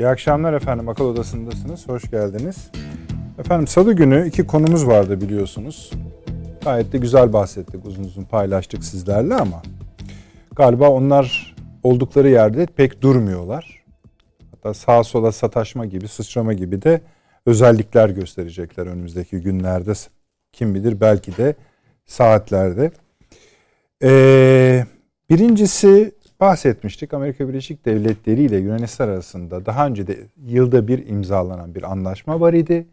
İyi akşamlar efendim. Akıl Odası'ndasınız. Hoş geldiniz. Efendim salı günü iki konumuz vardı biliyorsunuz. Gayet de güzel bahsettik, uzun uzun paylaştık sizlerle ama galiba onlar oldukları yerde pek durmuyorlar. Hatta sağa sola sataşma gibi, sıçrama gibi de özellikler gösterecekler önümüzdeki günlerde. Kim bilir belki de saatlerde. Ee, birincisi bahsetmiştik. Amerika Birleşik Devletleri ile Yunanistan arasında daha önce de yılda bir imzalanan bir anlaşma var idi.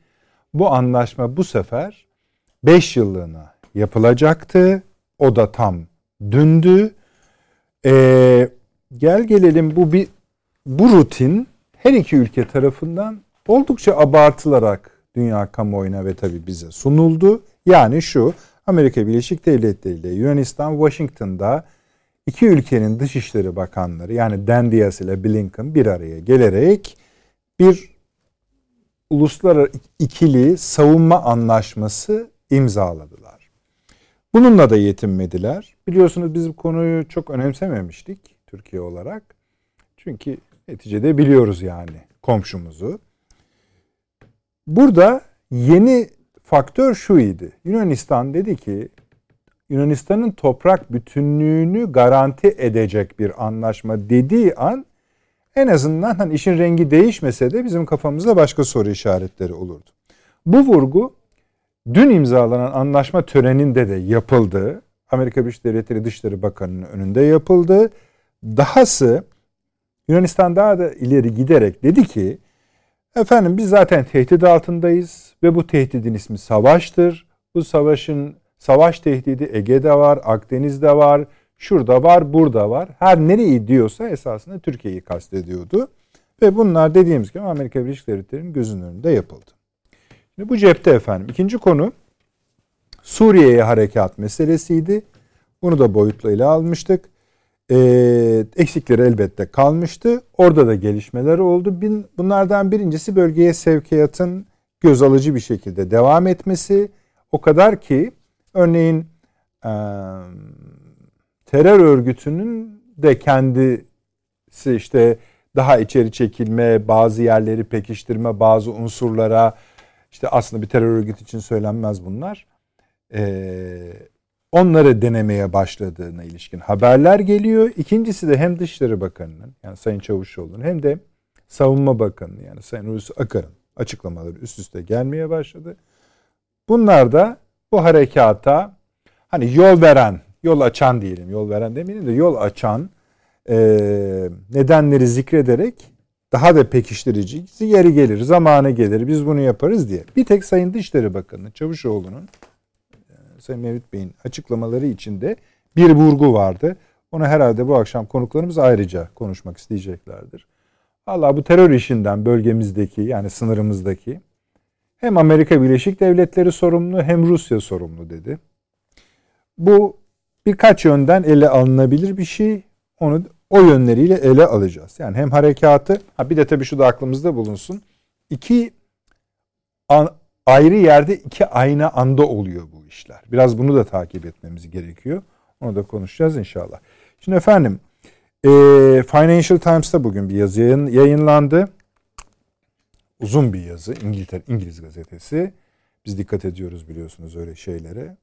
Bu anlaşma bu sefer 5 yıllığına yapılacaktı. O da tam dündü. Ee, gel gelelim bu bir bu rutin her iki ülke tarafından oldukça abartılarak dünya kamuoyuna ve tabi bize sunuldu. Yani şu Amerika Birleşik Devletleri ile Yunanistan Washington'da iki ülkenin dışişleri bakanları yani Dan Diaz ile Blinken bir araya gelerek bir uluslararası ikili savunma anlaşması imzaladılar. Bununla da yetinmediler. Biliyorsunuz biz bu konuyu çok önemsememiştik Türkiye olarak. Çünkü neticede biliyoruz yani komşumuzu. Burada yeni faktör şu idi. Yunanistan dedi ki Yunanistan'ın toprak bütünlüğünü garanti edecek bir anlaşma dediği an en azından hani işin rengi değişmese de bizim kafamızda başka soru işaretleri olurdu. Bu vurgu dün imzalanan anlaşma töreninde de yapıldı. Amerika Birleşik Devletleri Dışişleri Bakanı'nın önünde yapıldı. Dahası Yunanistan daha da ileri giderek dedi ki efendim biz zaten tehdit altındayız ve bu tehdidin ismi savaştır. Bu savaşın Savaş tehdidi Ege'de var, Akdeniz'de var, şurada var, burada var. Her nereyi diyorsa esasında Türkiye'yi kastediyordu. Ve bunlar dediğimiz gibi Amerika Birleşik Devletleri'nin gözünün önünde yapıldı. Şimdi bu cepte efendim. İkinci konu Suriye'ye harekat meselesiydi. Bunu da boyutlu ele almıştık. Ee, eksikleri elbette kalmıştı. Orada da gelişmeler oldu. Bunlardan birincisi bölgeye sevkiyatın göz alıcı bir şekilde devam etmesi. O kadar ki Örneğin e, terör örgütünün de kendisi işte daha içeri çekilme, bazı yerleri pekiştirme, bazı unsurlara işte aslında bir terör örgütü için söylenmez bunlar. Ee, onları denemeye başladığına ilişkin haberler geliyor. İkincisi de hem Dışişleri Bakanı'nın yani Sayın Çavuşoğlu'nun hem de Savunma Bakanı yani Sayın Hulusi Akar'ın açıklamaları üst üste gelmeye başladı. Bunlar da bu harekata hani yol veren, yol açan diyelim, yol veren demeyelim de yol açan e, nedenleri zikrederek daha da pekiştirici yeri gelir, zamanı gelir, biz bunu yaparız diye. Bir tek Sayın Dışişleri Bakanı Çavuşoğlu'nun e, Sayın Mevlüt Bey'in açıklamaları içinde bir vurgu vardı. Onu herhalde bu akşam konuklarımız ayrıca konuşmak isteyeceklerdir. Allah bu terör işinden bölgemizdeki yani sınırımızdaki hem Amerika Birleşik Devletleri sorumlu hem Rusya sorumlu dedi. Bu birkaç yönden ele alınabilir bir şey. Onu o yönleriyle ele alacağız. Yani hem harekatı, ha bir de tabii şu da aklımızda bulunsun. İki an, ayrı yerde iki aynı anda oluyor bu işler. Biraz bunu da takip etmemiz gerekiyor. Onu da konuşacağız inşallah. Şimdi efendim, e, Financial Times'ta bugün bir yazı yayın, yayınlandı uzun bir yazı İngiltere İngiliz gazetesi. Biz dikkat ediyoruz biliyorsunuz öyle şeylere.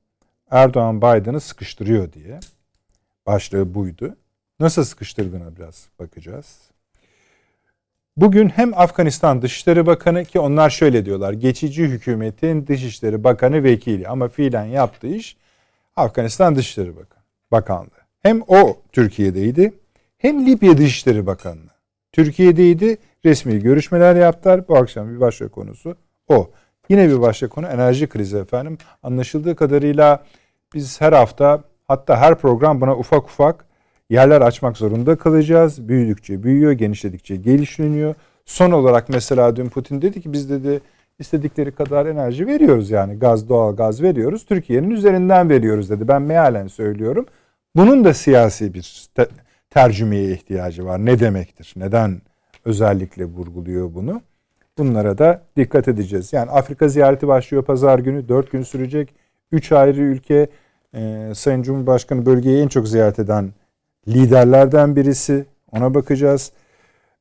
Erdoğan Biden'ı sıkıştırıyor diye. Başlığı buydu. Nasıl sıkıştırdığına biraz bakacağız. Bugün hem Afganistan Dışişleri Bakanı ki onlar şöyle diyorlar. Geçici hükümetin Dışişleri Bakanı vekili ama fiilen yaptığı iş Afganistan Dışişleri Bakanı, Bakanlığı. Hem o Türkiye'deydi hem Libya Dışişleri Bakanlığı. Türkiye'deydi resmi görüşmeler yaptılar. Bu akşam bir başka konusu o. Yine bir başka konu enerji krizi efendim. Anlaşıldığı kadarıyla biz her hafta hatta her program buna ufak ufak yerler açmak zorunda kalacağız. Büyüdükçe büyüyor, genişledikçe gelişleniyor. Son olarak mesela dün Putin dedi ki biz dedi istedikleri kadar enerji veriyoruz yani gaz doğal gaz veriyoruz. Türkiye'nin üzerinden veriyoruz dedi. Ben mealen söylüyorum. Bunun da siyasi bir tercümeye ihtiyacı var. Ne demektir? Neden özellikle vurguluyor bunu. Bunlara da dikkat edeceğiz. Yani Afrika ziyareti başlıyor pazar günü. Dört gün sürecek. Üç ayrı ülke. Ee, Sayın Cumhurbaşkanı bölgeyi en çok ziyaret eden liderlerden birisi. Ona bakacağız.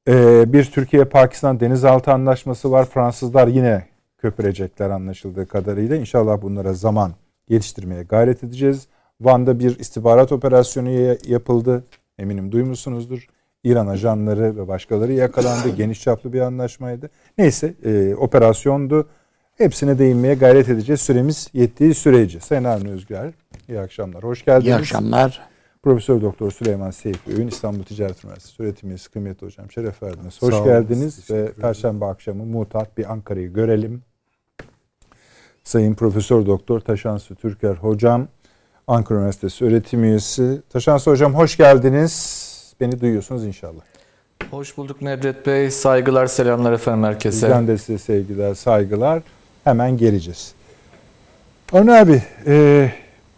Ee, bir Türkiye-Pakistan denizaltı anlaşması var. Fransızlar yine köpürecekler anlaşıldığı kadarıyla. İnşallah bunlara zaman geliştirmeye gayret edeceğiz. Van'da bir istihbarat operasyonu yapıldı. Eminim duymuşsunuzdur. İran ajanları ve başkaları yakalandı. Geniş çaplı bir anlaşmaydı. Neyse e, operasyondu. Hepsine değinmeye gayret edeceğiz. Süremiz yettiği sürece. Sayın Avni Özgür, iyi akşamlar. Hoş geldiniz. İyi akşamlar. Profesör Doktor Süleyman Seyfi Öğün İstanbul Ticaret Üniversitesi öğretim üyesi kıymetli hocam şeref verdiniz. Hoş Sağ geldiniz ve Perşembe akşamı mutat bir Ankara'yı görelim. Sayın Profesör Doktor Taşansı Türker hocam Ankara Üniversitesi öğretim üyesi. Taşansı hocam hoş geldiniz. Beni duyuyorsunuz inşallah. Hoş bulduk Nedret Bey. Saygılar, selamlar efendim herkese. Bizden de size sevgiler, saygılar. Hemen geleceğiz. Avni abi, e,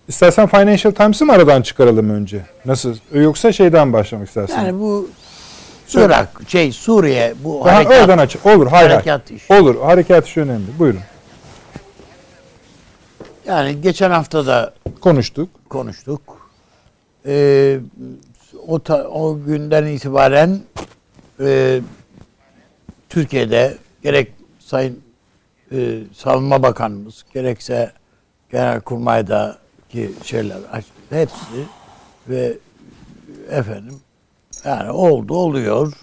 istersen Financial Times'ı mı aradan çıkaralım önce? Nasıl? Yoksa şeyden başlamak istersen. Yani bu Irak, şey Suriye bu Daha harekat. Oradan aç. Olur, hayır. Harekat işi. Olur, harekat işi önemli. Buyurun. Yani geçen hafta da konuştuk. Konuştuk. Ee, o, ta, o günden itibaren e, Türkiye'de gerek Sayın e, Savunma Bakanımız gerekse Genelkurmay'daki şeyler hepsi ve efendim yani oldu oluyor.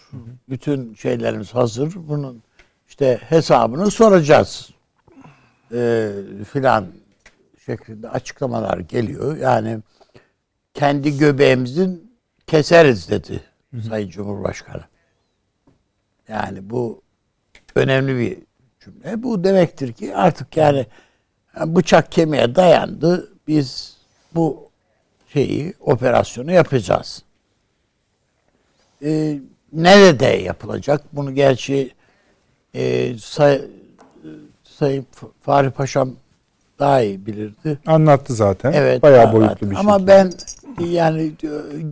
Bütün şeylerimiz hazır. Bunun işte hesabını soracağız. E, filan şeklinde açıklamalar geliyor. Yani kendi göbeğimizin keseriz dedi hı hı. Sayın Cumhurbaşkanı. Yani bu önemli bir cümle. Bu demektir ki artık yani bıçak kemiğe dayandı. Biz bu şeyi, operasyonu yapacağız. Ee, nerede yapılacak? Bunu gerçi e, say, Sayın Fahri Paşam daha iyi bilirdi. Anlattı zaten. Evet. Bayağı boyutlu bir şey. Ama ben yani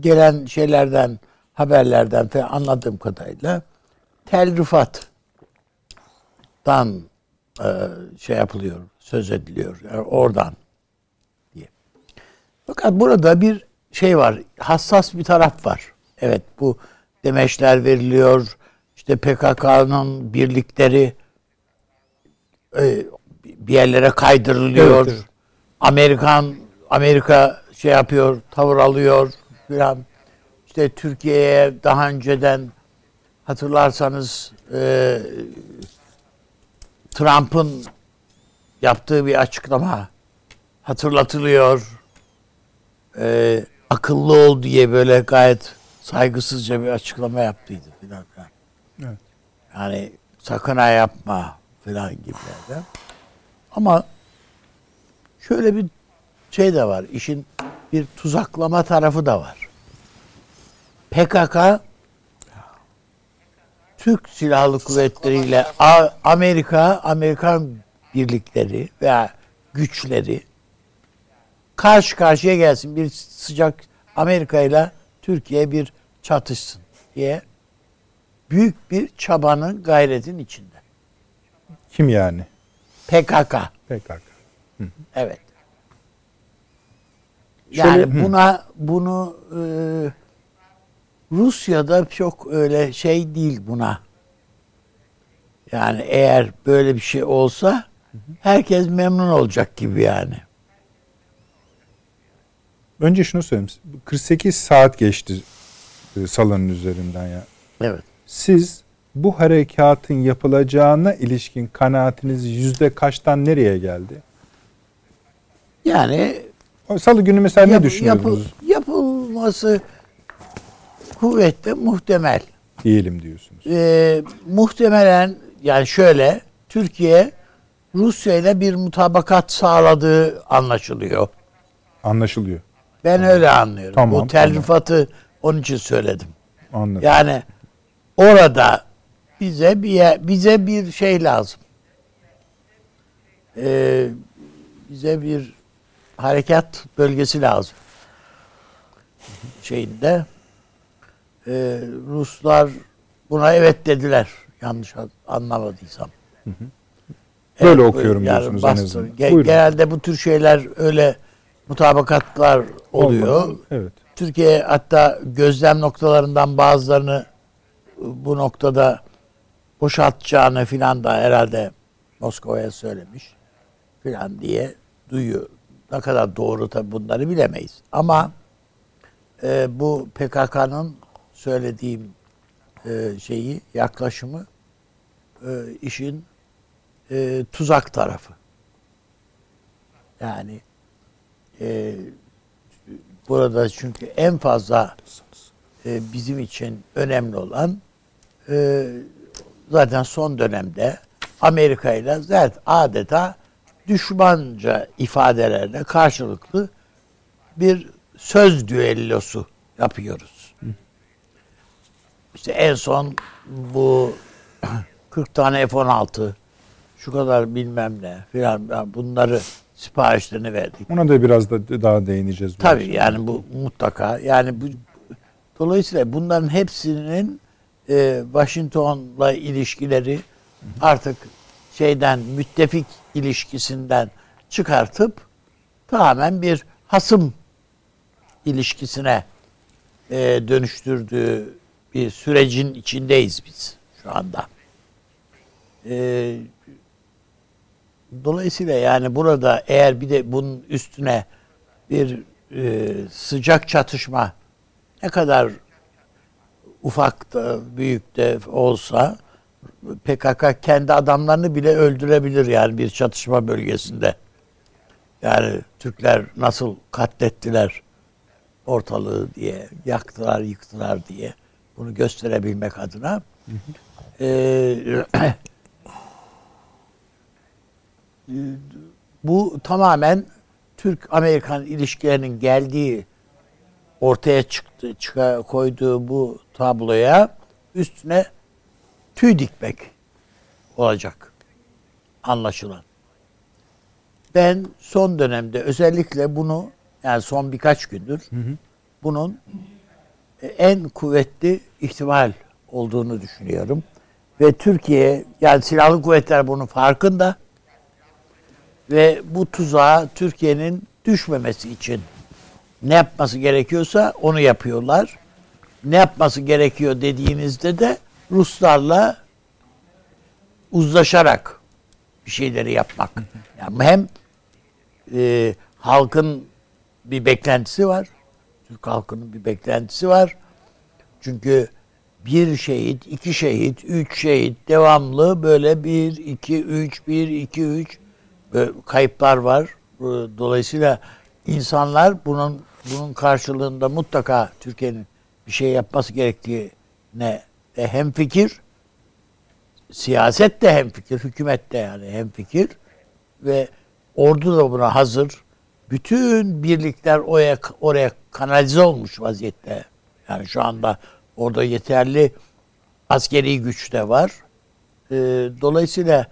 gelen şeylerden, haberlerden falan anladığım kadarıyla Tel Rifat'tan e, şey yapılıyor, söz ediliyor. Yani oradan diye. Fakat burada bir şey var, hassas bir taraf var. Evet bu demeçler veriliyor. İşte PKK'nın birlikleri e, bir yerlere kaydırılıyor. Evet, evet. Amerikan Amerika şey yapıyor, tavır alıyor filan. İşte Türkiye'ye daha önceden hatırlarsanız e, Trump'ın yaptığı bir açıklama hatırlatılıyor. E, akıllı ol diye böyle gayet saygısızca bir açıklama yaptıydı filan. Evet. Yani sakın ha yapma filan gibilerden. Ama şöyle bir şey de var. İşin bir tuzaklama tarafı da var. PKK Türk Silahlı Kuvvetleri ile Amerika, Amerikan birlikleri veya güçleri karşı karşıya gelsin. Bir sıcak Amerika ile Türkiye bir çatışsın diye büyük bir çabanın gayretin içinde. Kim yani? PKK. PKK. Hı. Evet. Yani Şöyle, buna hı. bunu e, Rusya'da çok öyle şey değil buna. Yani eğer böyle bir şey olsa herkes memnun olacak gibi yani. Önce şunu söyleyeyim. 48 saat geçti e, salonun üzerinden ya. Evet. Siz bu harekatın yapılacağına ilişkin kanaatiniz yüzde kaçtan nereye geldi? Yani Salı günü mesela yap, ne düşünüyorsunuz? Yapıl, yapılması kuvvetle muhtemel. Diyelim diyorsunuz. Ee, muhtemelen yani şöyle Türkiye Rusya ile bir mutabakat sağladığı anlaşılıyor. Anlaşılıyor. Ben tamam. öyle anlıyorum. Tamam, Bu telrifatı tamam. onun için söyledim. Anladım. Yani orada bize bir bize bir şey lazım. Ee, bize bir harekat bölgesi lazım. Şeyinde e, Ruslar buna evet dediler. Yanlış anlamadıysam. Hı hı. Böyle evet, okuyorum yani diyorsunuz bastır. en azından. Ge- genelde bu tür şeyler öyle mutabakatlar oluyor. Evet. Türkiye hatta gözlem noktalarından bazılarını bu noktada boşaltacağını filan da herhalde Moskova'ya söylemiş filan diye duyuyor. Ne kadar doğru tabi bunları bilemeyiz. Ama e, bu PKK'nın söylediğim e, şeyi, yaklaşımı e, işin e, tuzak tarafı. Yani e, burada çünkü en fazla e, bizim için önemli olan e, zaten son dönemde Amerika ile zaten adeta düşmanca ifadelerle karşılıklı bir söz düellosu yapıyoruz. İşte en son bu 40 tane F-16 şu kadar bilmem ne filan bunları siparişlerini verdik. Ona da biraz da daha değineceğiz. Tabii yani bu mutlaka yani bu dolayısıyla bunların hepsinin e, Washington'la ilişkileri artık şeyden müttefik ilişkisinden çıkartıp tamamen bir hasım ilişkisine e, dönüştürdüğü bir sürecin içindeyiz biz şu anda. E, dolayısıyla yani burada eğer bir de bunun üstüne bir e, sıcak çatışma ne kadar ufak da büyük de olsa PKK kendi adamlarını bile öldürebilir yani bir çatışma bölgesinde. Yani Türkler nasıl katlettiler ortalığı diye, yaktılar, yıktılar diye bunu gösterebilmek adına. Ee, bu tamamen Türk-Amerikan ilişkilerinin geldiği ortaya çıktı, çıka, koyduğu bu tabloya üstüne tüy dikmek olacak anlaşılan. Ben son dönemde özellikle bunu yani son birkaç gündür bunun en kuvvetli ihtimal olduğunu düşünüyorum. Ve Türkiye yani silahlı kuvvetler bunun farkında ve bu tuzağa Türkiye'nin düşmemesi için ne yapması gerekiyorsa onu yapıyorlar. Ne yapması gerekiyor dediğinizde de Ruslarla uzlaşarak bir şeyleri yapmak. Yani hem e, halkın bir beklentisi var. Türk halkının bir beklentisi var. Çünkü bir şehit, iki şehit, üç şehit devamlı böyle bir, iki, üç, bir, iki, üç böyle kayıplar var. Dolayısıyla insanlar bunun bunun karşılığında mutlaka Türkiye'nin bir şey yapması gerektiğine de hem fikir, siyaset de hem fikir, hükümet de yani hem fikir ve ordu da buna hazır. Bütün birlikler oraya, oraya kanalize olmuş vaziyette. Yani şu anda orada yeterli askeri güç de var. Ee, dolayısıyla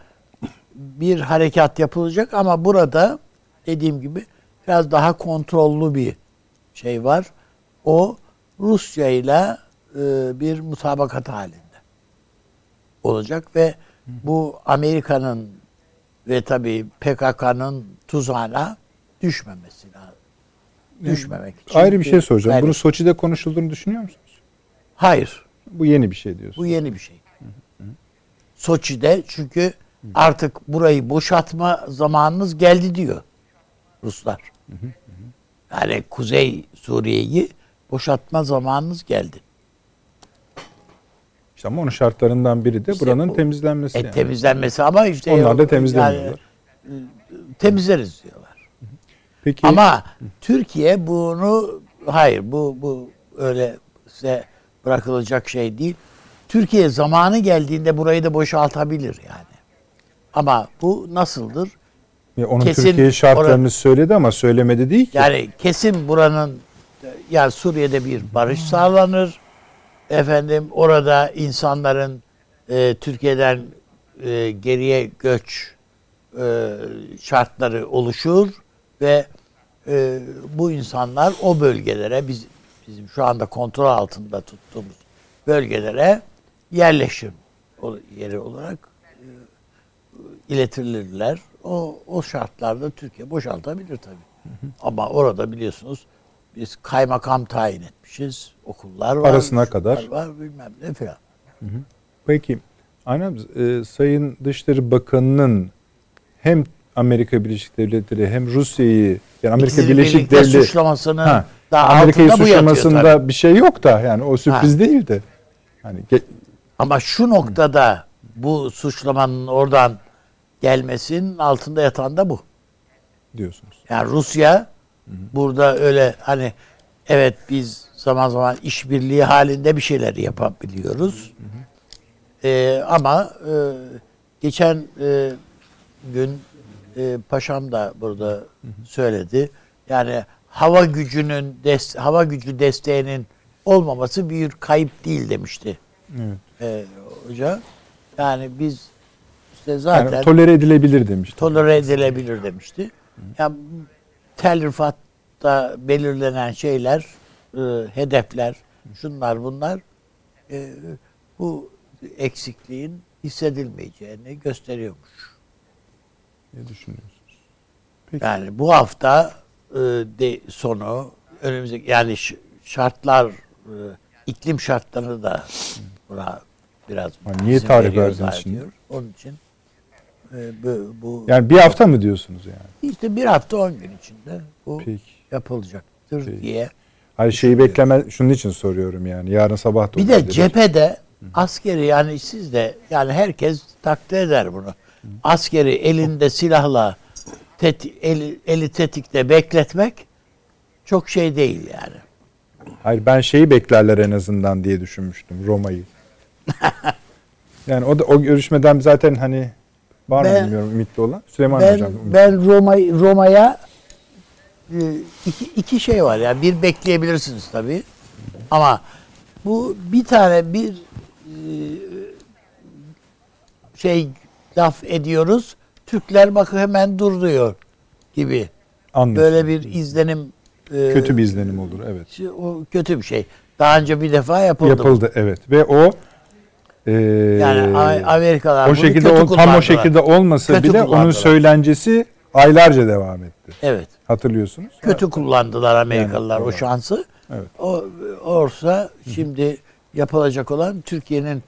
bir harekat yapılacak ama burada dediğim gibi biraz daha kontrollü bir şey var. O Rusya ile e, bir mutabakat halinde olacak ve bu Amerika'nın ve tabii PKK'nın tuzağına düşmemesi lazım. Düşmemek için. Ayrı bir şey soracağım. Yani- Bunu Soçi'de konuşulduğunu düşünüyor musunuz? Hayır. Bu yeni bir şey diyorsun. Bu yeni bir şey. Soçi'de çünkü artık burayı boşaltma zamanınız geldi diyor Ruslar. Yani Kuzey Suriye'yi boşaltma zamanınız geldi. İşte ama onun şartlarından biri de İşte buranın bu- temizlenmesi. E, yani. temizlenmesi ama işte Onlar da temizlemiyorlar. Yani, e, temizleriz diyorlar. Peki Ama Türkiye bunu hayır bu bu öyle size bırakılacak şey değil. Türkiye zamanı geldiğinde burayı da boşaltabilir yani. Ama bu nasıldır? Ya onun kesin Türkiye şartlarını orada- söyledi ama söylemedi değil ki. Yani kesin buranın yani Suriye'de bir barış sağlanır. Efendim orada insanların e, Türkiye'den e, geriye göç e, şartları oluşur ve e, bu insanlar o bölgelere biz bizim şu anda kontrol altında tuttuğumuz bölgelere yerleşim yeri olarak iletilirler. O, o şartlarda Türkiye boşaltabilir tabii. Ama orada biliyorsunuz biz kaymakam tayin etmişiz. Okullar var. Parasına kadar. Var, bilmem ne filan. Peki Aynen e, Sayın Dışişleri Bakanı'nın hem Amerika Birleşik Devletleri hem Rusya'yı yani Amerika İkisini Birleşik Devletleri suçlamasının Ha, daha Amerika'yı suçlamasında bir şey yok da yani o sürpriz Ha. değil de. Hani ge- Ama şu noktada bu suçlamanın oradan gelmesinin altında yatan da bu. diyorsunuz. Yani Rusya burada öyle hani evet biz zaman zaman işbirliği halinde bir şeyler yapabiliyoruz. Ee, ama e, geçen e, gün e, paşam da burada söyledi. Yani hava gücünün des- hava gücü desteğinin olmaması bir kayıp değil demişti. Evet. E, hoca. Yani biz işte zaten Yani tolere edilebilir demişti. tolere edilebilir demişti. Yani tel rifatta belirlenen şeyler, e, hedefler, şunlar bunlar e, bu eksikliğin hissedilmeyeceğini gösteriyormuş. ne düşünüyorsunuz? Yani bu hafta e, de sonu önümüzdeki yani şartlar e, iklim şartları da buna biraz Ha, niye tarih zannediyor. şimdi? Onun için bu, bu Yani bir hafta mı diyorsunuz yani? işte bir hafta on gün içinde bu Peki. yapılacaktır Peki. diye. Hayır şeyi bekleme şunun için soruyorum yani. Yarın sabah da Bir de cephede askeri yani siz de yani herkes takdir eder bunu. Askeri elinde silahla teti- eli, eli tetikte bekletmek çok şey değil yani. Hayır ben şeyi beklerler en azından diye düşünmüştüm Roma'yı. yani o da o görüşmeden zaten hani var mı Ben- bilmiyorum ümitli olan. Süleyman Ben hocam. ümitli. ben Roma Roma'ya e, iki, iki şey var yani bir bekleyebilirsiniz tabii ama bu bir tane bir e, şey laf ediyoruz Türkler bakın hemen duruyor gibi Anladım. böyle bir izlenim e, kötü bir izlenim olur evet. o kötü bir şey. Daha önce bir defa yapıldı. Yapıldı evet ve o e, Yani A- Amerikalılar o şekilde kötü tam o şekilde olmasa Kötü bile onun söylencesi aylarca devam etti. Evet. Hatırlıyorsunuz. Kötü kullandılar Amerikalılar Yani, o evet. şansı. Evet. O olsa şimdi yapılacak olan Türkiye'nin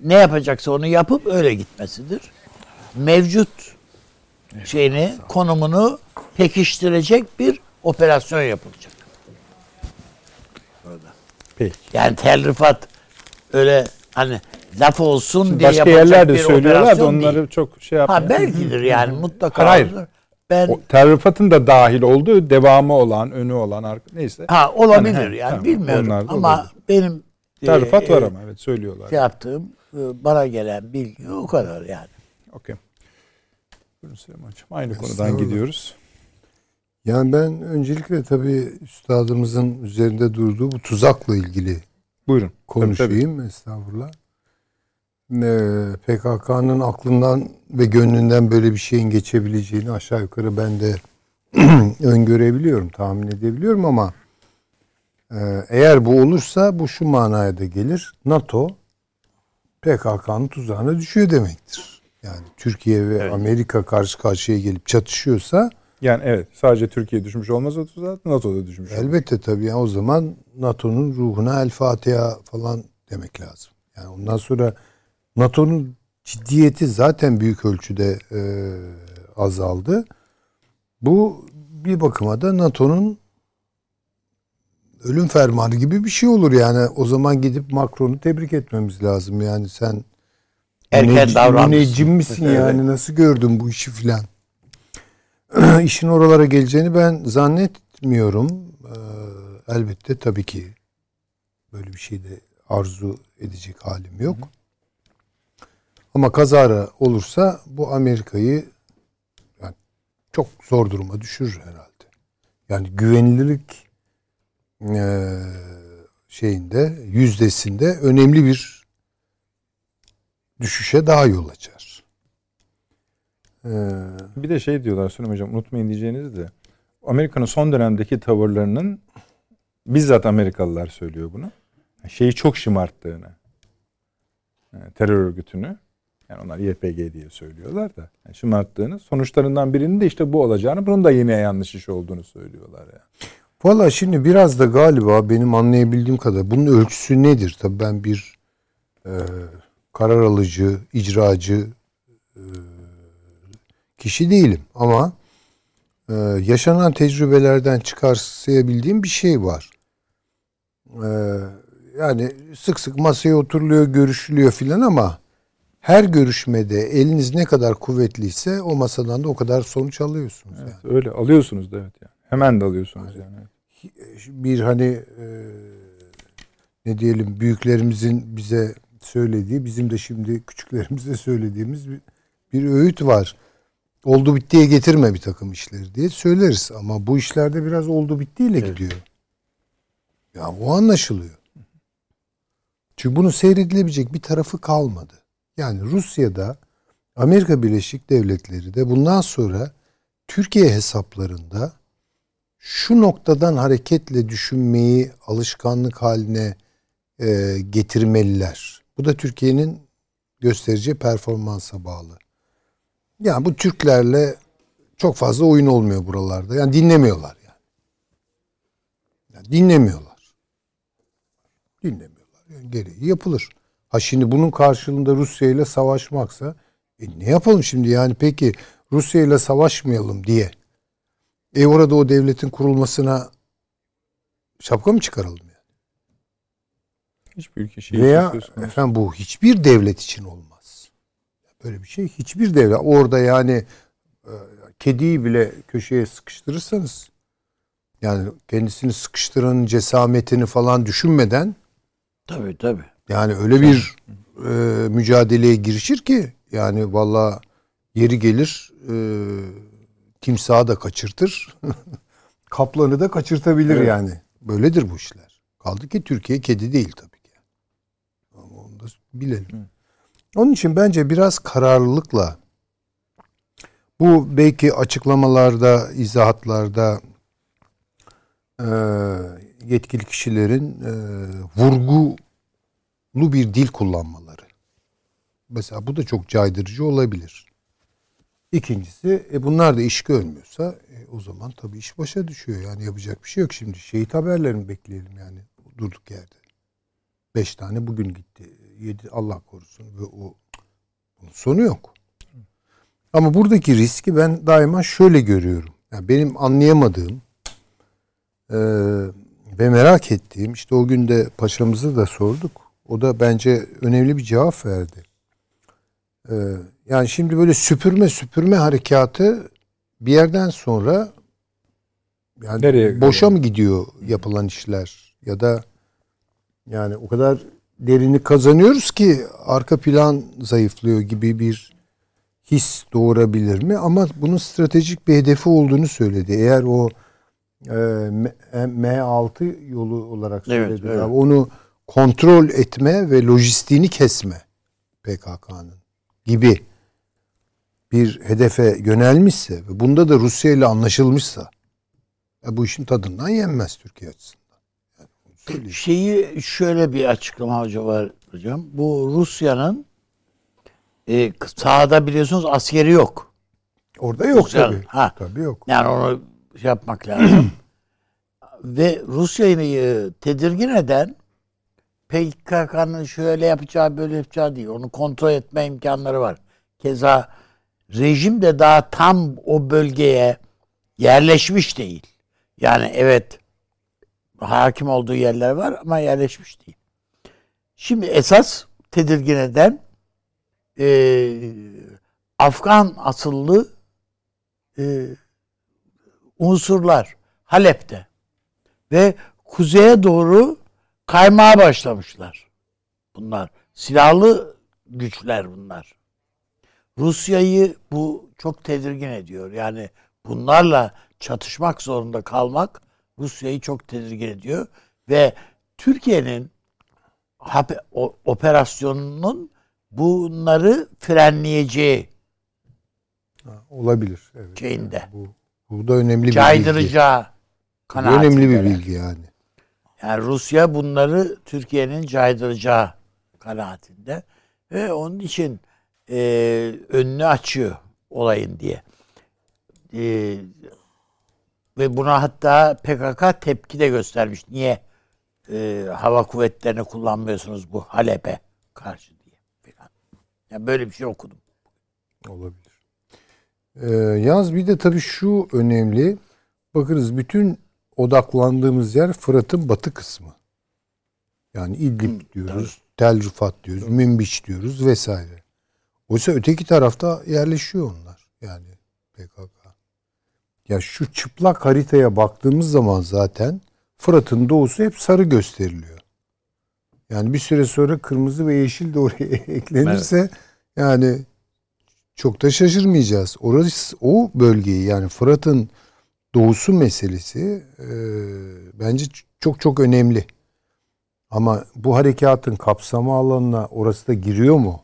ne yapacaksa onu yapıp öyle gitmesidir. Mevcut şeyini, konumunu pekiştirecek bir operasyon yapılacak. Peki. Yani tel rifat öyle hani laf olsun Şimdi diye başka yerlerde bir söylüyorlar da onları değil. çok şey yapmıyor. Ha belkidir yani mutlaka. Hayır. olur. Ben O terrifatın da dahil olduğu devamı olan, önü olan arka neyse. ha olabilir Hani, he, yani tamam, bilmiyorum ama olabilir. benim Terrifat e, var ama evet söylüyorlar. şey yaptığım e, bana gelen bilgi o kadar yani. Okey. Buyurun Süleyman Hocam. Aynı konudan gidiyoruz. Yani ben öncelikle tabii üstadımızın üzerinde durduğu bu tuzakla ilgili Buyurun. konuşayım. Estağfurullah. Ee, PKK'nın aklından ve gönlünden böyle bir şeyin geçebileceğini aşağı yukarı ben de öngörebiliyorum, tahmin edebiliyorum ama e, eğer bu olursa bu şu manaya da gelir. NATO PKK'nın tuzağına düşüyor demektir. Yani Türkiye ve Evet. Amerika karşı karşıya gelip çatışıyorsa Yani evet sadece Türkiye düşmüş olmaz o tuzağa NATO'da düşmüş. olur. Elbette tabii. Yani o zaman NATO'nun ruhuna El Fatiha falan demek lazım. Yani ondan sonra NATO'nun ciddiyeti zaten büyük ölçüde e, azaldı. Bu bir bakıma da NATO'nun ölüm fermanı gibi bir şey olur yani. O zaman gidip Macron'u tebrik etmemiz lazım. Yani sen Erken davranmışsın. müneccim misin yani nasıl gördün bu işi filan. İşin oralara geleceğini ben zannetmiyorum. Ee, elbette tabii ki böyle bir şey de arzu edecek halim yok. Ama kazara olursa bu Amerika'yı yani çok zor duruma düşürür herhalde. Yani güvenilirlik eee, şeyinde yüzdesinde önemli bir düşüşe daha yol açar. Ee, Bir de şey diyorlar Süleyman Hocam unutmayın diyeceğiniz de Amerika'nın son dönemdeki tavırlarının bizzat Amerikalılar söylüyor bunu. Şeyi çok şımarttığını. Yani terör örgütünü yani onlar YPG diye söylüyorlar da yani şımarttığını sonuçlarından birinin de işte bu olacağını bunun da yine yanlış iş olduğunu söylüyorlar yani. Valla şimdi biraz da galiba benim anlayabildiğim kadar bunun ölçüsü nedir? Tabii ben bir e, karar alıcı, icracı e, kişi değilim. Ama e, yaşanan tecrübelerden çıkarsayabildiğim bir şey var. E, yani sık sık masaya oturuluyor, görüşülüyor filan ama her görüşmede eliniz ne kadar kuvvetliyse o masadan da o kadar sonuç alıyorsunuz. Evet, yani. öyle alıyorsunuz da evet yani. Hemen de alıyorsunuz yani. Bir hani e, ne diyelim büyüklerimizin bize söylediği, bizim de şimdi küçüklerimize söylediğimiz bir, bir öğüt var. Oldu bittiye getirme bir takım işleri diye söyleriz ama bu işlerde biraz oldu bittiyle Evet. gidiyor. Ya o anlaşılıyor. Çünkü bunun seyredilebilecek bir tarafı kalmadı. Yani Rusya'da Amerika Birleşik Devletleri de bundan sonra Türkiye hesaplarında şu noktadan hareketle düşünmeyi alışkanlık haline e, getirmeliler. Bu da Türkiye'nin göstereceği performansa bağlı. Yani bu Türklerle çok fazla oyun olmuyor buralarda. Yani dinlemiyorlar yani. yani dinlemiyorlar. Dinlemiyorlar. Yani gereği yapılır. Ha şimdi bunun karşılığında Rusya ile savaşmaksa e ne yapalım şimdi yani peki Rusya ile savaşmayalım diye e orada o devletin kurulmasına şapka mı çıkaralım yani? Hiçbir ülke şey Veya efendim bu hiçbir devlet için olmaz. Böyle bir şey hiçbir devlet orada yani e, kediyi bile köşeye sıkıştırırsanız yani kendisini sıkıştıranın cesametini falan düşünmeden Tabii tabii. Yani öyle bir e, mücadeleye girişir ki yani valla yeri gelir e, timsahı da kaçırtır. Kaplanı da kaçırtabilir Evet. yani. Böyledir bu işler. Kaldı ki Türkiye kedi değil tabii ki. Ama onu da bilelim. Onun için bence biraz kararlılıkla bu belki açıklamalarda, izahatlarda e, yetkili kişilerin e, vurgulu bir dil kullanmaları. Mesela bu da çok caydırıcı olabilir. İkincisi e bunlar da iş görmüyorsa e, o zaman tabii iş başa düşüyor. Yani yapacak bir şey yok şimdi. Şehit haberlerini bekleyelim yani durduk yerde. Beş tane bugün gitti. Yedi Allah korusun ve o bunun sonu yok. Ama buradaki riski ben daima şöyle görüyorum. Yani benim anlayamadığım e, ve merak ettiğim işte o gün de paşamıza da sorduk. O da bence önemli bir cevap verdi. E, yani şimdi böyle süpürme süpürme harekatı bir yerden sonra yani Nereye boşa mı gidiyor yapılan işler ya da yani o kadar derini kazanıyoruz ki arka plan zayıflıyor gibi bir his doğurabilir mi? Ama bunun stratejik bir hedefi olduğunu söyledi. Eğer o e, M- M6 yolu olarak Evet, söyledi. evet. Onu kontrol etme ve lojistiğini kesme PKK'nın gibi bir hedefe yönelmişse ve bunda da Rusya ile anlaşılmışsa e, bu işin tadından yenmez Türkiye açısından. Yani. Şeyi şöyle bir açıklama hoca var hocam. Bu Rusya'nın e, sahada biliyorsunuz askeri yok. Orada yok Rusya- tabii. Ha. Tabii yok. Yani onu şey yapmak lazım. Ve Rusya'yı tedirgin eden PKK'nın şöyle yapacağı böyle yapacağı değil. Onu kontrol etme imkanları var. Keza rejim de daha tam o bölgeye yerleşmiş değil. Yani evet hakim olduğu yerler var ama yerleşmiş değil. Şimdi esas tedirgin eden e, Afgan asıllı e, unsurlar Halep'te ve kuzeye doğru kaymaya başlamışlar. Bunlar silahlı güçler bunlar. Rusya'yı bu çok tedirgin ediyor. Yani bunlarla çatışmak zorunda kalmak Rusya'yı çok tedirgin ediyor ve Türkiye'nin operasyonunun bunları frenleyeceği Olabilir. Evet. şeyinde. Yani bu, bu da önemli bir bilgi. caydıracağı kanaatinde. önemli bir bilgi yani. Yani Rusya bunları Türkiye'nin caydıracağı kanaatinde ve onun için e, önünü açıyor olayın diye. E, ve buna hatta PKK tepki de göstermiş. Niye e, hava kuvvetlerini kullanmıyorsunuz bu Halep'e karşı diye falan. Yani böyle bir şey okudum. Olabilir. Ee, yalnız bir de tabii şu önemli. Bakınız bütün odaklandığımız yer Fırat'ın batı kısmı. Yani İdlib diyoruz, Tel Rifat diyoruz, Münbiç diyoruz vesaire. Oysa öteki tarafta yerleşiyor onlar. Yani PKK. Ya şu çıplak haritaya baktığımız zaman zaten Fırat'ın doğusu hep sarı gösteriliyor. Yani bir süre sonra kırmızı ve yeşil de oraya eklenirse yani çok da şaşırmayacağız. Orası o bölgeyi yani Fırat'ın doğusu meselesi e, bence çok çok önemli. Ama bu harekatın kapsama alanına orası da giriyor mu?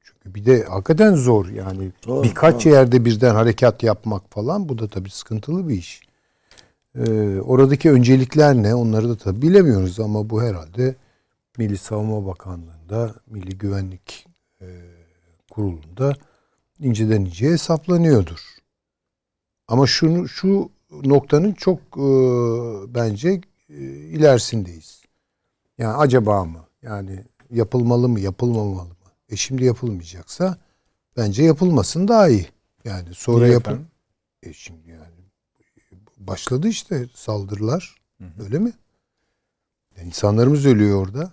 Çünkü bir de hakikaten zor yani Zor, birkaç zor. yerde birden harekat yapmak falan bu da tabii sıkıntılı bir iş. Ee, oradaki öncelikler ne onları da tabii bilemiyoruz ama bu herhalde Milli Savunma Bakanlığı'nda, Milli Güvenlik e, Kurulu'nda inceden inceye hesaplanıyordur. Ama şunu şu noktanın çok e, bence e, ilerisindeyiz. Yani acaba mı? Yani yapılmalı mı, yapılmamalı mı? E şimdi yapılmayacaksa bence yapılmasın daha iyi. Yani sonra yapın. E şimdi yani başladı işte saldırılar. Öyle mi? Yani insanlarımız ölüyor orada.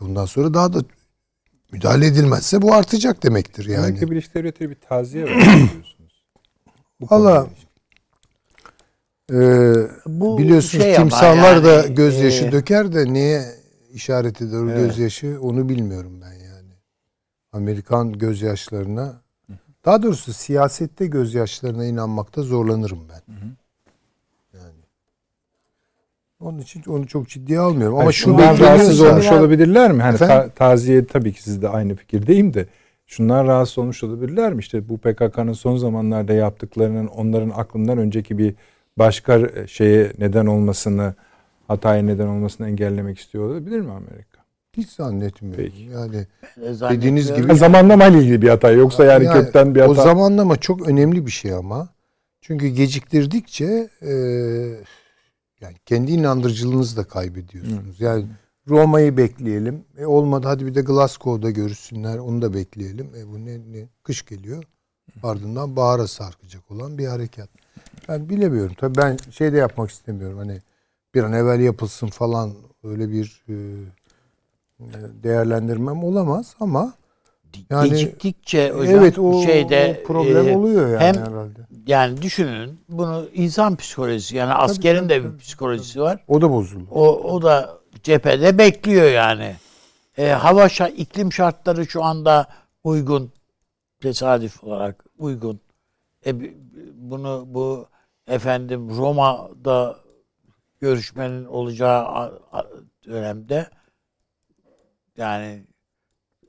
Bundan sonra daha da müdahale edilmezse bu artacak demektir yani. Amerika Birleşik Devletleri bir taziye var. Bu Valla konuyla ilgili. e, Bu biliyorsunuz şey ama timsahlar da yani, gözyaşı e, döker de neye işaret eder o Evet. gözyaşı onu bilmiyorum ben yani. Amerikan gözyaşlarına daha doğrusu siyasette gözyaşlarına inanmakta zorlanırım ben. Yani. Onun için onu çok ciddiye almıyorum. Ama şunu şundan rahatsız olmuş olabilirler mi? Hani ta- taziye tabii ki siz de aynı fikirdeyim de şundan rahatsız olmuş olabilirler mi? İşte bu PKK'nın son zamanlarda yaptıklarının onların aklından önceki bir başka şeye neden olmasını, hataya neden olmasını engellemek istiyor olabilir mi Amerika? Hiç zannetmiyorum. Peki. Yani zannetmiyorum. dediğiniz gibi- zamanlama ile ilgili bir hata yoksa yani, Yani kökten bir O hata. zamanlama çok önemli bir şey ama. Çünkü geciktirdikçe e, yani kendi inandırıcılığınızı da kaybediyorsunuz. Yani Roma'yı bekleyelim. E olmadı hadi bir de Glasgow'da görüşsünler. Onu da bekleyelim. E bu ne, ne kış geliyor. Ardından bahara sarkacak olan bir harekat. Ben bilemiyorum. Tabii ben şey de yapmak istemiyorum. Hani bir an evvel yapılsın falan öyle bir e, değerlendirmem olamaz ama yani- Geciktikçe hocam evet o, şeyde o problem e, oluyor yani hem herhalde. yani düşünün bunu insan psikolojisi yani askerin tabii, de tabii. bir psikolojisi var. O da bozuldu. O, o da cephede bekliyor yani. E, hava şa- iklim şartları şu anda uygun. Tesadüf olarak uygun. E, bunu bu efendim Roma'da görüşmenin olacağı dönemde yani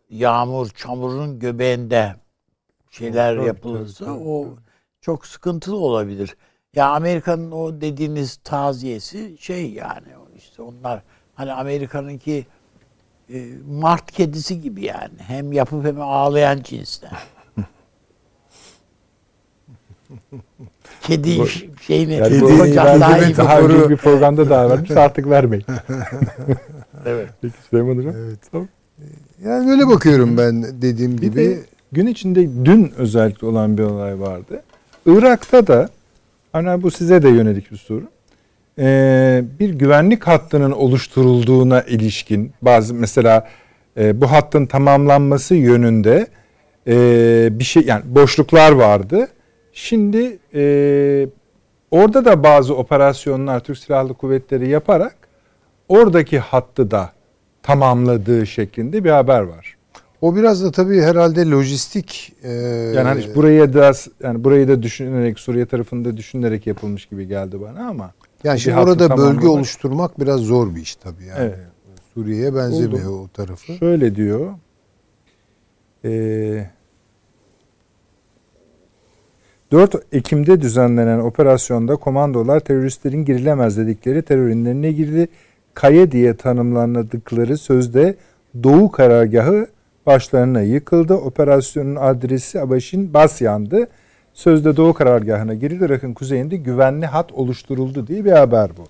yağmur, çamurun göbeğinde şeyler Tabii, yapılırsa tabii, tabii, o çok sıkıntılı olabilir. Ya Amerika'nın o dediğiniz taziyesi şey yani işte onlar hani Amerika'nınki e, mart kedisi gibi yani. Hem yapıp hem ağlayan cinsten. Kedi Bu- şeyini Yani bu Kedi- hocam daha iyi bir- daha metaforu- önce bir programda daha vermiş artık vermeyin. Evet. Peki Süleyman Hocam. Evet. Tamam. Yani böyle bakıyorum ben dediğim Bir gibi. de gün içinde dün özellikle olan bir olay vardı. Irak'ta da hani bu size de yönelik bir soru. Ee, bir güvenlik hattının oluşturulduğuna ilişkin bazı mesela e, bu hattın tamamlanması yönünde e, bir şey yani boşluklar vardı. Şimdi e, orada da bazı operasyonlar Türk Silahlı Kuvvetleri yaparak oradaki hattı da tamamladığı şeklinde bir haber var. O biraz da tabii herhalde lojistik e, Yani hani buraya da yani burayı da düşünerek Suriye tarafında düşünerek yapılmış gibi geldi bana ama yani şimdi orada bölge tamamlamak- oluşturmak biraz zor bir iş tabii yani. Evet. Suriye'ye benzemiyor Oldu. o tarafı. şöyle diyor. Ee, 4 Ekim'de düzenlenen operasyonda komandolar teröristlerin girilemez dedikleri terör ünlerine girdi. Kaye diye tanımlandıkları sözde Doğu karargahı başlarına yıkıldı. Operasyonun adresi Abaşin Basyan'dı. Sözde Doğu karargahına girildi. Irak'ın kuzeyinde güvenli hat oluşturuldu diye bir haber bu.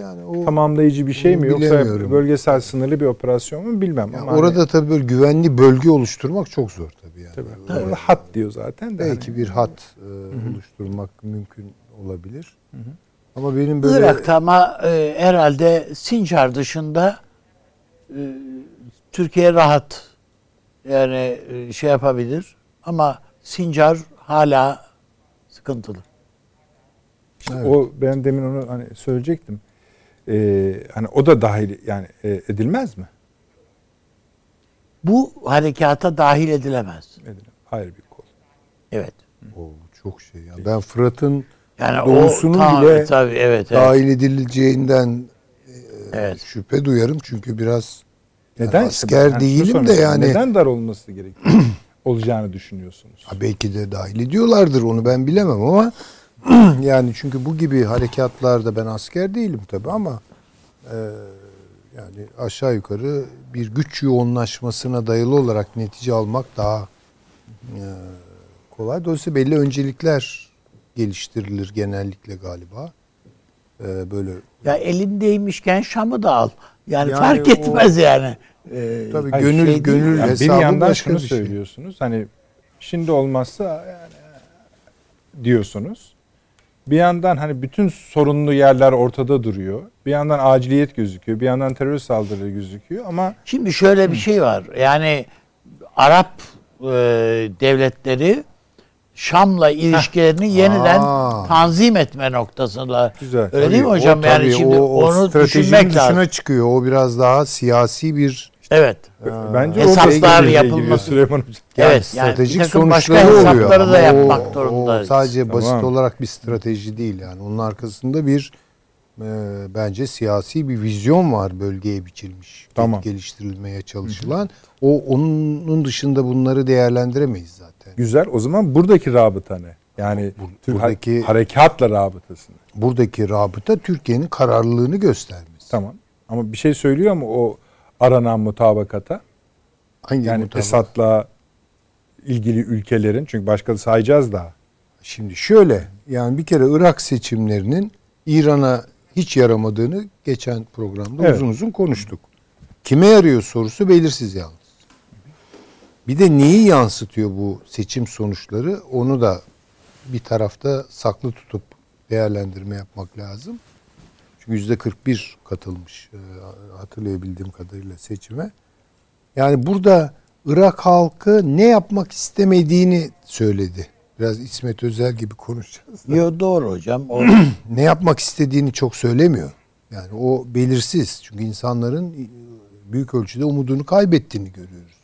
yani o Tamamlayıcı bir şey mi yoksa bölgesel sınırlı bir operasyon mu bilmem yani ama hani- orada tabii böyle güvenli bölge oluşturmak çok zor tabii yani. tabii, orada hat diyor zaten de. Belki hani- bir hat e, oluşturmak mümkün olabilir. Ama benim böyle Irak'ta ama e, herhalde Sincar dışında e, Türkiye rahat yani e, şey yapabilir ama Sincar hala sıkıntılı. İşte Evet. O ben demin onu hani söyleyecektim. Ee, hani o da dahil yani e, edilmez mi? Bu harekata dahil edilemez. Edilemez. Ayrı bir kol. Evet. o çok şey ya. Ben Fırat'ın Yani Doğusunun o tam- bile tabii evet evet. dahil edileceğinden evet. şüphe duyarım çünkü biraz Neden? asker şunu değilim de yani- Neden dar olması gerekiyor? olacağını düşünüyorsunuz. Ha, belki de dahil ediyorlardır onu ben bilemem ama yani çünkü bu gibi harekatlarda ben asker değilim tabi ama e, yani aşağı yukarı bir güç yoğunlaşmasına dayalı olarak netice almak daha e, kolay. Dolayısıyla belli öncelikler geliştirilir genellikle galiba. E, böyle Ya elindeymişken Şam'ı da al. Yani, Yani fark o- etmez yani. Ee, tabii Hayır, gönül şey gönül Yani bir hesabı yandan başka şunu bir şey. söylüyorsunuz. Hani şimdi olmazsa yani diyorsunuz. Bir yandan hani bütün sorunlu yerler ortada duruyor. Bir yandan aciliyet gözüküyor. Bir yandan terör saldırıları gözüküyor ama Şimdi şöyle bir şey var. Yani Arap e, devletleri Şam'la ilişkilerini yeniden Aa. tanzim etme noktasında. Güzel. Öyle değil mi Tabii, hocam? o yani tabii, şimdi o, o onu düşünmek dışına lazım. çıkıyor. O biraz daha siyasi bir Evet. bence Hesaplar yapılması- Süleyman Hocam. Yani Evet, yani stratejik bir takım başka sonuçları oluyor. hesapları da Ama yapmak o, zorundayız. O sadece basit Tamam. olarak bir strateji değil yani. Onun arkasında bir e, bence siyasi bir vizyon var bölgeye biçilmiş. Tamam. Geliştirilmeye çalışılan. O onun dışında bunları değerlendiremeyiz zaten. Güzel. O zaman buradaki rabıta ne? Yani Bur- Türk buradaki- harekatla rabıtası ne? Buradaki rabıta Türkiye'nin kararlılığını göstermesi. Tamam. Ama bir şey söylüyor mu o aranan mutabakata? Hangi Yani mutabak? Esad'la ilgili ülkelerin çünkü başka sayacağız daha. Şimdi şöyle yani bir kere Irak seçimlerinin İran'a hiç yaramadığını geçen programda Evet. uzun uzun konuştuk. Kime yarıyor sorusu belirsiz yalnız. Bir de neyi yansıtıyor bu seçim sonuçları onu da bir tarafta saklı tutup değerlendirme yapmak lazım. Çünkü yüzde 41 katılmış e, hatırlayabildiğim kadarıyla seçime. Yani burada Irak halkı ne yapmak istemediğini söyledi. Biraz İsmet Özel gibi konuşacağız. Yo, doğru hocam. O, Ne yapmak istediğini çok söylemiyor. Yani o belirsiz. Çünkü insanların büyük ölçüde umudunu kaybettiğini görüyoruz.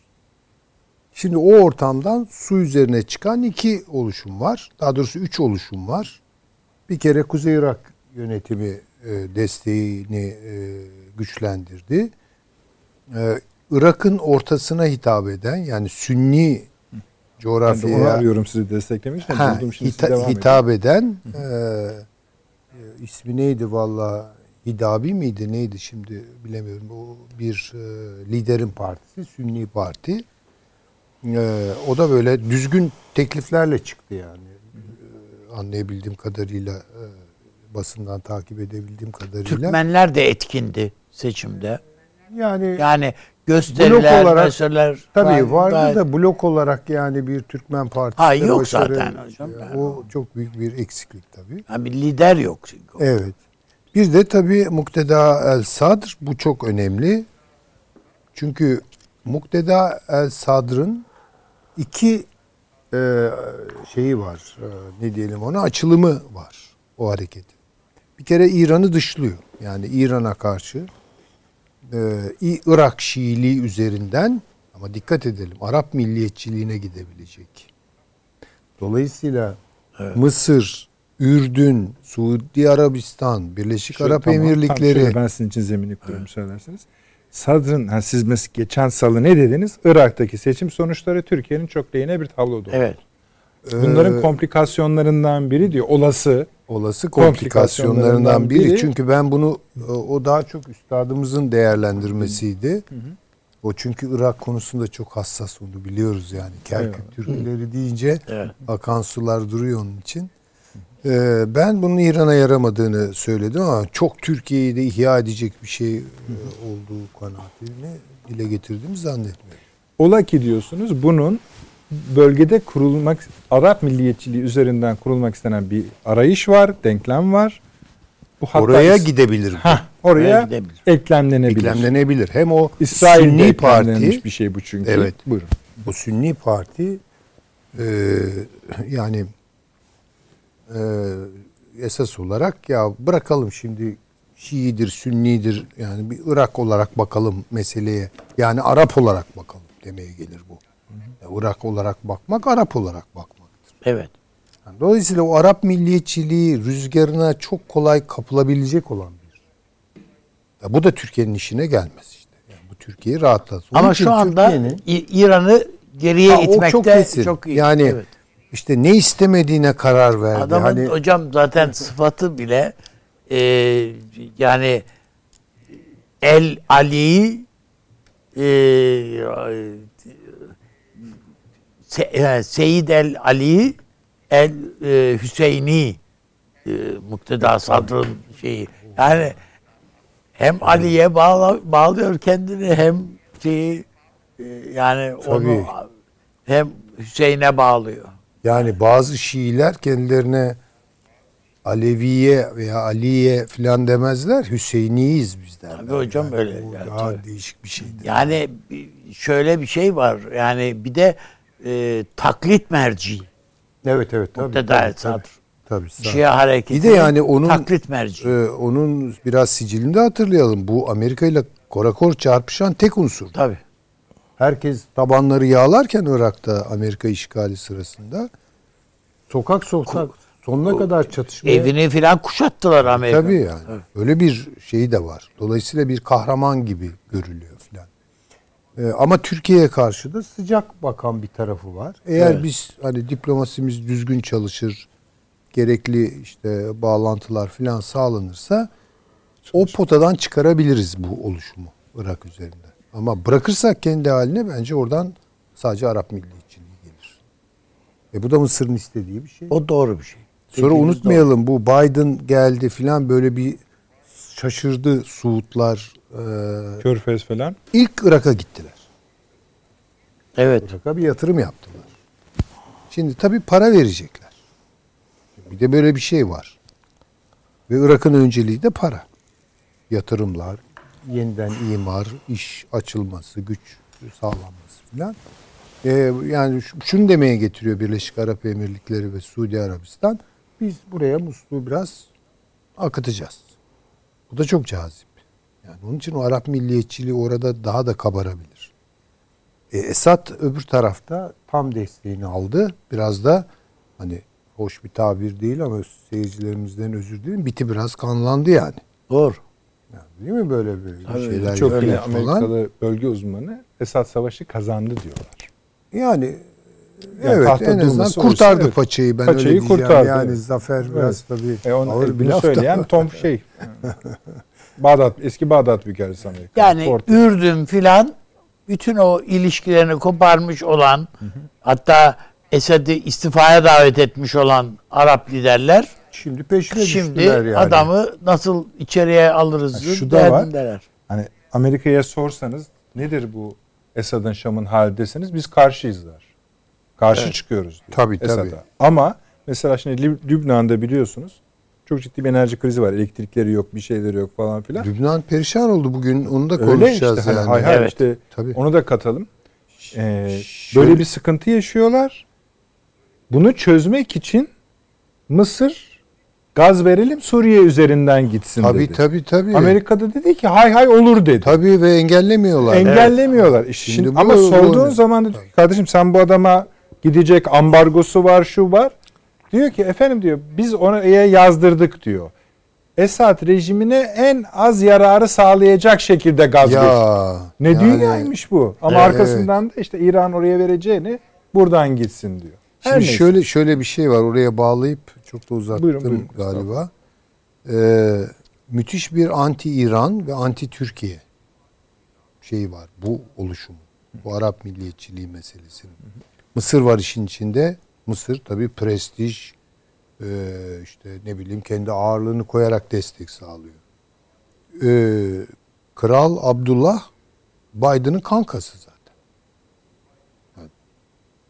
Şimdi o ortamdan su üzerine çıkan iki oluşum var. Daha doğrusu üç oluşum var. Bir kere Kuzey Irak yönetimi desteğini e, güçlendirdi. E, Irak'ın ortasına hitap eden yani Sünni Ben de onu coğrafyaya arıyorum sizi desteklemek için. Ha, Buldum şimdi hita- devam hitap eden e, e, ismi neydi valla Hidabi miydi neydi şimdi bilemiyorum. O bir e, liderin partisi Sünni Parti. E, o da böyle düzgün tekliflerle çıktı yani. E, anlayabildiğim kadarıyla e, basından takip edebildiğim kadarıyla. Türkmenler de etkindi seçimde. yani Yani gösteriler, olarak meseleler Tabii vardı gayet- da blok olarak yani bir Türkmen partisi. Ha, yok başarı- zaten hocam. Yani o çok büyük bir eksiklik tabii. Yani bir lider yok çünkü. Evet. Bir de tabii Mukteda El Sadr bu çok önemli. Çünkü Mukteda El Sadr'ın iki e, şeyi var. E, ne diyelim ona açılımı var o hareketin. Bir kere İran'ı dışlıyor. Yani İran'a karşı e, Irak Şiiliği üzerinden ama dikkat edelim Arap milliyetçiliğine gidebilecek. Dolayısıyla Mısır, Ürdün, Suudi Arabistan, Birleşik Şöyle, Arap tamam, tam Emirlikleri şöyle ben sizin için zemini kuruyorum söylerseniz. Sadr'ın, ha siz mes- geçen salı ne dediniz? Irak'taki seçim sonuçları Türkiye'nin çok lehine bir tablo doğuruyor. Evet. Bunların Ee, komplikasyonlarından biri diyor. Olası olası komplikasyonlarından komplikasyonlarından biri. biri- Çünkü ben bunu o- o daha çok üstadımızın değerlendirmesiydi. O çünkü Irak konusunda çok hassas onu biliyoruz yani. Kerkük Evet. Türkleri deyince Evet. akan sular duruyor onun için. Ee, ben bunun İran'a yaramadığını söyledim ama çok Türkiye'yi de ihya edecek bir şey e, olduğu kanaatini dile getirdiğimi zannetmiyorum. Ola ki diyorsunuz bunun bölgede kurulmak Arap milliyetçiliği üzerinden kurulmak istenen bir arayış var, denklem var. Bu hatta Oraya is- gidebilir. Hah, Oraya oraya gidebilir. eklemlenebilir. Eklemlenebilir. Hem o İsrail'de Sünni parti bir şey bu çünkü. Evet. Buyurun. bu Sünni parti e, yani e, esas olarak ya bırakalım şimdi Şiidir, Sünnidir yani bir Irak olarak bakalım meseleye. Yani Arap olarak bakalım demeye gelir bu. Ya Irak olarak bakmak, Arap olarak bakmaktır. Evet. Yani dolayısıyla o Arap milliyetçiliği rüzgarına çok kolay kapılabilecek olan bir. Ya bu da Türkiye'nin işine gelmez işte. Yani bu Türkiye'yi rahatlatır. Ama şu anda İran'ı geriye Ha, itmekte çok çok, kesin. iyi. Yani Evet. işte ne istemediğine karar verdi. Adamın hani hocam zaten sıfatı bile e, yani El Ali e, Se, e, Seyyid El Ali El e, Hüseyini e, Mukteda Sadr'ın şeyi. Yani hem Ali'ye bağla, bağlıyor kendini hem şeyi e, yani onu Tabii. hem Hüseyin'e bağlıyor. yani bazı Şiiler kendilerine Aleviye veya Aliye filan demezler. Hüseyiniyiz biz derler. Tabii hocam öyle. Bu Yani daha tabii. değişik bir şeydir. Yani şöyle bir şey var. Yani bir de e, taklit merci. evet evet tabii. Mukteda tabii, Sadr. tabii, sağ- Şia hareketi. Bir de yani onun- taklit merci. Ee, onun biraz sicilini de hatırlayalım. Bu Amerika ile korakor çarpışan tek unsur. Tabii. Herkes tabanları yağlarken Irak'ta Amerika işgali sırasında sokak sokak sonuna kadar çatışmaya Evini filan kuşattılar Amerika. tabii yani. Öyle bir şeyi de var. Dolayısıyla bir kahraman gibi görülüyor Ee, ama Türkiye'ye karşı da sıcak bakan bir tarafı var. Eğer Evet. biz hani diplomasimiz düzgün çalışır, gerekli işte bağlantılar filan sağlanırsa o potadan çıkarabiliriz bu oluşumu Irak üzerinde. Ama bırakırsak kendi haline bence oradan sadece Arap milliyetçiliği gelir. E bu da Mısır'ın istediği bir şey. O doğru bir şey. Sonra Dediğiniz unutmayalım bu Biden geldi filan böyle bir şaşırdı Suudlar. Ee, Körfez falan. ilk Irak'a gittiler. Evet. Irak'a bir yatırım yaptılar. Şimdi tabii para verecekler. Bir de böyle bir şey var. Ve Irak'ın önceliği de para. Yatırımlar, yeniden imar, iş açılması, güç sağlanması filan. Ee, yani şu- şunu demeye getiriyor Birleşik Arap Emirlikleri ve Suudi Arabistan. Biz buraya musluğu biraz akıtacağız. Bu da çok cazip. Yani onun için o Arap milliyetçiliği orada daha da kabarabilir. E, Esad öbür tarafta tam desteğini aldı. Biraz da hani hoş bir tabir değil ama seyircilerimizden özür dilerim. Biti biraz kanlandı yani. Doğru. yani değil mi böyle böyle Tabii, şeyler Çok bile falan? Amerikalı bölge uzmanı Esad Savaşı kazandı diyorlar. Yani, Yani evet en azından kurtardı evet. paçayı ben Paçayı öyle diyeceğim. kurtardı, Yani evet. zafer biraz tabii E onu, ağır bir laf söyleyen. Tom şey. Bağdat, eski Bağdat Büyükelçisi Amerika. Yani Porto. Ürdün filan bütün o ilişkilerini koparmış olan hatta Esed'i istifaya davet etmiş olan Arap liderler Şimdi peşine şimdi düştüler yani. adamı nasıl içeriye alırız Ha, şu da var. Hani Amerika'ya sorsanız nedir bu Esad'ın Şam'ın hali deseniz biz karşıyız der. Karşı çıkıyoruz diyor Tabii, tabii. Esad'a. Ama mesela şimdi Lüb- Lübnan'da biliyorsunuz çok ciddi bir enerji krizi var. Elektrikleri yok, bir şeyleri yok falan filan. Lübnan perişan oldu bugün. Onu da Öyle konuşacağız işte. Hani yani. hay hay Evet. işte Tabii. onu da katalım. Ee, Şöyle- böyle bir sıkıntı yaşıyorlar. Bunu çözmek için Mısır gaz verelim Suriye üzerinden gitsin Tabii dedi. tabii tabii. Amerika'da dedi ki hay hay olur dedi. Tabii ve engellemiyorlar. Engellemiyorlar. İş- Şimdi, Şimdi bu- ama bu- sorduğun bu- zaman ki, kardeşim sen bu adama gidecek ambargosu var şu var. Diyor ki efendim diyor biz oraya yazdırdık diyor. Esad rejimine en az yararı sağlayacak şekilde gaz geçti. Ya. Ne yani- dünyaymış bu. Ama Evet. arkasından da işte İran oraya vereceğini buradan gitsin diyor. Her Şimdi neyse. şöyle şöyle bir şey var. Oraya bağlayıp çok da uzattım Buyurun, buyurun. galiba. Ee, müthiş bir anti İran ve anti Türkiye şeyi var. Bu oluşum. Bu Arap milliyetçiliği meselesinin. Mısır var işin içinde. Mısır tabii prestij, Ee, işte ne bileyim kendi ağırlığını koyarak destek sağlıyor. Ee, Kral Abdullah Biden'ın kankası zaten. Yani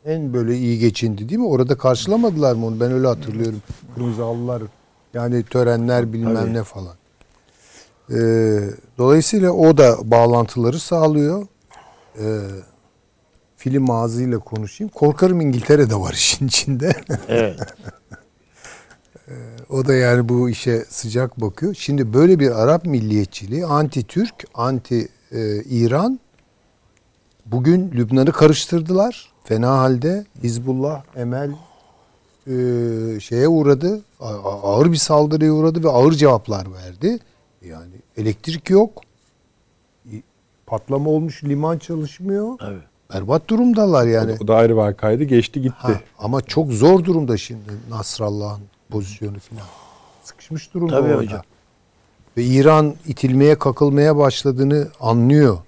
en böyle iyi geçindi değil mi? Orada karşılamadılar mı onu? Ben öyle hatırlıyorum. Kırmızı halılar yani törenler bilmem Tabii. ne falan. Ee, dolayısıyla o da bağlantıları sağlıyor. Ee, film ağzıyla konuşayım. Korkarım İngiltere de var işin içinde. Evet. o da yani bu işe sıcak bakıyor. Şimdi böyle bir Arap milliyetçiliği anti-Türk, anti-İran bugün Lübnan'ı karıştırdılar. Fena halde Hizbullah, Emel e, şeye uğradı. Ağır bir saldırıya uğradı ve ağır cevaplar verdi. Yani elektrik yok. Patlama olmuş, liman çalışmıyor. Tabii. Berbat durumdalar yani. O da ayrı vakaydı. Geçti gitti. Ha, ama çok zor durumda şimdi Nasrallah'ın pozisyonu filan. Sıkışmış durumda Tabii orada. hocam. Ve İran itilmeye kakılmaya başladığını anlıyor.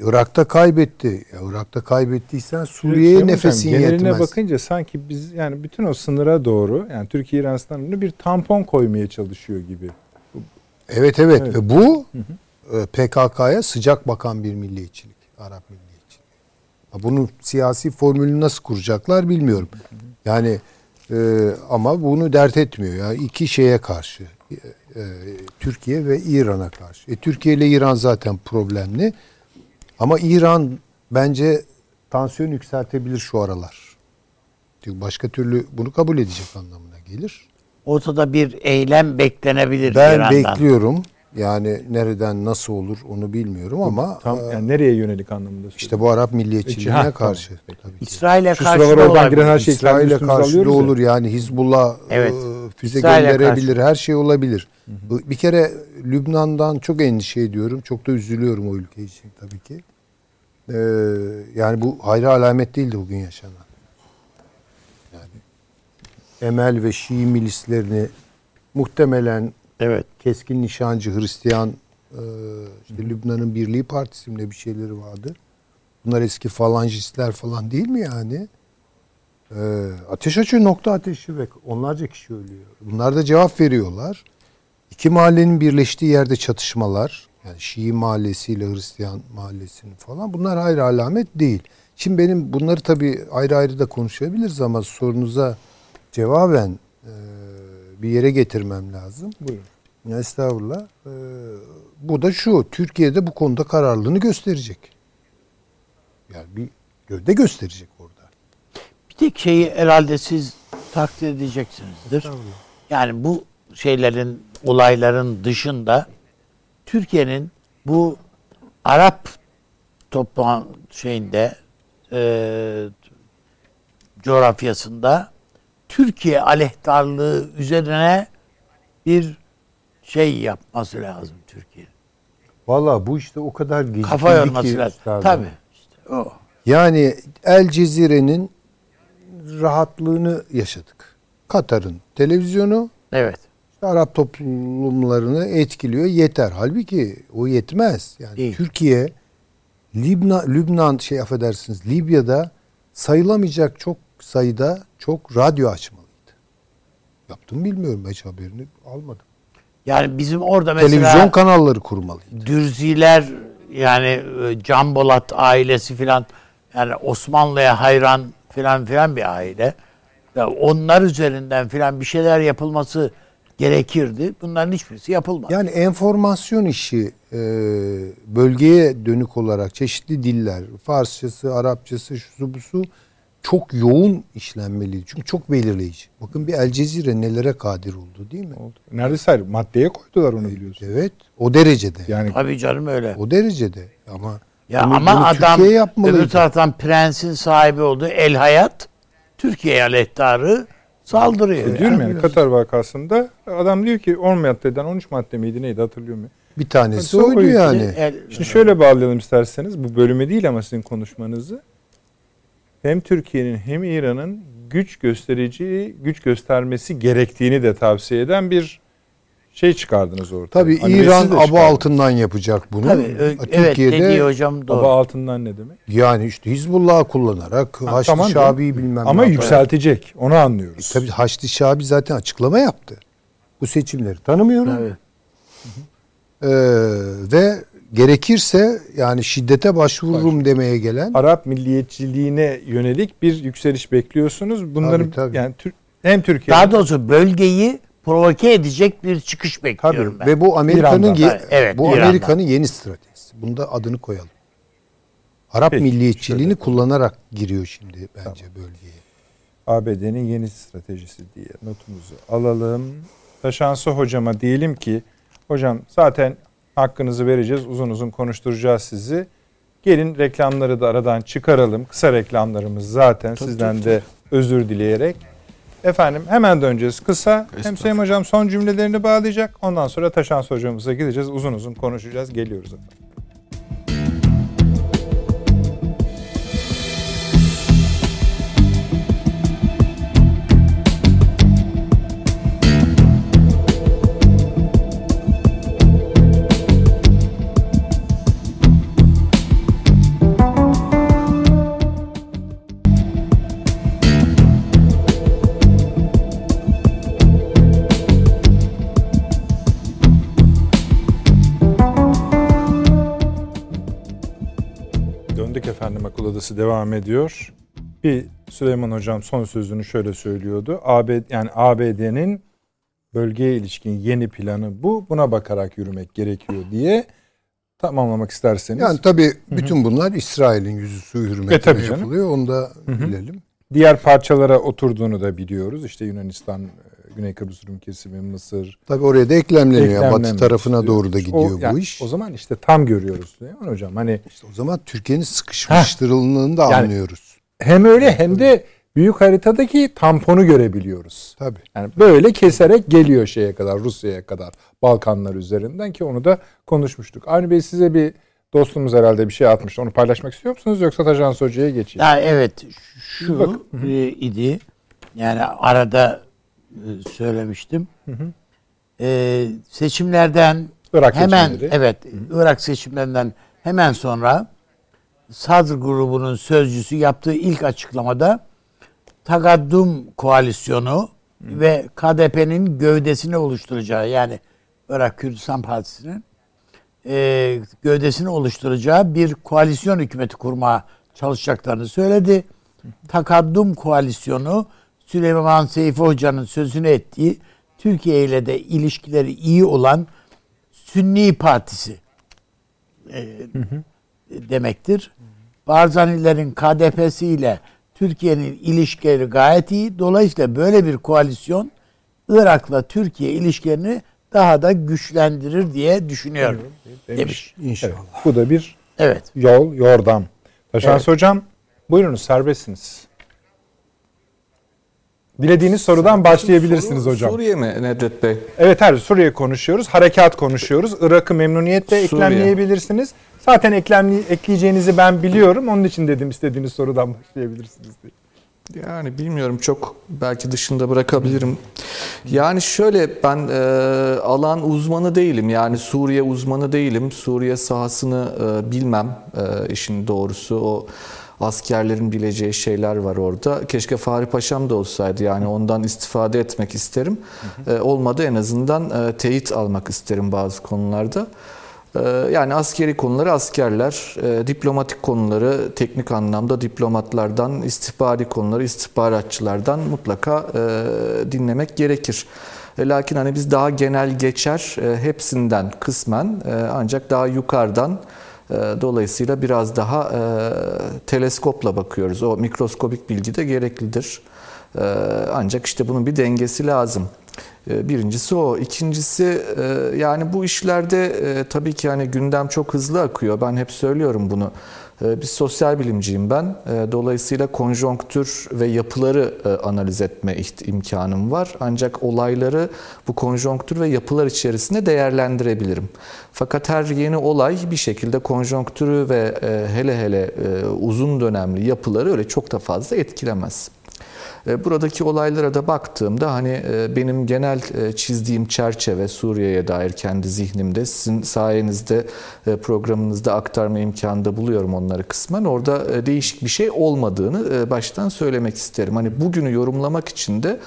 Irak'ta kaybetti. Ya Irak'ta kaybettiysen Suriye'ye Sayın nefesin Hocam, geneline yetmez. bakınca sanki biz yani bütün o sınıra doğru yani Türkiye İran sınırına bir tampon koymaya çalışıyor gibi. Evet, evet Evet. ve bu e, PKK'ya sıcak bakan bir milliyetçilik. Arap milliyetçiliği. Ha, Bunun siyasi formülünü nasıl kuracaklar bilmiyorum. Yani e, ama bunu dert etmiyor. ya iki şeye karşı. E, e, Türkiye ve İran'a karşı. E, Türkiye ile İran zaten problemli. Ama İran bence tansiyon yükseltebilir şu aralar. Çünkü başka türlü bunu kabul edecek anlamına gelir. Ortada bir eylem beklenebilir Ben İran'dan. bekliyorum. Yani nereden nasıl olur onu bilmiyorum ama Tam e, yani nereye yönelik anlamında işte bu Arap milliyetçiliğine Ha, karşı. tamam. Tabii. İsrail'e karşı da oradan olabilir. giren her şey İsrail'e karşı da alıyoruz ya. olur yani Hizbullah Evet. e, füze İsrail'e gönderebilir, karşı. her şey olabilir. Bu- Bir kere Lübnan'dan çok endişe ediyorum. Çok da üzülüyorum o ülke için tabii ki. Ee, yani bu hayra alamet değildi bugün yaşanan. Yani Emel ve Şii milislerini muhtemelen Evet. keskin nişancı Hristiyan e, işte Lübnan'ın Birliği Partisi mi bir şeyleri vardı. Bunlar eski falancistler falan değil mi yani? E, ateş açıyor nokta ateşi ve onlarca kişi ölüyor. Bunlar da cevap veriyorlar. İki mahallenin birleştiği yerde çatışmalar. Yani Şii mahallesiyle Hristiyan mahallesinin falan. Bunlar hayır alamet değil. Şimdi benim bunları tabii ayrı ayrı da konuşabiliriz ama sorunuza cevaben e, bir yere getirmem lazım. Buyurun. Ya estağfurullah. Ee, bu da şu. Türkiye'de bu konuda kararlılığını gösterecek. Yani bir gövde gösterecek orada. Bir tek şeyi herhalde siz takdir edeceksinizdir. Yani bu şeylerin, olayların dışında Türkiye'nin bu Arap toplan şeyinde e, coğrafyasında Türkiye aleyhtarlığı üzerine bir şey yapması lazım Türkiye. Valla bu işte o kadar gecikildi Kafa yorması lazım. üstadım. Tabii. işte o. Yani El Cezire'nin rahatlığını yaşadık. Katar'ın televizyonu Evet. işte Arap toplumlarını etkiliyor yeter. Halbuki o yetmez. Yani Değil. Türkiye Libna, Lübnan şey affedersiniz Libya'da sayılamayacak çok sayıda çok radyo açmalıydı. Yaptım bilmiyorum hiç haberini almadım. Yani bizim orada mesela Televizyon kanalları kurmalıydı. Dürziler yani e, Can Bolat ailesi filan yani Osmanlı'ya hayran filan filan bir aile. Ya onlar üzerinden filan bir şeyler yapılması gerekirdi. Bunların hiçbirisi yapılmadı. Yani enformasyon işi e, bölgeye dönük olarak çeşitli diller, Farsçası, Arapçası, şusu busu çok yoğun işlenmeliydi. Çünkü çok belirleyici. Bakın bir El Cezire nelere kadir oldu değil mi? Oldu. Neredeyse hayır, maddeye koydular onu biliyorsun. Evet. O derecede. Yani Tabii canım öyle. O derecede. Ama Ya bunu- ama bunu adam Türkiye yapmalıydı. öbür taraftan prensin sahibi olduğu El Hayat Türkiye aleyhtarı saldırıyor. E diyorum yani Yani Katar vakasında adam diyor ki 10 maddeden 13 madde miydi neydi hatırlıyor muyum? bir tanesi Hadi oydu yani. El- Şimdi şöyle bağlayalım isterseniz bu bölüme değil ama sizin konuşmanızı. Hem Türkiye'nin hem İran'ın güç gösterici, güç göstermesi gerektiğini de tavsiye eden bir şey çıkardınız ortaya. Tabii Hani İran aba altından yapacak bunu. Tabii ö- evet dediği hocam doğru. Aba altından ne demek? yani işte Hizbullah'ı kullanarak Ha, Haçlı tamam Şabi'yi bilmem Ama ne yapar. yükseltecek. Onu anlıyoruz. Tabii Haçlı Şabi zaten açıklama yaptı. Bu seçimleri tanımıyorum. Evet. Ee, ve gerekirse yani şiddete başvururum demeye gelen Arap milliyetçiliğine yönelik bir yükseliş bekliyorsunuz. Bunların Tabii, tabii. yani Tür- hem Türkiye Daha doğrusu bölgeyi provoke edecek bir çıkış bekliyorum tabii ben. ve bu Amerika'nın ye- Evet, bu. Amerika'nın yeni stratejisi. Bunda adını koyalım. Arap Peki, milliyetçiliğini şöyle. kullanarak giriyor şimdi bence bölgeye. ABD'nin yeni stratejisi diye notumuzu alalım. Taşansı hocama diyelim ki hocam zaten hakkınızı vereceğiz. Uzun uzun konuşturacağız sizi. Gelin reklamları da aradan çıkaralım. Kısa reklamlarımız zaten sizden de özür dileyerek. Efendim hemen döneceğiz kısa. Hem Sayın Hocam son cümlelerini bağlayacak. Ondan sonra Taşansı hocamıza gideceğiz. Uzun uzun konuşacağız. Geliyoruz efendim. Odası devam ediyor. Bir Süleyman hocam son sözünü şöyle söylüyordu. AB yani ABD'nin bölgeye ilişkin yeni planı bu. Buna bakarak yürümek gerekiyor diye tamamlamak isterseniz. Yani tabii bütün bunlar İsrail'in yüzüstü E, hürmetine tabii canım. yapılıyor. Onu da bilelim. Diğer parçalara oturduğunu da biliyoruz. İşte Yunanistan, e, Güney Kıbrıs Rum kesimi, Mısır. Tabii oraya da eklemleniyor. Eklemlenmek Batı tarafına doğru da gidiyor O- bu yani iş. O zaman işte tam görüyoruz Süleyman hocam. Hani İşte o zaman Türkiye'nin sıkışmıştırıldığını da Yani- anlıyoruz. hem öyle hem de büyük haritadaki tamponu görebiliyoruz. Tabii. Yani böyle keserek geliyor şeye kadar, Rusya'ya kadar, Balkanlar üzerinden ki onu da konuşmuştuk. Avni Bey size bir dostumuz herhalde bir şey atmıştı. Onu paylaşmak istiyor musunuz yoksa Tajans Hoca'ya geçeyim? Ya evet şu Bak. e, idi. Yani arada e, söylemiştim. E, seçimlerden Irak hemen seçimleri. evet Irak seçimlerinden hemen sonra Sadr grubunun sözcüsü yaptığı ilk açıklamada Tagaddum koalisyonu ve KDP'nin gövdesini oluşturacağı yani Irak Kürdistan Partisi'nin e, gövdesini oluşturacağı bir koalisyon hükümeti kurmaya çalışacaklarını söyledi. Takaddum koalisyonu Süleyman Seyfi Hoca'nın sözünü ettiği Türkiye ile de ilişkileri iyi olan Sünni Partisi e, demektir. Barzanilerin KDP'si ile Türkiye'nin ilişkileri gayet iyi. Dolayısıyla böyle bir koalisyon Irak'la Türkiye ilişkilerini daha da güçlendirir diye düşünüyorum. Demiş. İnşallah. Evet, bu da bir Evet. yol, yordam. Tajans Evet. Hocam buyurunuz serbestsiniz. Dilediğiniz sorudan başlayabilirsiniz Soru- hocam. Suriye mi Nedret Bey? Evet her Suriye konuşuyoruz. Harekat konuşuyoruz. Irak'ı memnuniyetle Suriye. eklemleyebilirsiniz. Zaten eklemli, ekleyeceğinizi ben biliyorum. Onun için dedim istediğiniz sorudan başlayabilirsiniz diye. Yani bilmiyorum çok belki dışında bırakabilirim. Yani şöyle ben e, alan uzmanı değilim. Yani Suriye uzmanı değilim. Suriye sahasını e, bilmem e, işin doğrusu. O askerlerin bileceği şeyler var orada. Keşke Fahri Paşam da olsaydı. Yani ondan istifade etmek isterim. E, olmadı en azından e, teyit almak isterim bazı konularda. Ee, Yani askeri konuları askerler, e, diplomatik konuları teknik anlamda diplomatlardan, istihbari konuları istihbaratçılardan mutlaka e, dinlemek gerekir. E, Lakin hani biz daha genel geçer e, hepsinden kısmen e, ancak daha yukarıdan e, dolayısıyla biraz daha e, teleskopla bakıyoruz. O mikroskobik bilgi de gereklidir. E, Ancak işte bunun bir dengesi lazım. E, Birincisi o. İkincisi e, yani bu işlerde e, tabii ki yani gündem çok hızlı akıyor. Ben hep söylüyorum bunu. E, Bir sosyal bilimciyim ben. E, Dolayısıyla konjonktür ve yapıları e, analiz etme imkanım var. Ancak olayları bu konjonktür ve yapılar içerisinde değerlendirebilirim. Fakat her yeni olay bir şekilde konjonktürü ve e, hele hele e, uzun dönemli yapıları öyle çok da fazla etkilemez. E, buradaki olaylara da baktığımda hani e, benim genel e, çizdiğim çerçeve Suriye'ye dair kendi zihnimde sizin sayenizde programınızda aktarma imkanı da buluyorum onları kısmen. Orada değişik bir şey olmadığını baştan söylemek isterim. Hani bugünü yorumlamak için de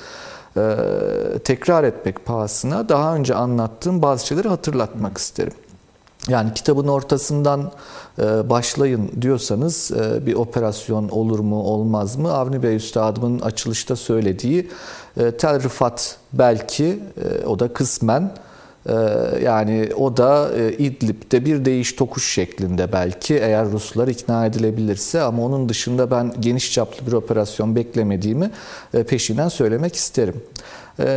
tekrar etmek pahasına daha önce anlattığım bazı şeyleri hatırlatmak isterim. Yani kitabın ortasından e, başlayın diyorsanız e, bir operasyon olur mu olmaz mı? Avni Bey Üstadımın açılışta söylediği e, Tel Rifat belki o da kısmen yani o da İdlib'de bir değiş tokuş şeklinde belki eğer Ruslar ikna edilebilirse ama onun dışında ben geniş çaplı bir operasyon beklemediğimi peşinden söylemek isterim.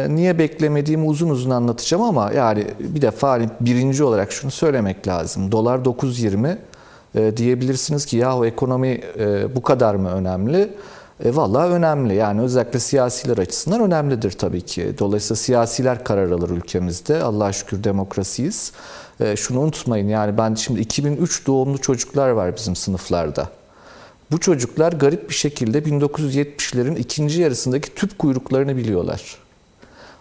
Niye beklemediğimi uzun uzun anlatacağım ama yani bir defa hani birinci olarak şunu söylemek lazım. Dolar 9.20 e, diyebilirsiniz ki yahu ekonomi e, bu kadar mı önemli? E, Valla önemli. Yani özellikle siyasiler açısından önemlidir tabii ki. Dolayısıyla siyasiler karar alır ülkemizde. Allah'a şükür demokrasiyiz. E, şunu unutmayın yani ben şimdi 2003 doğumlu çocuklar var bizim sınıflarda. Bu çocuklar garip bir şekilde 1970'lerin ikinci yarısındaki tüp kuyruklarını biliyorlar.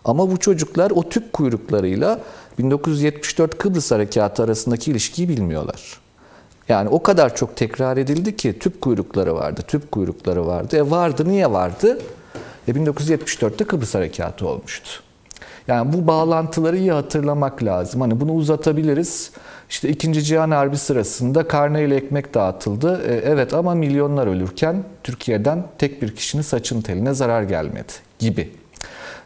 Ama bu çocuklar o tüp kuyruklarıyla 1974 Kıbrıs Harekatı arasındaki ilişkiyi bilmiyorlar. Yani o kadar çok tekrar edildi ki tüp kuyrukları vardı, tüp kuyrukları vardı. E vardı, niye vardı? E 1974'te Kıbrıs Harekatı olmuştu. Yani bu bağlantıları iyi hatırlamak lazım. Hani bunu uzatabiliriz. İşte 2. Cihan Harbi sırasında karne ile ekmek dağıtıldı. E, evet ama milyonlar ölürken Türkiye'den tek bir kişinin saçın teline zarar gelmedi gibi.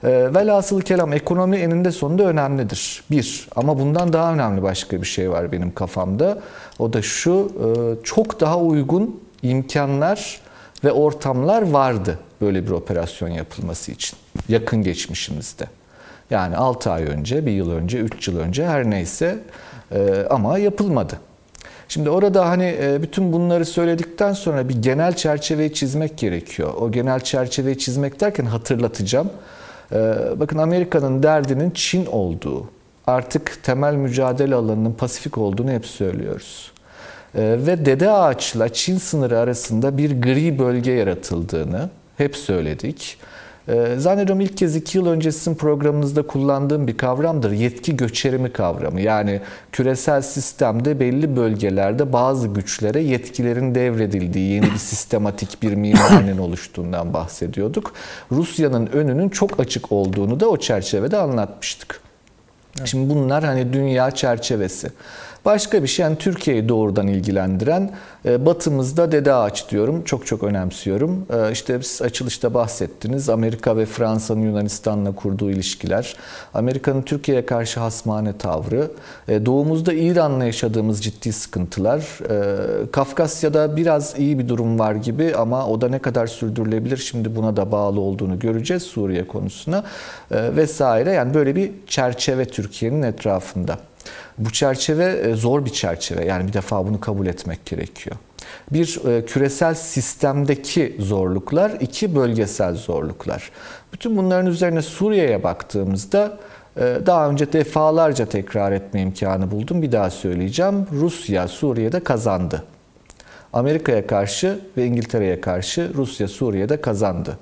E, velhasıl kelam ekonomi eninde sonunda önemlidir. Bir ama bundan daha önemli başka bir şey var benim kafamda. O da şu e, çok daha uygun imkanlar ve ortamlar vardı böyle bir operasyon yapılması için yakın geçmişimizde. Yani 6 ay önce, bir yıl önce, 3 yıl önce her neyse e, ama yapılmadı. Şimdi orada hani e, bütün bunları söyledikten sonra bir genel çerçeveyi çizmek gerekiyor. O genel çerçeveyi çizmek derken hatırlatacağım. Bakın Amerika'nın derdinin Çin olduğu, artık temel mücadele alanının Pasifik olduğunu hep söylüyoruz. Ee, ve Dede Ağaç'la Çin sınırı arasında bir gri bölge yaratıldığını hep söyledik. Ee, zannediyorum ilk kez iki yıl önce sizin programınızda kullandığım bir kavramdır. Yetki göçerimi kavramı. Yani küresel sistemde belli bölgelerde bazı güçlere yetkilerin devredildiği yeni bir sistematik bir mimarinin oluştuğundan bahsediyorduk. Rusya'nın önünün çok açık olduğunu da o çerçevede anlatmıştık. Evet. Şimdi bunlar hani dünya çerçevesi. Başka bir şey yani Türkiye'yi doğrudan ilgilendiren e, batımızda dede ağaç diyorum. Çok çok önemsiyorum. E, işte siz açılışta bahsettiniz. Amerika ve Fransa'nın Yunanistan'la kurduğu ilişkiler. Amerika'nın Türkiye'ye karşı hasmane tavrı. E, doğumuzda İran'la yaşadığımız ciddi sıkıntılar. Kafkasya'da biraz iyi bir durum var gibi ama o da ne kadar sürdürülebilir şimdi buna da bağlı olduğunu göreceğiz Suriye konusuna vesaire. Yani böyle bir çerçeve Türkiye'nin etrafında. Bu çerçeve e, zor bir çerçeve. Yani bir defa bunu kabul etmek gerekiyor. Bir e, küresel sistemdeki zorluklar, iki bölgesel zorluklar. Bütün bunların üzerine Suriye'ye baktığımızda e, daha önce defalarca tekrar etme imkanı buldum. Bir daha söyleyeceğim. Rusya Suriye'de kazandı. Amerika'ya karşı ve İngiltere'ye karşı Rusya Suriye'de kazandı.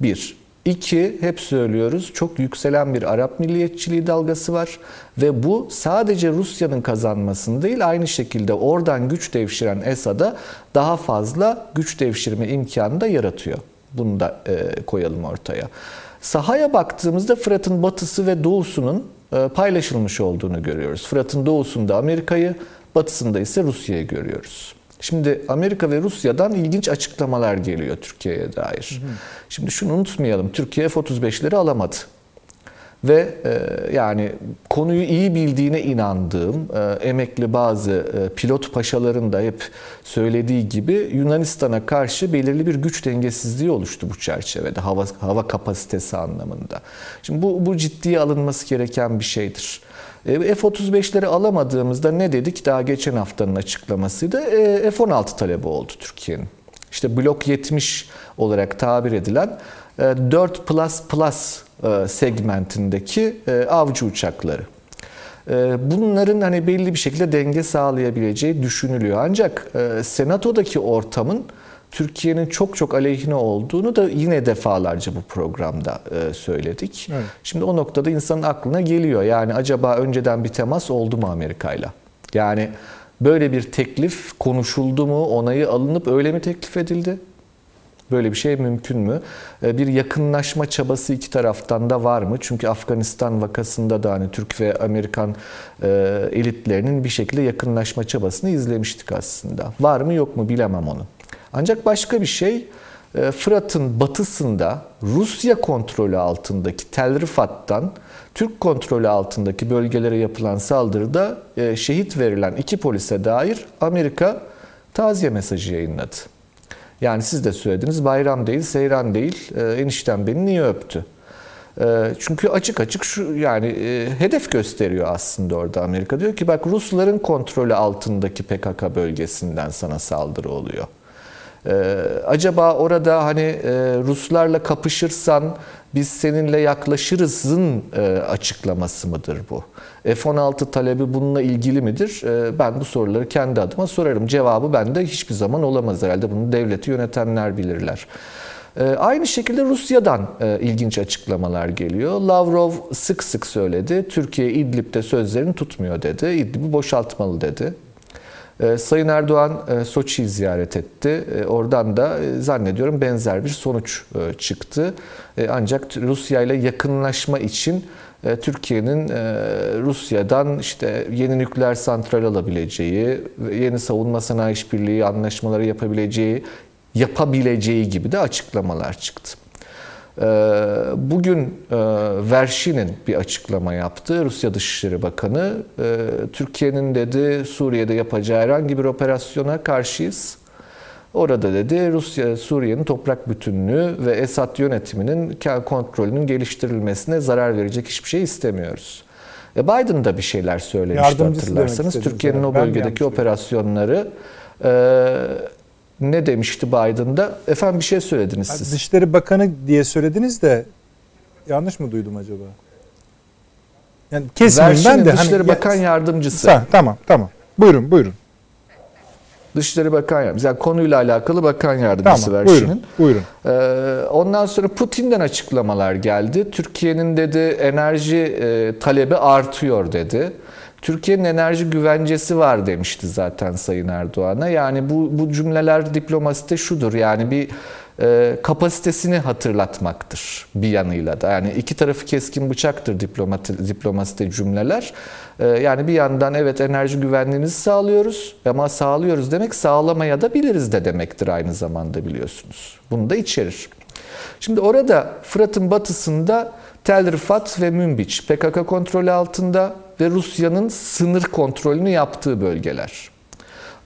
Bir, İki, hep söylüyoruz çok yükselen bir Arap milliyetçiliği dalgası var ve bu sadece Rusya'nın kazanmasını değil aynı şekilde oradan güç devşiren Esad'a daha fazla güç devşirme imkanı da yaratıyor. Bunu da e, koyalım ortaya. Sahaya baktığımızda Fırat'ın batısı ve doğusunun e, paylaşılmış olduğunu görüyoruz. Fırat'ın doğusunda Amerika'yı, batısında ise Rusya'yı görüyoruz. Şimdi Amerika ve Rusya'dan ilginç açıklamalar geliyor Türkiye'ye dair. Hı hı. Şimdi şunu unutmayalım. Türkiye F-35'leri alamadı. Ve e, yani konuyu iyi bildiğine inandığım e, emekli bazı e, pilot paşaların da hep söylediği gibi Yunanistan'a karşı belirli bir güç dengesizliği oluştu bu çerçevede hava hava kapasitesi anlamında. Şimdi bu bu ciddiye alınması gereken bir şeydir. E, F-35'leri alamadığımızda ne dedik? Daha geçen haftanın açıklamasıydı. E, F-16 talebi oldu Türkiye'nin. İşte blok 70 olarak tabir edilen 4 e, plus plus segmentindeki avcı uçakları. Bunların hani belli bir şekilde denge sağlayabileceği düşünülüyor. Ancak senatodaki ortamın Türkiye'nin çok çok aleyhine olduğunu da yine defalarca bu programda e, söyledik. Evet. Şimdi o noktada insanın aklına geliyor. Yani acaba önceden bir temas oldu mu Amerika'yla? Yani böyle bir teklif konuşuldu mu, onayı alınıp öyle mi teklif edildi? Böyle bir şey mümkün mü? E, bir yakınlaşma çabası iki taraftan da var mı? Çünkü Afganistan vakasında da hani Türk ve Amerikan e, elitlerinin bir şekilde yakınlaşma çabasını izlemiştik aslında. Var mı yok mu bilemem onu. Ancak başka bir şey e, Fırat'ın batısında Rusya kontrolü altındaki Tel Rifat'tan Türk kontrolü altındaki bölgelere yapılan saldırıda e, şehit verilen iki polise dair Amerika taziye mesajı yayınladı. Yani siz de söylediniz bayram değil, seyran değil, e, enişten beni niye öptü? Çünkü açık açık şu yani hedef gösteriyor aslında orada Amerika. Diyor ki bak Rusların kontrolü altındaki PKK bölgesinden sana saldırı oluyor. Ee, acaba orada hani e, Ruslarla kapışırsan biz seninle yaklaşırızın e, açıklaması mıdır bu? F-16 talebi bununla ilgili midir? E, ben bu soruları kendi adıma sorarım. Cevabı bende hiçbir zaman olamaz herhalde. Bunu devleti yönetenler bilirler. E, aynı şekilde Rusya'dan e, ilginç açıklamalar geliyor. Lavrov sık sık söyledi. Türkiye İdlib'de sözlerini tutmuyor dedi. İdlib'i boşaltmalı dedi. Ee, Sayın Erdoğan e, Soçi'yi ziyaret etti. E, oradan da e, zannediyorum benzer bir sonuç çıktı. Ancak Rusya ile yakınlaşma için Türkiye'nin Rusya'dan işte yeni nükleer santral alabileceği, yeni savunma sanayi işbirliği anlaşmaları yapabileceği, yapabileceği gibi de açıklamalar çıktı. Ee, bugün e, Verşin'in bir açıklama yaptı. Rusya Dışişleri Bakanı. Ee, Türkiye'nin dedi Suriye'de yapacağı herhangi bir operasyona karşıyız. Orada dedi Rusya Suriye'nin toprak bütünlüğü ve Esad yönetiminin kontrolünün geliştirilmesine zarar verecek hiçbir şey istemiyoruz. E Biden da bir şeyler söylemişti hatırlarsanız. Türkiye'nin o bölgedeki operasyonları e, ne demişti Biden'da? Efendim bir şey söylediniz yani siz. Dışişleri Bakanı diye söylediniz de yanlış mı duydum acaba? Yani kesmeyeyim ben de. Hani Dışişleri hani, Bakan Yardımcısı. Sa, tamam tamam. Buyurun buyurun. Dışişleri Bakan Yardımcısı. Yani konuyla alakalı Bakan Yardımcısı tamam, Verşin'in. Buyurun, buyurun. Ee, ondan sonra Putin'den açıklamalar geldi. Türkiye'nin dedi enerji e, talebi artıyor dedi. Türkiye'nin enerji güvencesi var demişti zaten Sayın Erdoğan'a. Yani bu, bu cümleler diplomaside şudur yani bir e, kapasitesini hatırlatmaktır bir yanıyla da. Yani iki tarafı keskin bıçaktır diplomati, diplomaside cümleler. E, yani bir yandan evet enerji güvenliğinizi sağlıyoruz ama sağlıyoruz demek sağlamaya da biliriz de demektir aynı zamanda biliyorsunuz. Bunu da içerir. Şimdi orada Fırat'ın batısında Tel Rifat ve Münbiç PKK kontrolü altında ve Rusya'nın sınır kontrolünü yaptığı bölgeler.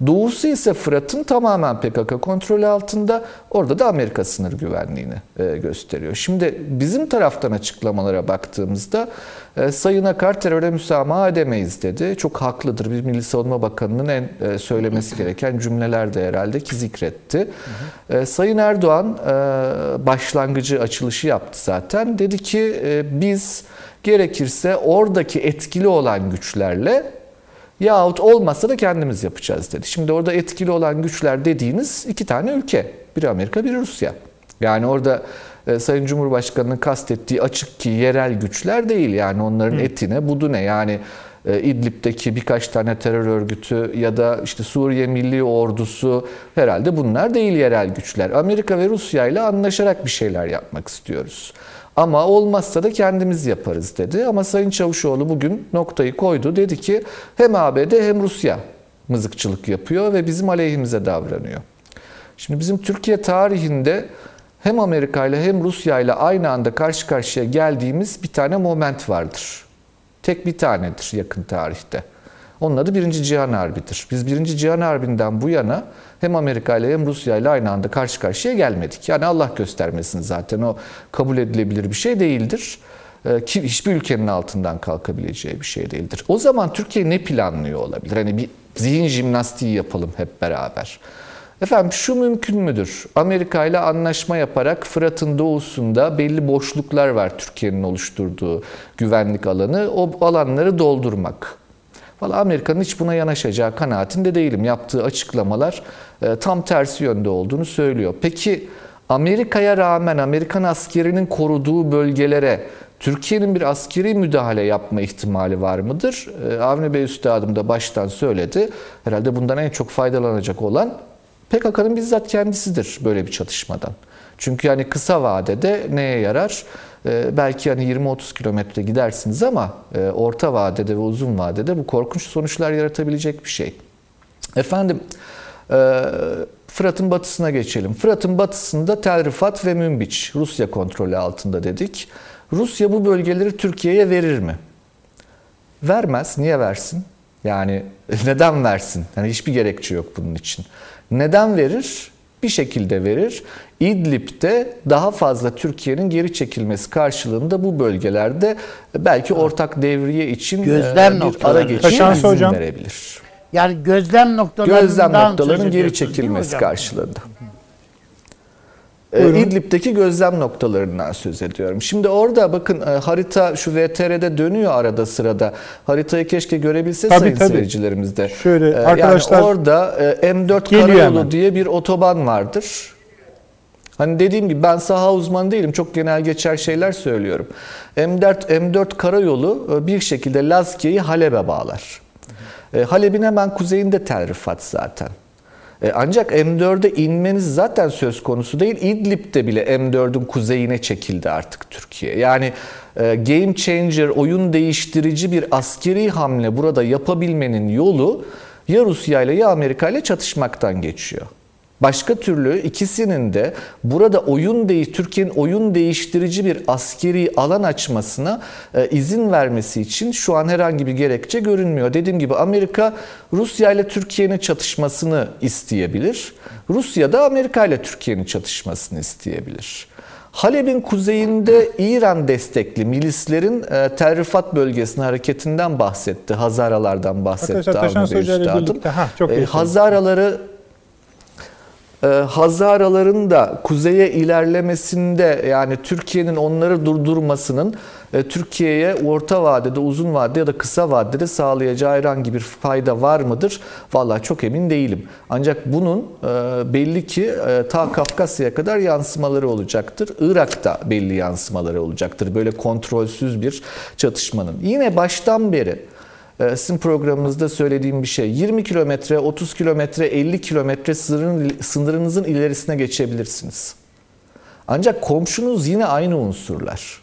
Doğusu ise Fırat'ın tamamen PKK kontrolü altında. Orada da Amerika sınır güvenliğini e, gösteriyor. Şimdi bizim taraftan açıklamalara baktığımızda e, Sayın Akar teröre müsamaha edemeyiz dedi. Çok haklıdır. Bir Milli Savunma Bakanı'nın en e, söylemesi gereken cümleler de herhalde ki zikretti. Sayın Erdoğan başlangıcı açılışı yaptı zaten. Dedi ki biz gerekirse oradaki etkili olan güçlerle Yahut olmazsa da kendimiz yapacağız dedi. Şimdi orada etkili olan güçler dediğiniz iki tane ülke. Biri Amerika, biri Rusya. Yani orada e, Sayın Cumhurbaşkanı'nın kastettiği açık ki yerel güçler değil. Yani onların Hı. etine budu ne? Yani e, İdlib'deki birkaç tane terör örgütü ya da işte Suriye Milli Ordusu herhalde bunlar değil yerel güçler. Amerika ve Rusya ile anlaşarak bir şeyler yapmak istiyoruz. Ama olmazsa da kendimiz yaparız dedi. Ama Sayın Çavuşoğlu bugün noktayı koydu. Dedi ki hem ABD hem Rusya mızıkçılık yapıyor ve bizim aleyhimize davranıyor. Şimdi bizim Türkiye tarihinde hem Amerika ile hem Rusya ile aynı anda karşı karşıya geldiğimiz bir tane moment vardır. Tek bir tanedir yakın tarihte. Onun adı Birinci Cihan Harbi'dir. Biz Birinci Cihan Harbi'nden bu yana hem Amerika ile hem Rusya ile aynı anda karşı karşıya gelmedik. Yani Allah göstermesin zaten o kabul edilebilir bir şey değildir. Ee, ki hiçbir ülkenin altından kalkabileceği bir şey değildir. O zaman Türkiye ne planlıyor olabilir? Hani bir zihin jimnastiği yapalım hep beraber. Efendim şu mümkün müdür? Amerika ile anlaşma yaparak Fırat'ın doğusunda belli boşluklar var Türkiye'nin oluşturduğu güvenlik alanı. O alanları doldurmak. Valla Amerika'nın hiç buna yanaşacağı kanaatinde değilim. Yaptığı açıklamalar e, tam tersi yönde olduğunu söylüyor. Peki Amerika'ya rağmen Amerikan askerinin koruduğu bölgelere Türkiye'nin bir askeri müdahale yapma ihtimali var mıdır? E, Avni Bey Üstadım da baştan söyledi. Herhalde bundan en çok faydalanacak olan PKK'nın bizzat kendisidir böyle bir çatışmadan. Çünkü yani kısa vadede neye yarar? Ee, belki hani 20-30 kilometre gidersiniz ama e, orta vadede ve uzun vadede bu korkunç sonuçlar yaratabilecek bir şey. Efendim e, Fırat'ın batısına geçelim. Fırat'ın batısında Tel Rifat ve Münbiç Rusya kontrolü altında dedik. Rusya bu bölgeleri Türkiye'ye verir mi? Vermez. Niye versin? Yani neden versin? Yani hiçbir gerekçe yok bunun için. Neden verir? Bir şekilde verir. İdlib'de daha fazla Türkiye'nin geri çekilmesi karşılığında bu bölgelerde belki ortak devriye için Gözlem bir ara noktaları. Taşansı izin hocam. verebilir. Yani gözlem noktalarından Gözlem noktalarının geri çekilmesi hocam? karşılığında. Ee. İdlib'deki gözlem noktalarından söz ediyorum. Şimdi orada bakın e, harita şu VTR'de dönüyor arada sırada. Haritayı keşke görebilse Tabii, sayın tabii. seyircilerimiz de. Şöyle Ee, arkadaşlar- Yani orada e, M4 Geliyor karayolu hemen. diye bir otoban vardır. Hani dediğim gibi ben saha uzmanı değilim. Çok genel geçer şeyler söylüyorum. M4, M4 karayolu e, bir şekilde Lazkiye'yi Halep'e bağlar. E, Halep'in hemen kuzeyinde Tel zaten. E, Ancak M4'e inmeniz zaten söz konusu değil. İdlib'de bile M4'ün kuzeyine çekildi artık Türkiye. Yani e, game changer, oyun değiştirici bir askeri hamle burada yapabilmenin yolu ya Rusya ile ya Amerika ile çatışmaktan geçiyor. Başka türlü ikisinin de burada oyun değiş Türkiye'nin oyun değiştirici bir askeri alan açmasına e, izin vermesi için şu an herhangi bir gerekçe görünmüyor. Dediğim gibi Amerika Rusya ile Türkiye'nin çatışmasını isteyebilir. Rusya da Amerika ile Türkiye'nin çatışmasını isteyebilir. Halep'in kuzeyinde İran destekli milislerin e, Tel Rifat bölgesine hareketinden bahsetti. Hazaralardan bahsetti. Arkadaşlar, Avni Bey Üstadım. Hah, çok E, Hazaraları e, Hazaraların kuzeye ilerlemesinde yani Türkiye'nin onları durdurmasının e, Türkiye'ye orta vadede, uzun vadede ya da kısa vadede sağlayacağı herhangi bir fayda var mıdır? Vallahi çok emin değilim. Ancak bunun e, belli ki e, ta Kafkasya'ya kadar yansımaları olacaktır. Irak'ta belli yansımaları olacaktır. Böyle kontrolsüz bir çatışmanın. Yine baştan beri ee, sizin programınızda söylediğim bir şey. 20 kilometre, 30 kilometre, 50 kilometre sınırın, sınırınızın ilerisine geçebilirsiniz. Ancak komşunuz yine aynı unsurlar.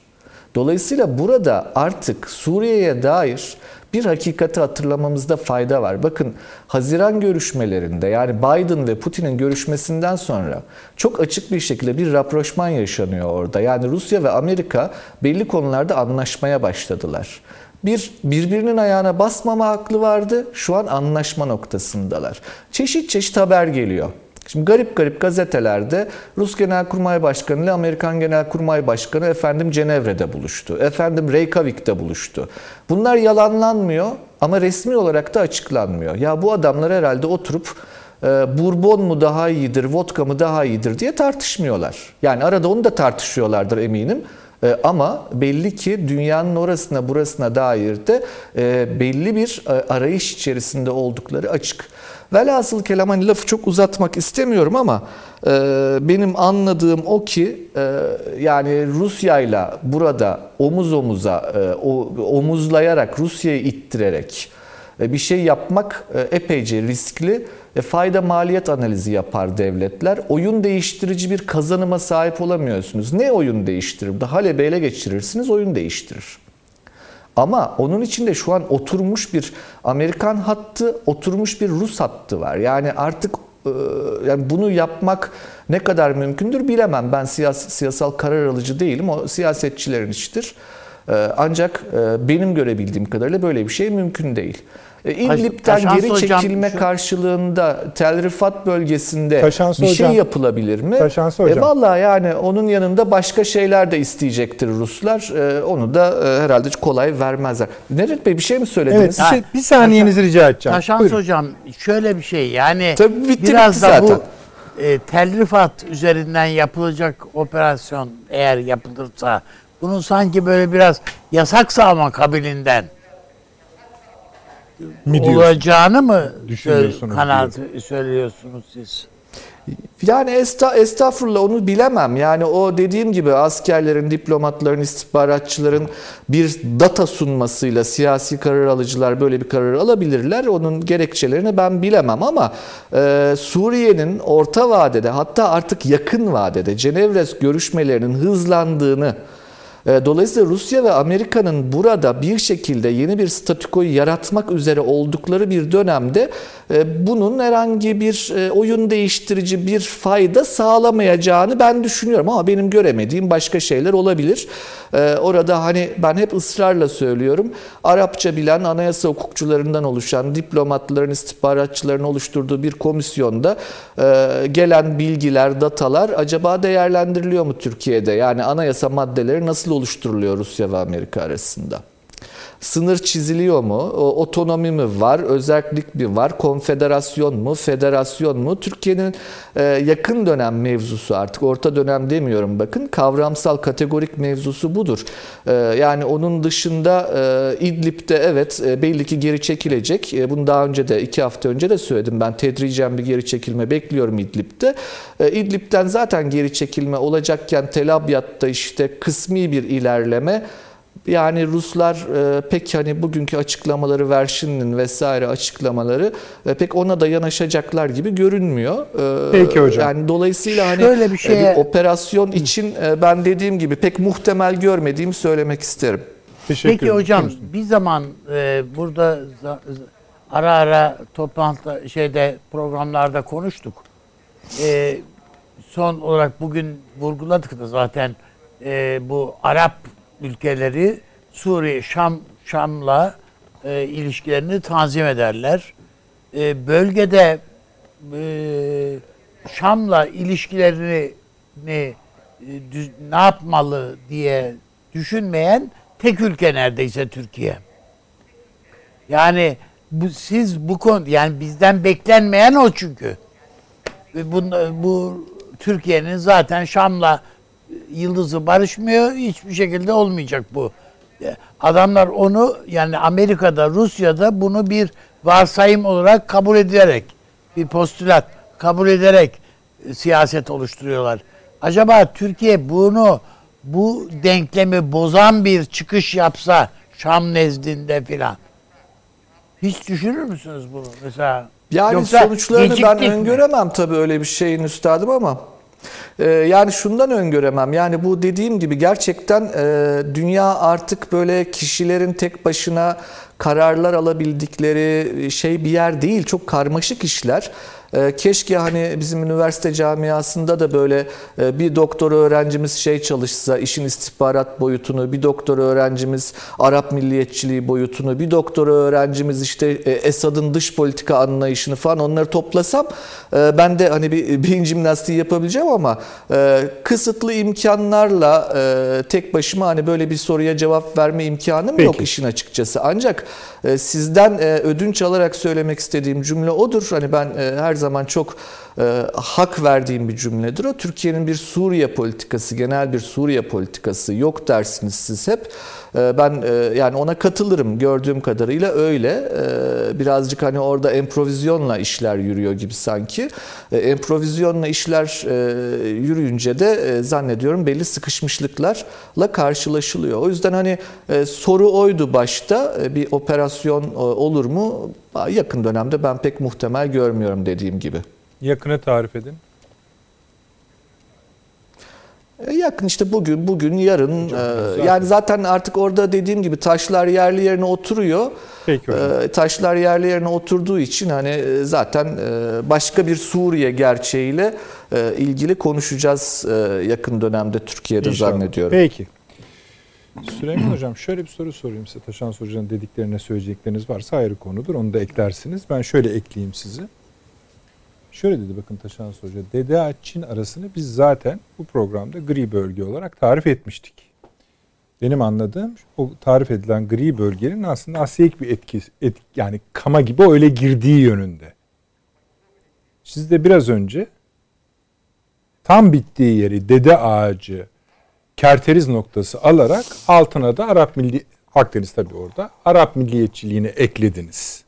Dolayısıyla burada artık Suriye'ye dair bir hakikati hatırlamamızda fayda var. Bakın Haziran görüşmelerinde yani Biden ve Putin'in görüşmesinden sonra çok açık bir şekilde bir rapproşman yaşanıyor orada. Yani Rusya ve Amerika belli konularda anlaşmaya başladılar. Bir birbirinin ayağına basmama aklı vardı. Şu an anlaşma noktasındalar. Çeşit çeşit haber geliyor. Şimdi garip garip gazetelerde Rus Genelkurmay Başkanı ile Amerikan Genelkurmay Başkanı efendim Cenevre'de buluştu. Efendim Reykjavik'te buluştu. Bunlar yalanlanmıyor ama resmi olarak da açıklanmıyor. Ya bu adamlar herhalde oturup e, Bourbon mu daha iyidir, vodka mı daha iyidir diye tartışmıyorlar. Yani arada onu da tartışıyorlardır eminim. E, Ama belli ki dünyanın orasına burasına dair de e, belli bir e, arayış içerisinde oldukları açık. Velhasıl kelam hani lafı çok uzatmak istemiyorum ama e, benim anladığım o ki e, yani Rusya'yla burada omuz omuza e, o, omuzlayarak Rusya'yı ittirerek e, bir şey yapmak e, epeyce riskli. E, Fayda maliyet analizi yapar devletler. Oyun değiştirici bir kazanıma sahip olamıyorsunuz. Ne oyun değiştirir? Da Halep'i ele geçirirsiniz oyun değiştirir. Ama onun içinde şu an oturmuş bir Amerikan hattı, oturmuş bir Rus hattı var. Yani artık e, yani bunu yapmak ne kadar mümkündür bilemem. Ben siyas siyasal karar alıcı değilim. O siyasetçilerin işidir. E, Ancak benim görebildiğim kadarıyla böyle bir şey mümkün değil. E, İdlib'den Taşansı geri hocam, çekilme şu- karşılığında Tel Rifat bölgesinde Taşansı bir şey hocam. yapılabilir mi? Taşansı E, hocam. vallahi yani onun yanında başka şeyler de isteyecektir Ruslar. E, onu da e, herhalde kolay vermezler. Nerit Bey bir şey mi söylediniz? Evet bir, şey- bir saniyenizi rica edeceğim. Taşans Buyurun. hocam şöyle bir şey yani Tabii bitti, biraz bitti da zaten. bu e, Tel Rifat üzerinden yapılacak operasyon eğer yapılırsa bunun sanki böyle biraz yasak sağma kabilinden Mi diyorsun? olacağını mı Düşünüyorsunuz kanaat söylüyorsunuz siz? Yani esta, estağfurullah onu bilemem. Yani o dediğim gibi askerlerin, diplomatların, istihbaratçıların bir data sunmasıyla siyasi karar alıcılar böyle bir karar alabilirler. Onun gerekçelerini ben bilemem ama e, Suriye'nin orta vadede hatta artık yakın vadede Cenevre görüşmelerinin hızlandığını Dolayısıyla Rusya ve Amerika'nın burada bir şekilde yeni bir statükoyu yaratmak üzere oldukları bir dönemde e, bunun herhangi bir e, oyun değiştirici bir fayda sağlamayacağını ben düşünüyorum ama benim göremediğim başka şeyler olabilir. Orada hani ben hep ısrarla söylüyorum. Arapça bilen anayasa hukukçularından oluşan diplomatların, istihbaratçıların oluşturduğu bir komisyonda gelen bilgiler, datalar acaba değerlendiriliyor mu Türkiye'de? Yani anayasa maddeleri nasıl oluşturuluyor Rusya ve Amerika arasında? Sınır çiziliyor mu? Otonomi mi var? Özellik mi var? Konfederasyon mu? Federasyon mu? Türkiye'nin e, yakın dönem mevzusu artık orta dönem demiyorum bakın. Kavramsal kategorik mevzusu budur. E, yani onun dışında e, İdlib'de evet belli ki geri çekilecek. Bunu daha önce de iki hafta önce de söyledim. Ben tedricen bir geri çekilme bekliyorum İdlib'de. İdlib'den zaten geri çekilme olacakken Tel Abyad'da işte kısmi bir ilerleme yani Ruslar e, pek hani bugünkü açıklamaları Verşin'in vesaire açıklamaları e, pek ona da yanaşacaklar gibi görünmüyor. E, Peki hocam. Yani dolayısıyla hani Şöyle bir, şeye... bir operasyon için e, ben dediğim gibi pek muhtemel görmediğimi söylemek isterim. Teşekkür Peki hocam bir zaman e, burada ara ara toplantı şeyde programlarda konuştuk. E, son olarak bugün vurguladık da zaten e, bu Arap ülkeleri Suriye, Şam, Şam'la e, ilişkilerini tanzim ederler. E, bölgede e, Şam'la ilişkilerini e, düz, ne yapmalı diye düşünmeyen tek ülke neredeyse Türkiye. Yani bu siz bu konu yani bizden beklenmeyen o çünkü. Bu, bu Türkiye'nin zaten Şam'la yıldızı barışmıyor. Hiçbir şekilde olmayacak bu. Adamlar onu yani Amerika'da, Rusya'da bunu bir varsayım olarak kabul ederek bir postulat kabul ederek e, siyaset oluşturuyorlar. Acaba Türkiye bunu bu denklemi bozan bir çıkış yapsa Şam nezdinde filan hiç düşünür müsünüz bunu mesela? Yani Yoksa sonuçlarını ben öngöremem tabii öyle bir şeyin üstadım ama ee, yani şundan öngöremem. Yani bu dediğim gibi gerçekten e, dünya artık böyle kişilerin tek başına kararlar alabildikleri şey bir yer değil. Çok karmaşık işler. Ee, keşke hani bizim üniversite camiasında da böyle e, bir doktor öğrencimiz şey çalışsa işin istihbarat boyutunu, bir doktor öğrencimiz Arap milliyetçiliği boyutunu, bir doktor öğrencimiz işte e, Esad'ın dış politika anlayışını falan onları toplasam e, ben de hani bir beyin jimnastiği yapabileceğim ama kısıtlı imkanlarla tek başıma hani böyle bir soruya cevap verme imkanım Peki. yok işin açıkçası. Ancak sizden ödünç alarak söylemek istediğim cümle odur. Hani ben her zaman çok e, hak verdiğim bir cümledir o. Türkiye'nin bir Suriye politikası, genel bir Suriye politikası yok dersiniz siz hep. E, ben e, yani ona katılırım gördüğüm kadarıyla öyle. E, birazcık hani orada emprovizyonla işler yürüyor gibi sanki. E, emprovizyonla işler e, yürüyünce de e, zannediyorum belli sıkışmışlıklarla karşılaşılıyor. O yüzden hani e, soru oydu başta e, bir operasyon e, olur mu? Yakın dönemde ben pek muhtemel görmüyorum dediğim gibi. Yakını tarif edin. E, yakın işte bugün, bugün, yarın. e, Yani zaten artık orada dediğim gibi taşlar yerli yerine oturuyor. Peki E, taşlar yerli yerine oturduğu için hani e, zaten başka bir Suriye gerçeğiyle ilgili konuşacağız yakın dönemde Türkiye'de İnşallah. zannediyorum. Peki. Süleyman Hocam şöyle bir soru sorayım size. Taşan Hoca'nın dediklerine söyleyecekleriniz varsa ayrı konudur. Onu da eklersiniz. Ben şöyle ekleyeyim sizi. Şöyle dedi bakın Taşan Hoca. DDA Çin arasını biz zaten bu programda gri bölge olarak tarif etmiştik. Benim anladığım o tarif edilen gri bölgenin aslında Asya'yı bir etki, et, yani kama gibi öyle girdiği yönünde. Siz de biraz önce tam bittiği yeri dede ağacı kerteriz noktası alarak altına da Arap Milli Akdeniz tabii orada Arap milliyetçiliğini eklediniz.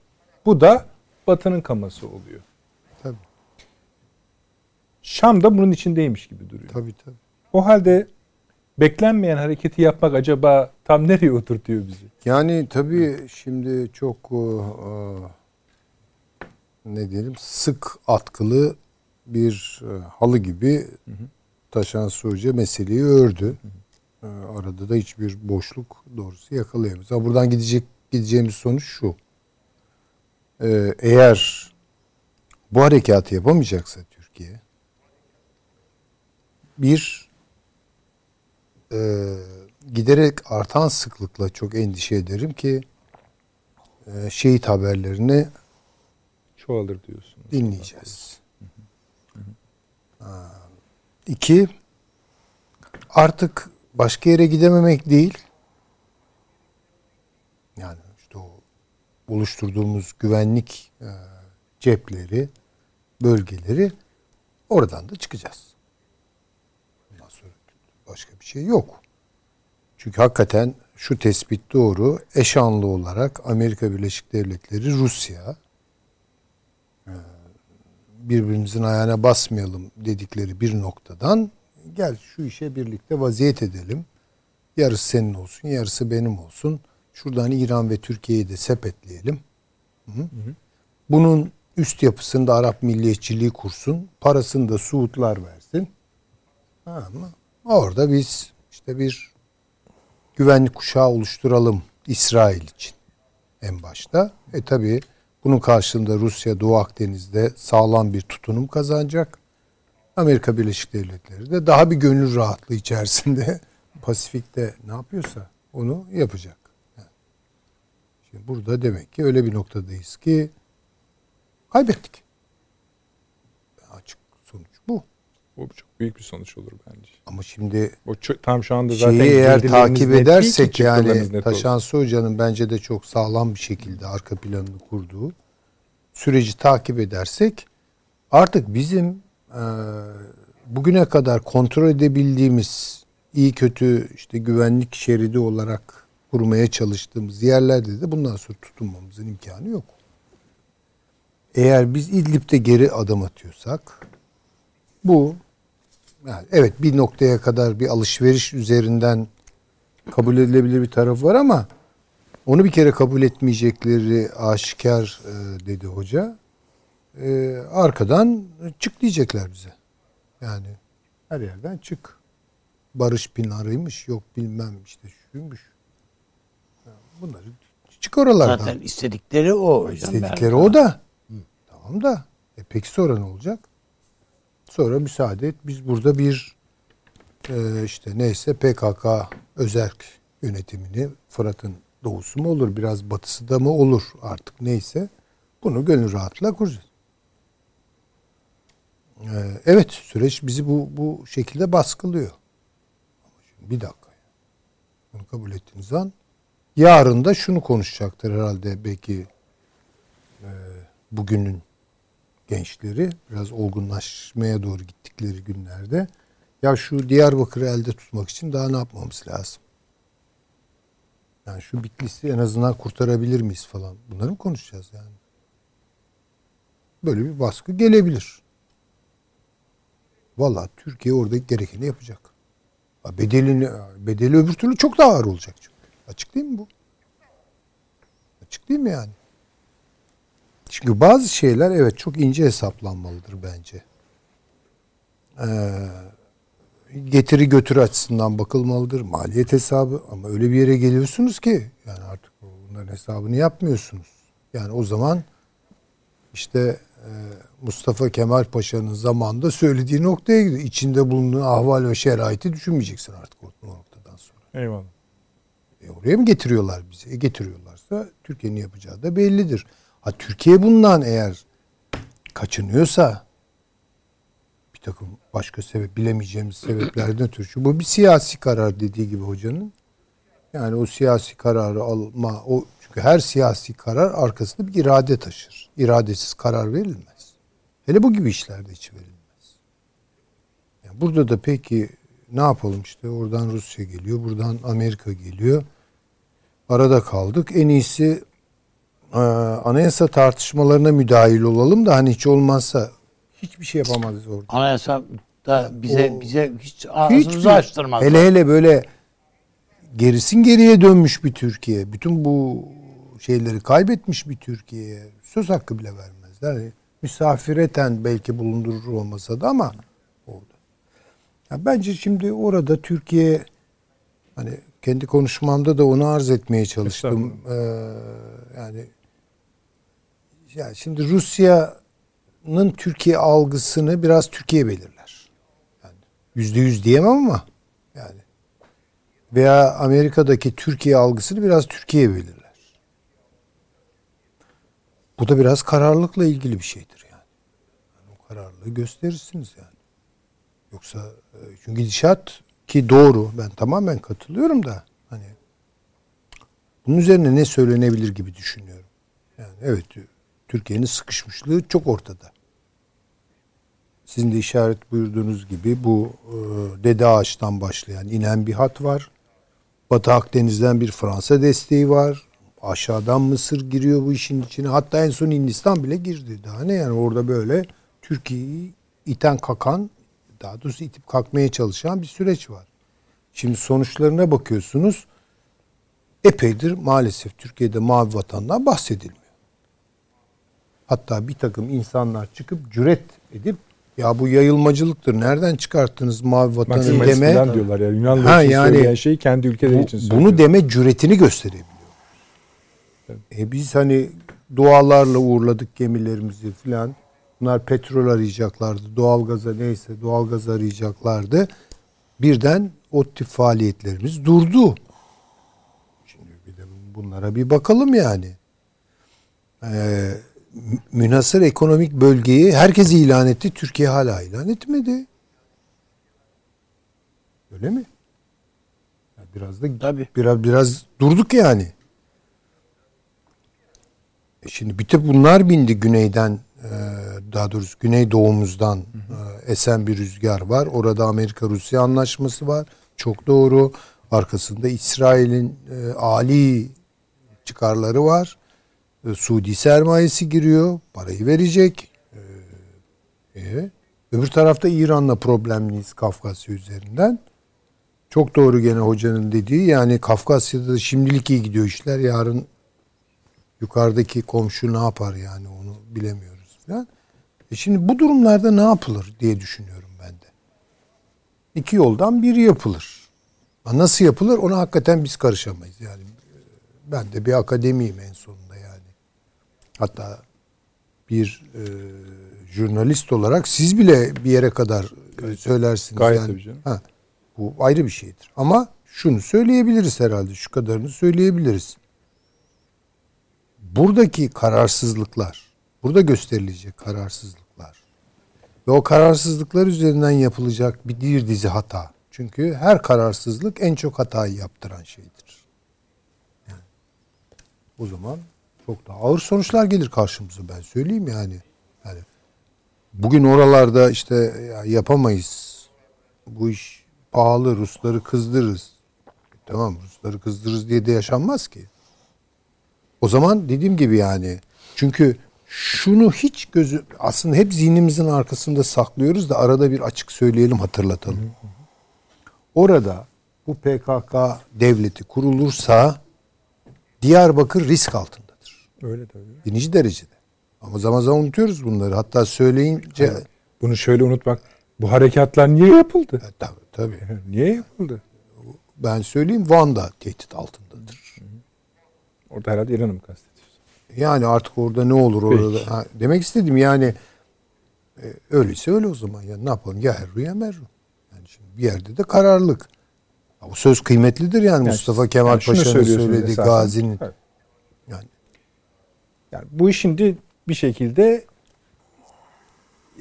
Bu da Batı'nın kaması oluyor. Şam da bunun içindeymiş gibi duruyor. Tabii tabii. O halde beklenmeyen hareketi yapmak acaba tam nereye oturtuyor bizi? Yani tabii şimdi çok e, ne diyelim sık atkılı bir e, halı gibi Taşan Hoca meseleyi ördü. E, Arada da hiçbir boşluk doğrusu yakalayamıyoruz. Ama buradan gidecek gideceğimiz sonuç şu. E, Eğer bu harekatı yapamayacaksa Türkiye bir e, giderek artan sıklıkla çok endişe ederim ki e, şehit haberlerini Çoğalır diyorsun. dinleyeceğiz. Ha, İki, artık başka yere gidememek değil, yani işte o oluşturduğumuz güvenlik e, cepleri, bölgeleri oradan da çıkacağız. Bir şey yok. Çünkü hakikaten şu tespit doğru. Eşanlı olarak Amerika Birleşik Devletleri, Rusya e, birbirimizin ayağına basmayalım dedikleri bir noktadan gel şu işe birlikte vaziyet edelim. Yarısı senin olsun, yarısı benim olsun. Şuradan İran ve Türkiye'yi de sepetleyelim. Hı? Bunun üst yapısında Arap milliyetçiliği kursun. Parasını da Suudlar versin. Ama orada biz işte bir güvenlik kuşağı oluşturalım İsrail için en başta. E tabi bunun karşılığında Rusya Doğu Akdeniz'de sağlam bir tutunum kazanacak. Amerika Birleşik Devletleri de daha bir gönül rahatlığı içerisinde Pasifik'te ne yapıyorsa onu yapacak. Şimdi burada demek ki öyle bir noktadayız ki kaybettik. Açık sonuç bu. Bu çok büyük bir sonuç olur bence. Ama şimdi O tam şu anda zaten şeyi eğer takip edersek yani net Taşansı Hoca'nın bence de çok sağlam bir şekilde arka planını kurduğu süreci takip edersek artık bizim e, bugüne kadar kontrol edebildiğimiz iyi kötü işte güvenlik şeridi olarak kurmaya çalıştığımız yerlerde de bundan sonra tutunmamızın imkanı yok. Eğer biz İdlib'de geri adım atıyorsak bu yani evet bir noktaya kadar bir alışveriş üzerinden kabul edilebilir bir taraf var ama onu bir kere kabul etmeyecekleri aşikar e, dedi hoca. E, arkadan çık diyecekler bize. Yani her yerden çık. Barış Pınar'ıymış yok bilmem işte şuymuş. Yani Bunları çık oralardan. Zaten istedikleri o hocam. İstedikleri o da. Tamam da. E peki sonra ne olacak? Sonra müsaade et. Biz burada bir e, işte neyse PKK özerk yönetimini Fırat'ın doğusu mu olur biraz batısı da mı olur artık neyse bunu gönül rahatla kuracağız. E, evet süreç bizi bu bu şekilde baskılıyor. Bir dakika. Bunu kabul ettiğiniz an yarın da şunu konuşacaktır herhalde belki e, bugünün gençleri biraz olgunlaşmaya doğru gittikleri günlerde ya şu Diyarbakır'ı elde tutmak için daha ne yapmamız lazım? Yani şu Bitlis'i en azından kurtarabilir miyiz falan. Bunları mı konuşacağız yani? Böyle bir baskı gelebilir. Vallahi Türkiye orada gerekeni yapacak. Bedelini, bedeli öbür türlü çok daha ağır olacak çünkü. Açık değil mi bu? Açık değil mi yani? Çünkü bazı şeyler evet çok ince hesaplanmalıdır bence. Ee, getiri götür açısından bakılmalıdır. Maliyet hesabı ama öyle bir yere geliyorsunuz ki yani artık bunların hesabını yapmıyorsunuz. Yani o zaman işte e, Mustafa Kemal Paşa'nın zamanında söylediği noktaya gidiyor. İçinde bulunduğun ahval ve şeraiti düşünmeyeceksin artık o, o noktadan sonra. Eyvallah. E oraya mı getiriyorlar bizi? E getiriyorlarsa Türkiye'nin yapacağı da bellidir. Ha Türkiye bundan eğer kaçınıyorsa bir takım başka sebep bilemeyeceğimiz sebeplerden ötürü. Bu bir siyasi karar dediği gibi hocanın. Yani o siyasi kararı alma o çünkü her siyasi karar arkasında bir irade taşır. İradesiz karar verilmez. Hele bu gibi işlerde hiç verilmez. Yani burada da peki ne yapalım işte oradan Rusya geliyor, buradan Amerika geliyor. Arada kaldık. En iyisi anayasa tartışmalarına müdahil olalım da hani hiç olmazsa hiçbir şey yapamazız orada. Anayasa da bize O- bize hiç ağzımızı açtırmaz. Hele hele böyle gerisin geriye dönmüş bir Türkiye. Bütün bu şeyleri kaybetmiş bir Türkiye'ye söz hakkı bile vermezler. Yani misafireten belki bulundurur olmasa da ama oldu. Ya bence şimdi orada Türkiye hani kendi konuşmamda da onu arz etmeye çalıştım. Ee, yani ya şimdi Rusya'nın Türkiye algısını biraz Türkiye belirler. Yani yüzde yüz diyemem ama yani veya Amerika'daki Türkiye algısını biraz Türkiye belirler. Bu da biraz kararlılıkla ilgili bir şeydir yani. yani o kararlılığı gösterirsiniz yani. Yoksa e, çünkü gidişat ki doğru ben tamamen katılıyorum da hani bunun üzerine ne söylenebilir gibi düşünüyorum. Yani evet Türkiye'nin sıkışmışlığı çok ortada. Sizin de işaret buyurduğunuz gibi bu e, Dede Ağaç'tan başlayan inen bir hat var. Batı Akdeniz'den bir Fransa desteği var. Aşağıdan Mısır giriyor bu işin içine. Hatta en son Hindistan bile girdi. Daha ne yani orada böyle Türkiye'yi iten kakan daha doğrusu itip kalkmaya çalışan bir süreç var. Şimdi sonuçlarına bakıyorsunuz. Epeydir maalesef Türkiye'de mavi vatandan bahsedilmiyor. Hatta bir takım insanlar çıkıp cüret edip ya bu yayılmacılıktır. Nereden çıkarttınız mavi vatanı deme. diyorlar yani Yunanlılar Ha, için yani söyleyen şeyi kendi ülkeleri Bu- için söylüyor. bunu deme cüretini gösterebiliyor. E biz hani dualarla uğurladık gemilerimizi filan. Bunlar petrol arayacaklardı. Doğalgaza neyse doğalgaz arayacaklardı. Birden o tip faaliyetlerimiz durdu. Şimdi bir de bunlara bir bakalım yani. Ee, mü- münhasır ekonomik bölgeyi herkes ilan etti. Türkiye hala ilan etmedi. Öyle mi? Biraz da Tabii. biraz biraz durduk yani. E şimdi bir tek bunlar bindi güneyden e, daha doğrusu güney doğumuzdan e, esen bir rüzgar var. Orada Amerika Rusya anlaşması var. Çok doğru. Arkasında İsrail'in e, ali çıkarları var. E, Suudi sermayesi giriyor. Parayı verecek. E, e, öbür tarafta İran'la problemliyiz Kafkasya üzerinden. Çok doğru gene hocanın dediği yani Kafkasya'da da şimdilik iyi gidiyor işler. Yarın yukarıdaki komşu ne yapar yani onu bilemiyoruz falan. E şimdi bu durumlarda ne yapılır diye düşünüyorum ben de. İki yoldan biri yapılır. Nasıl yapılır ona hakikaten biz karışamayız. Yani e, ben de bir akademiyim en sonunda. Hatta bir e, jurnalist olarak siz bile bir yere kadar e, söylersiniz. Gayet yani. tabii canım. Ha, bu ayrı bir şeydir. Ama şunu söyleyebiliriz herhalde. Şu kadarını söyleyebiliriz. Buradaki kararsızlıklar, burada gösterilecek kararsızlıklar ve o kararsızlıklar üzerinden yapılacak bir bir dizi hata. Çünkü her kararsızlık en çok hatayı yaptıran şeydir. Yani, o zaman çok daha ağır sonuçlar gelir karşımıza ben söyleyeyim yani. Yani bugün oralarda işte ya yapamayız. Bu iş pahalı Rusları kızdırırız. Tamam Rusları kızdırırız diye de yaşanmaz ki. O zaman dediğim gibi yani çünkü şunu hiç gözü aslında hep zihnimizin arkasında saklıyoruz da arada bir açık söyleyelim hatırlatalım. Orada bu PKK devleti kurulursa Diyarbakır risk altındadır. Öyle tabii. Birinci derecede. Ama zaman zaman unutuyoruz bunları. Hatta söyleyince Bunu şöyle unutmak. Bu harekatlar niye yapıldı? E, tabii, tabii. Niye yapıldı? Ben söyleyeyim Van'da tehdit altındadır. Orada herhalde İran'ı mı kastediyorsun? Yani artık orada ne olur orada. Ha, demek istedim yani e, öyleyse öyle o zaman. Ya ne yapalım? Ya herru ya merru. Yani şimdi bir yerde de kararlılık. Ya bu söz kıymetlidir yani, Yani Mustafa Kemal yani Paşa'nın söylediği esasen. Gazi'nin. Evet. Yani Yani bu işin de bir şekilde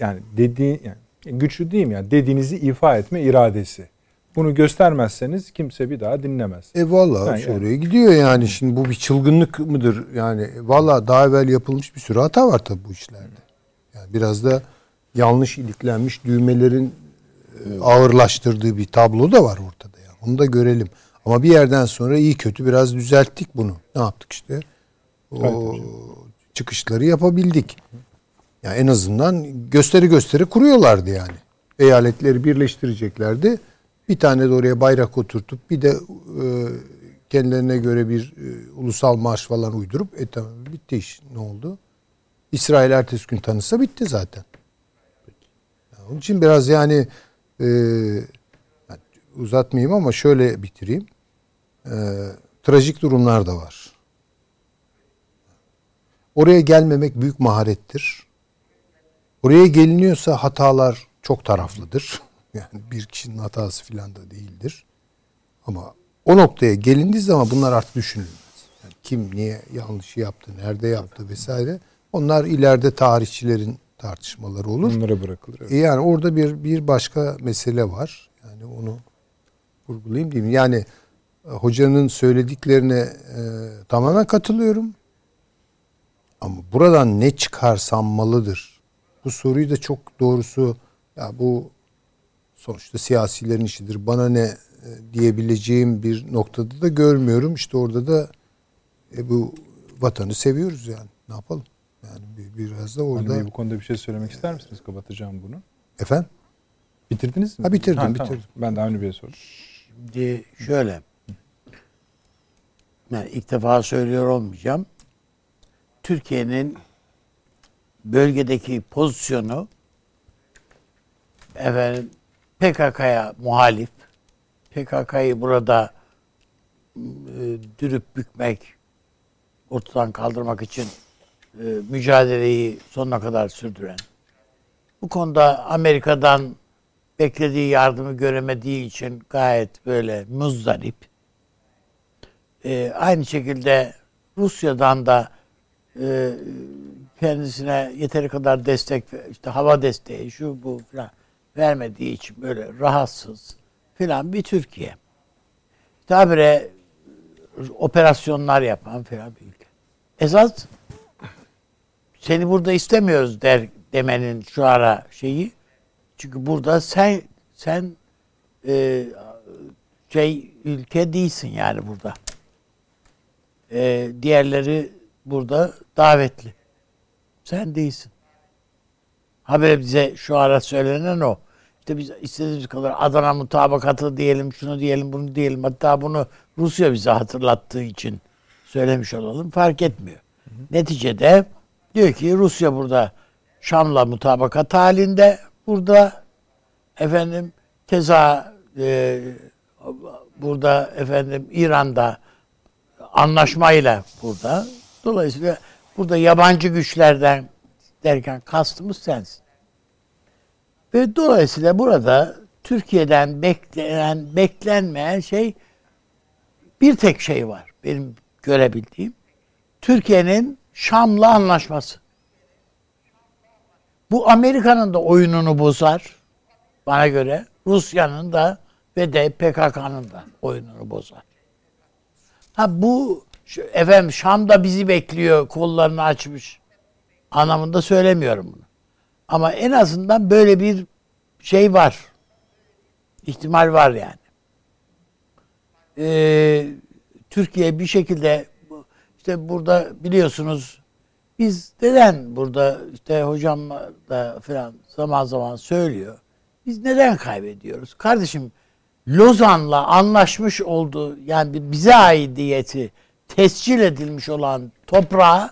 yani dediği yani güçlü diyeyim yani dediğinizi ifa etme iradesi. Bunu göstermezseniz kimse bir daha dinlemez. E valla Yani- oraya gidiyor yani. Şimdi bu bir çılgınlık mıdır? Yani valla daha evvel yapılmış bir sürü hata var tabii bu işlerde. Yani biraz da yanlış iliklenmiş düğmelerin e, ağırlaştırdığı bir tablo da var ortada. Yani. Onu da görelim. Ama bir yerden sonra iyi kötü biraz düzelttik bunu. Ne yaptık işte? O çıkışları yapabildik. Yani en azından gösteri gösteri kuruyorlardı yani. Eyaletleri birleştireceklerdi. Bir tane de oraya bayrak oturtup bir de e, kendilerine göre bir e, ulusal marş falan uydurup e tamam bitti iş. Ne oldu? İsrail ertesi gün tanısa bitti zaten. Yani onun için biraz yani e, uzatmayayım ama şöyle bitireyim. E, trajik durumlar da var. Oraya gelmemek büyük maharettir. Oraya geliniyorsa hatalar çok taraflıdır. Yani bir kişinin hatası filan da değildir. Ama o noktaya gelindiği zaman bunlar artık düşünülmez. Yani kim niye yanlışı yaptı, nerede yaptı vesaire. Onlar ileride tarihçilerin tartışmaları olur. Bunlara bırakılır. Evet. E yani orada bir bir başka mesele var. Yani onu vurgulayayım diyeyim. Yani e, hocanın söylediklerine e, tamamen katılıyorum. Ama buradan ne çıkarsanmalıdır? Bu soruyu da çok doğrusu ya bu sonuçta siyasilerin işidir. Bana ne e, diyebileceğim bir noktada da görmüyorum. İşte orada da e, bu vatanı seviyoruz yani. Ne yapalım? Yani bir, biraz da orada. Anne, bu konuda bir şey söylemek ister misiniz? Kapatacağım bunu. Efendim? Bitirdiniz mi? Ha bitirdim, Ha, bitirdim. Tamam. Ben de Avni Bey'e sordum. Şimdi şöyle. Ben ilk defa söylüyor olmayacağım. Türkiye'nin bölgedeki pozisyonu efendim PKK'ya muhalif. PKK'yı burada e, dürüp bükmek, ortadan kaldırmak için e, mücadeleyi sonuna kadar sürdüren. Bu konuda Amerika'dan beklediği yardımı göremediği için gayet böyle muzdarip. E, aynı şekilde Rusya'dan da e, kendisine yeteri kadar destek, işte hava desteği, şu bu falan vermediği için böyle rahatsız filan bir Türkiye. İşte habire operasyonlar yapan filan bir ülke. Esas seni burada istemiyoruz der demenin şu ara şeyi. Çünkü burada sen sen e, şey ülke değilsin yani burada. E, diğerleri burada davetli. Sen değilsin. Habere bize şu ara söylenen o. İşte biz istediğimiz kadar Adana mutabakatı diyelim, şunu diyelim, bunu diyelim. Hatta bunu Rusya bize hatırlattığı için söylemiş olalım. Fark etmiyor. Hı hı. Neticede diyor ki Rusya burada Şam'la mutabakat halinde. Burada efendim keza e, burada efendim İran'da anlaşmayla burada. Dolayısıyla burada yabancı güçlerden derken kastımız sensin. Ve dolayısıyla burada Türkiye'den beklenen, beklenmeyen şey bir tek şey var benim görebildiğim. Türkiye'nin Şam'la anlaşması. Bu Amerika'nın da oyununu bozar bana göre. Rusya'nın da ve de PKK'nın da oyununu bozar. Ha bu efendim Şam'da bizi bekliyor kollarını açmış anlamında söylemiyorum bunu. Ama en azından böyle bir şey var. İhtimal var yani. Ee, Türkiye bir şekilde işte burada biliyorsunuz biz neden burada işte hocam da falan zaman zaman söylüyor. Biz neden kaybediyoruz? Kardeşim Lozan'la anlaşmış olduğu yani bize aidiyeti tescil edilmiş olan toprağı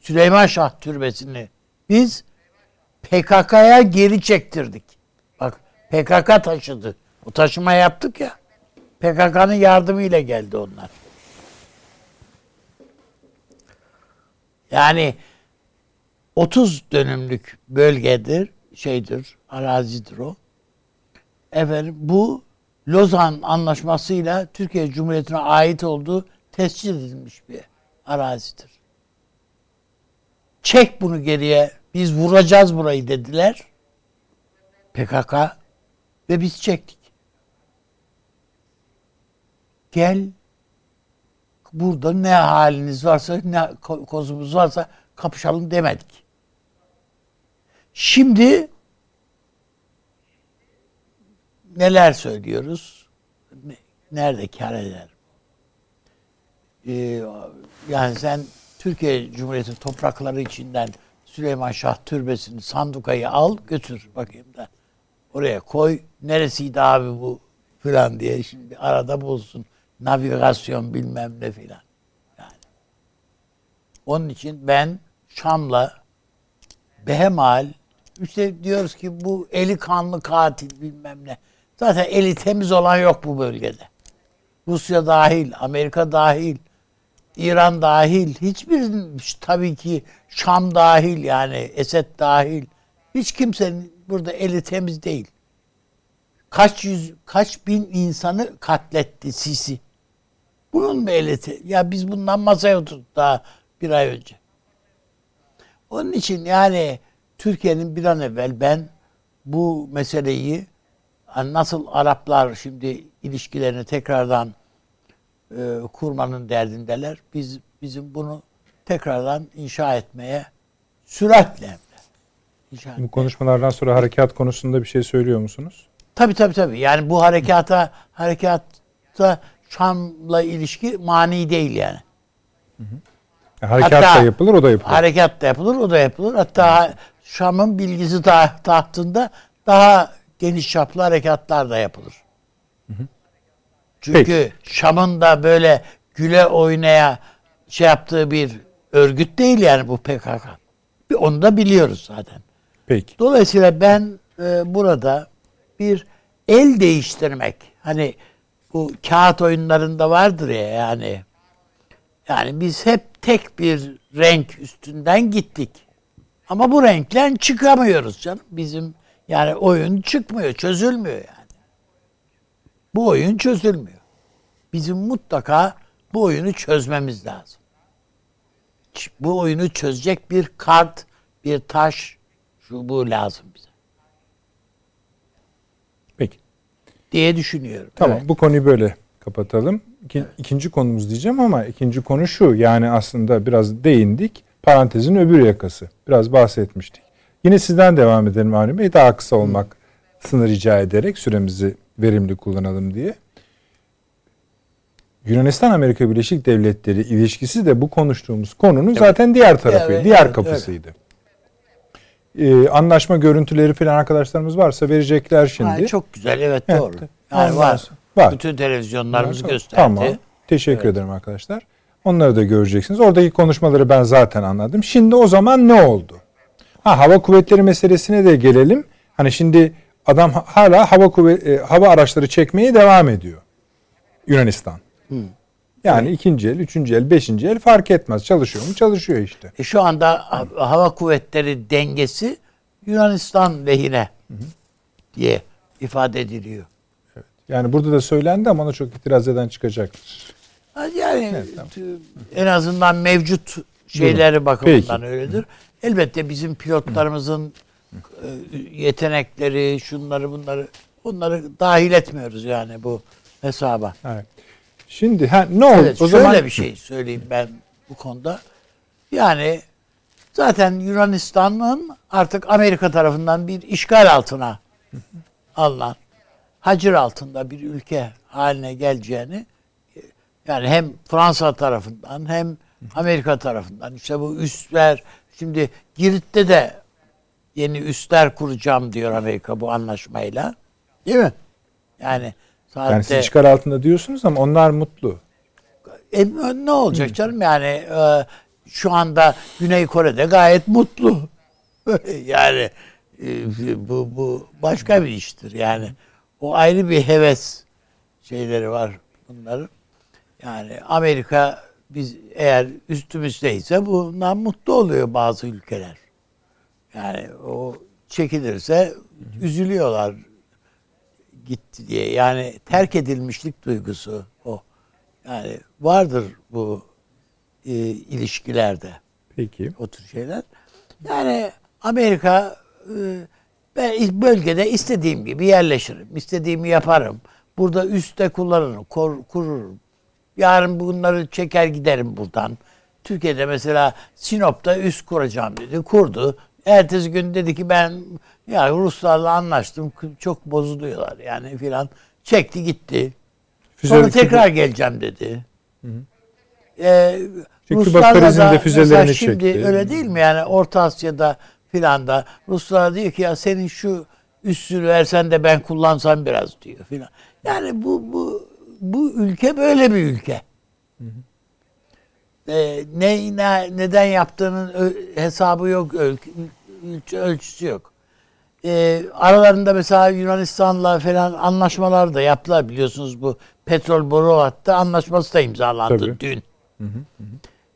Süleyman Şah Türbesi'ni biz PKK'ya geri çektirdik. Bak PKK taşıdı. O taşıma yaptık ya. PKK'nın yardımıyla geldi onlar. Yani 30 dönümlük bölgedir, şeydir, arazidir o. Efendim bu Lozan Anlaşması'yla Türkiye Cumhuriyeti'ne ait olduğu tescil edilmiş bir arazidir. Çek bunu geriye. Biz vuracağız burayı dediler. PKK ve biz çektik. Gel burada ne haliniz varsa ne kozumuz varsa kapışalım demedik. Şimdi neler söylüyoruz? Nerede kar eder? Ee, yani sen Türkiye Cumhuriyeti toprakları içinden Süleyman Şah Türbesi'ni sandukayı al götür bakayım da oraya koy. Neresiydi abi bu filan diye şimdi arada bulsun. Navigasyon bilmem ne filan. Yani. Onun için ben Şam'la Behemal işte diyoruz ki bu eli kanlı katil bilmem ne. Zaten eli temiz olan yok bu bölgede. Rusya dahil, Amerika dahil, İran dahil, hiçbir tabii ki Şam dahil yani Esed dahil. Hiç kimsenin burada eli temiz değil. Kaç yüz, kaç bin insanı katletti Sisi. Bunun mu eli Ya biz bundan masaya oturduk daha bir ay önce. Onun için yani Türkiye'nin bir an evvel ben bu meseleyi nasıl Araplar şimdi ilişkilerini tekrardan e, kurmanın derdindeler. Biz bizim bunu tekrardan inşa etmeye süratle inşa Bu konuşmalardan sonra harekat konusunda bir şey söylüyor musunuz? Tabii tabii tabii. Yani bu harekata harekatta Şam'la ilişki mani değil yani. Yani harekat Hatta- da yapılır, o da yapılır. Harekat da yapılır, o da yapılır. Hatta Şam'ın bilgisi ta- tahtında daha geniş çaplı harekatlar da yapılır. Çünkü Peki. Şam'ın da böyle güle oynaya şey yaptığı bir örgüt değil yani bu PKK. Onu da biliyoruz zaten. Peki. Dolayısıyla ben e, burada bir el değiştirmek hani bu kağıt oyunlarında vardır ya yani yani biz hep tek bir renk üstünden gittik. Ama bu renkten çıkamıyoruz canım. Bizim yani oyun çıkmıyor, çözülmüyor yani. Bu oyun çözülmüyor. Bizim mutlaka bu oyunu çözmemiz lazım. Bu oyunu çözecek bir kart, bir taş, şu bu lazım bize Peki. diye düşünüyorum. Tamam Evet. bu konuyu böyle kapatalım. İki, ikinci konumuz diyeceğim ama ikinci konu şu. Yani aslında biraz değindik. Parantezin öbür yakası. Biraz bahsetmiştik. Yine sizden devam edelim Avni Bey. Daha kısa olmak sınır rica ederek süremizi verimli kullanalım diye. Yunanistan Amerika Birleşik Devletleri ilişkisi de bu konuştuğumuz konunun zaten diğer tarafıydı, Evet, diğer evet, kapısıydı. Ee, anlaşma görüntüleri falan arkadaşlarımız varsa verecekler şimdi. Ha, çok güzel, evet Evet. doğru. Yani var. var. Bütün televizyonlarımız Tamam. gösterdi. Tamam. Teşekkür ederim arkadaşlar. Onları da göreceksiniz. Oradaki konuşmaları ben zaten anladım. Şimdi o zaman ne oldu? Ha hava kuvvetleri meselesine de gelelim. Hani şimdi adam ha- hala hava kuvvet e, hava araçları çekmeye devam ediyor. Yunanistan. Yani ikinci el, üçüncü el, beşinci el fark etmez. Çalışıyor mu? Çalışıyor işte. E şu anda ha- hava kuvvetleri dengesi Yunanistan lehine diye ifade ediliyor. Yani burada da söylendi ama ona çok itiraz eden çıkacaktır. Yani Evet, tamam. en azından mevcut şeyleri bakımından Peki. öyledir. Elbette bizim pilotlarımızın e, yetenekleri, şunları bunları onları dahil etmiyoruz yani bu hesaba. Evet. Şimdi ha, ne oldu? Evet, o şöyle zaman bir şey söyleyeyim ben bu konuda. Yani zaten Yunanistan'ın artık Amerika tarafından bir işgal altına alınan, hacir altında bir ülke haline geleceğini yani hem Fransa tarafından hem Amerika tarafından işte bu üsler şimdi Girit'te de yeni üsler kuracağım diyor Amerika bu anlaşmayla. Değil mi? Yani yani siz saatte işgal altında diyorsunuz ama onlar mutlu. e, ne olacak canım yani e, şu anda Güney Kore'de gayet mutlu. yani e, bu bu başka bir iştir yani. O ayrı bir heves şeyleri var bunların. Yani Amerika biz eğer üstümüzdeyse bundan mutlu oluyor bazı ülkeler. Yani o çekilirse üzülüyorlar gitti diye. Yani terk edilmişlik duygusu o. Yani vardır bu e, ilişkilerde Peki. o tür şeyler. Yani Amerika e, ben bölgede istediğim gibi yerleşirim. istediğimi yaparım. Burada üstte kullanırım, kor, kururum. Yarın bunları çeker giderim buradan. Türkiye'de mesela Sinop'ta üst kuracağım dedi. Kurdu. Ertesi gün dedi ki ben ya Ruslarla anlaştım. Çok bozuluyorlar yani filan. Çekti gitti. Sonra Füze- tekrar geleceğim dedi. Ee, Çünkü Ruslarla da de füzelerini şimdi çekti. öyle değil mi yani Orta Asya'da filan da Ruslar diyor ki ya senin şu üssünü versen de ben kullansam biraz diyor filan. Yani bu bu bu ülke böyle bir ülke. Ee, ne, ne neden yaptığının hesabı yok, öl- ölçü- ölçüsü yok. Ee, aralarında mesela Yunanistan'la falan anlaşmalar da yaptılar biliyorsunuz bu petrol boru hattı anlaşması da imzalandı Tabii. dün.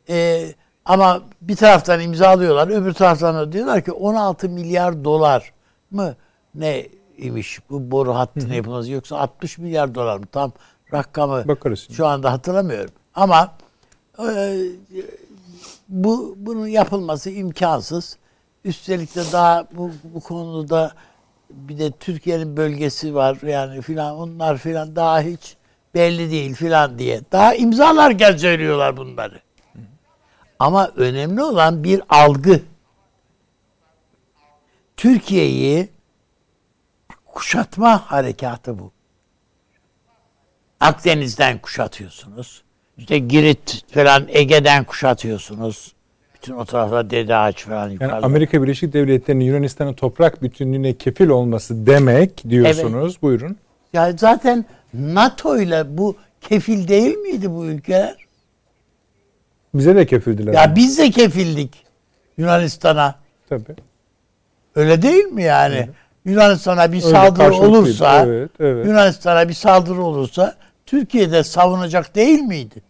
Ee, ama bir taraftan imzalıyorlar, öbür taraftan da diyorlar ki 16 milyar dolar mı ne imiş bu boru hattının yapılması yoksa 60 milyar dolar mı tam rakamı Bakarız şu anda hatırlamıyorum. Ama e, bu bunun yapılması imkansız. Üstelik de daha bu, bu konuda bir de Türkiye'nin bölgesi var yani filan onlar filan daha hiç belli değil filan diye. Daha imzalarken söylüyorlar bunları. Ama önemli olan bir algı. Türkiye'yi kuşatma harekatı bu. Akdeniz'den kuşatıyorsunuz. İşte Girit falan Ege'den kuşatıyorsunuz. Bütün o tarafta Dede Ağaç falan Yani yukarıda. Amerika Birleşik Devletleri'nin Yunanistan'ın toprak bütünlüğüne kefil olması demek diyorsunuz. Buyurun. Ya zaten NATO ile bu kefil değil miydi bu ülkeler? Bize de kefildiler. Ya biz de kefildik Yunanistan'a. Tabii. Öyle değil mi yani? Yunanistan'a bir Öyle saldırı olursa, Evet, evet. Yunanistan'a bir saldırı olursa Türkiye'de savunacak değil miydi?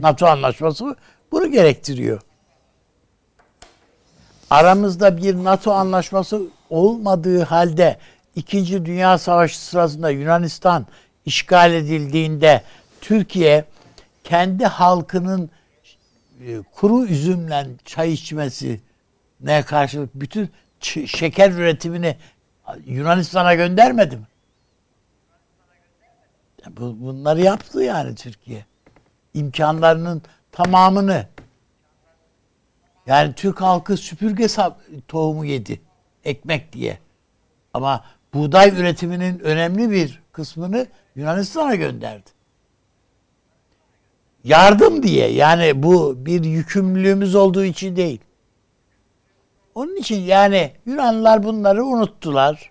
NATO anlaşması bunu gerektiriyor. Aramızda bir NATO anlaşması olmadığı halde İkinci Dünya Savaşı sırasında Yunanistan işgal edildiğinde Türkiye kendi halkının e, kuru üzümle çay içmesi ne karşılık bütün şeker üretimini Yunanistan'a göndermedi mi? Bunları yaptı yani Türkiye. İmkanlarının tamamını yani Türk halkı süpürge tohumu yedi. Ekmek diye. Ama buğday üretiminin önemli bir kısmını Yunanistan'a gönderdi. Yardım diye. Yani bu bir yükümlülüğümüz olduğu için değil. Onun için yani Yunanlılar bunları unuttular.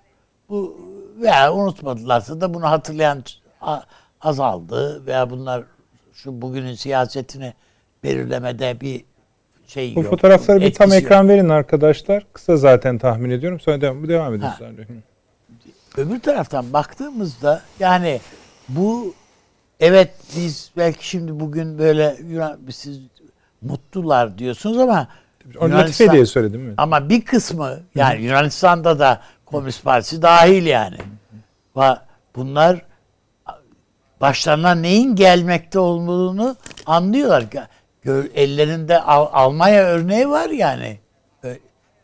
Bu veya unutmadılarsa da bunu hatırlayan azaldı veya bunlar şu bugünün siyasetini belirlemede bir şey Bu yok. fotoğrafları bir tam etkisi yok. ekran verin arkadaşlar. Kısa zaten tahmin ediyorum. Sonra devam, devam edin. Öbür taraftan baktığımızda yani bu evet biz belki şimdi bugün böyle Yunan siz mutlular diyorsunuz ama Onu latife diye söyledim mi? ama bir kısmı yani Yunanistan'da da Komünist Partisi dahil yani. Bunlar başlarına neyin gelmekte olduğunu anlıyorlar. Ellerinde Al- Almanya örneği var yani.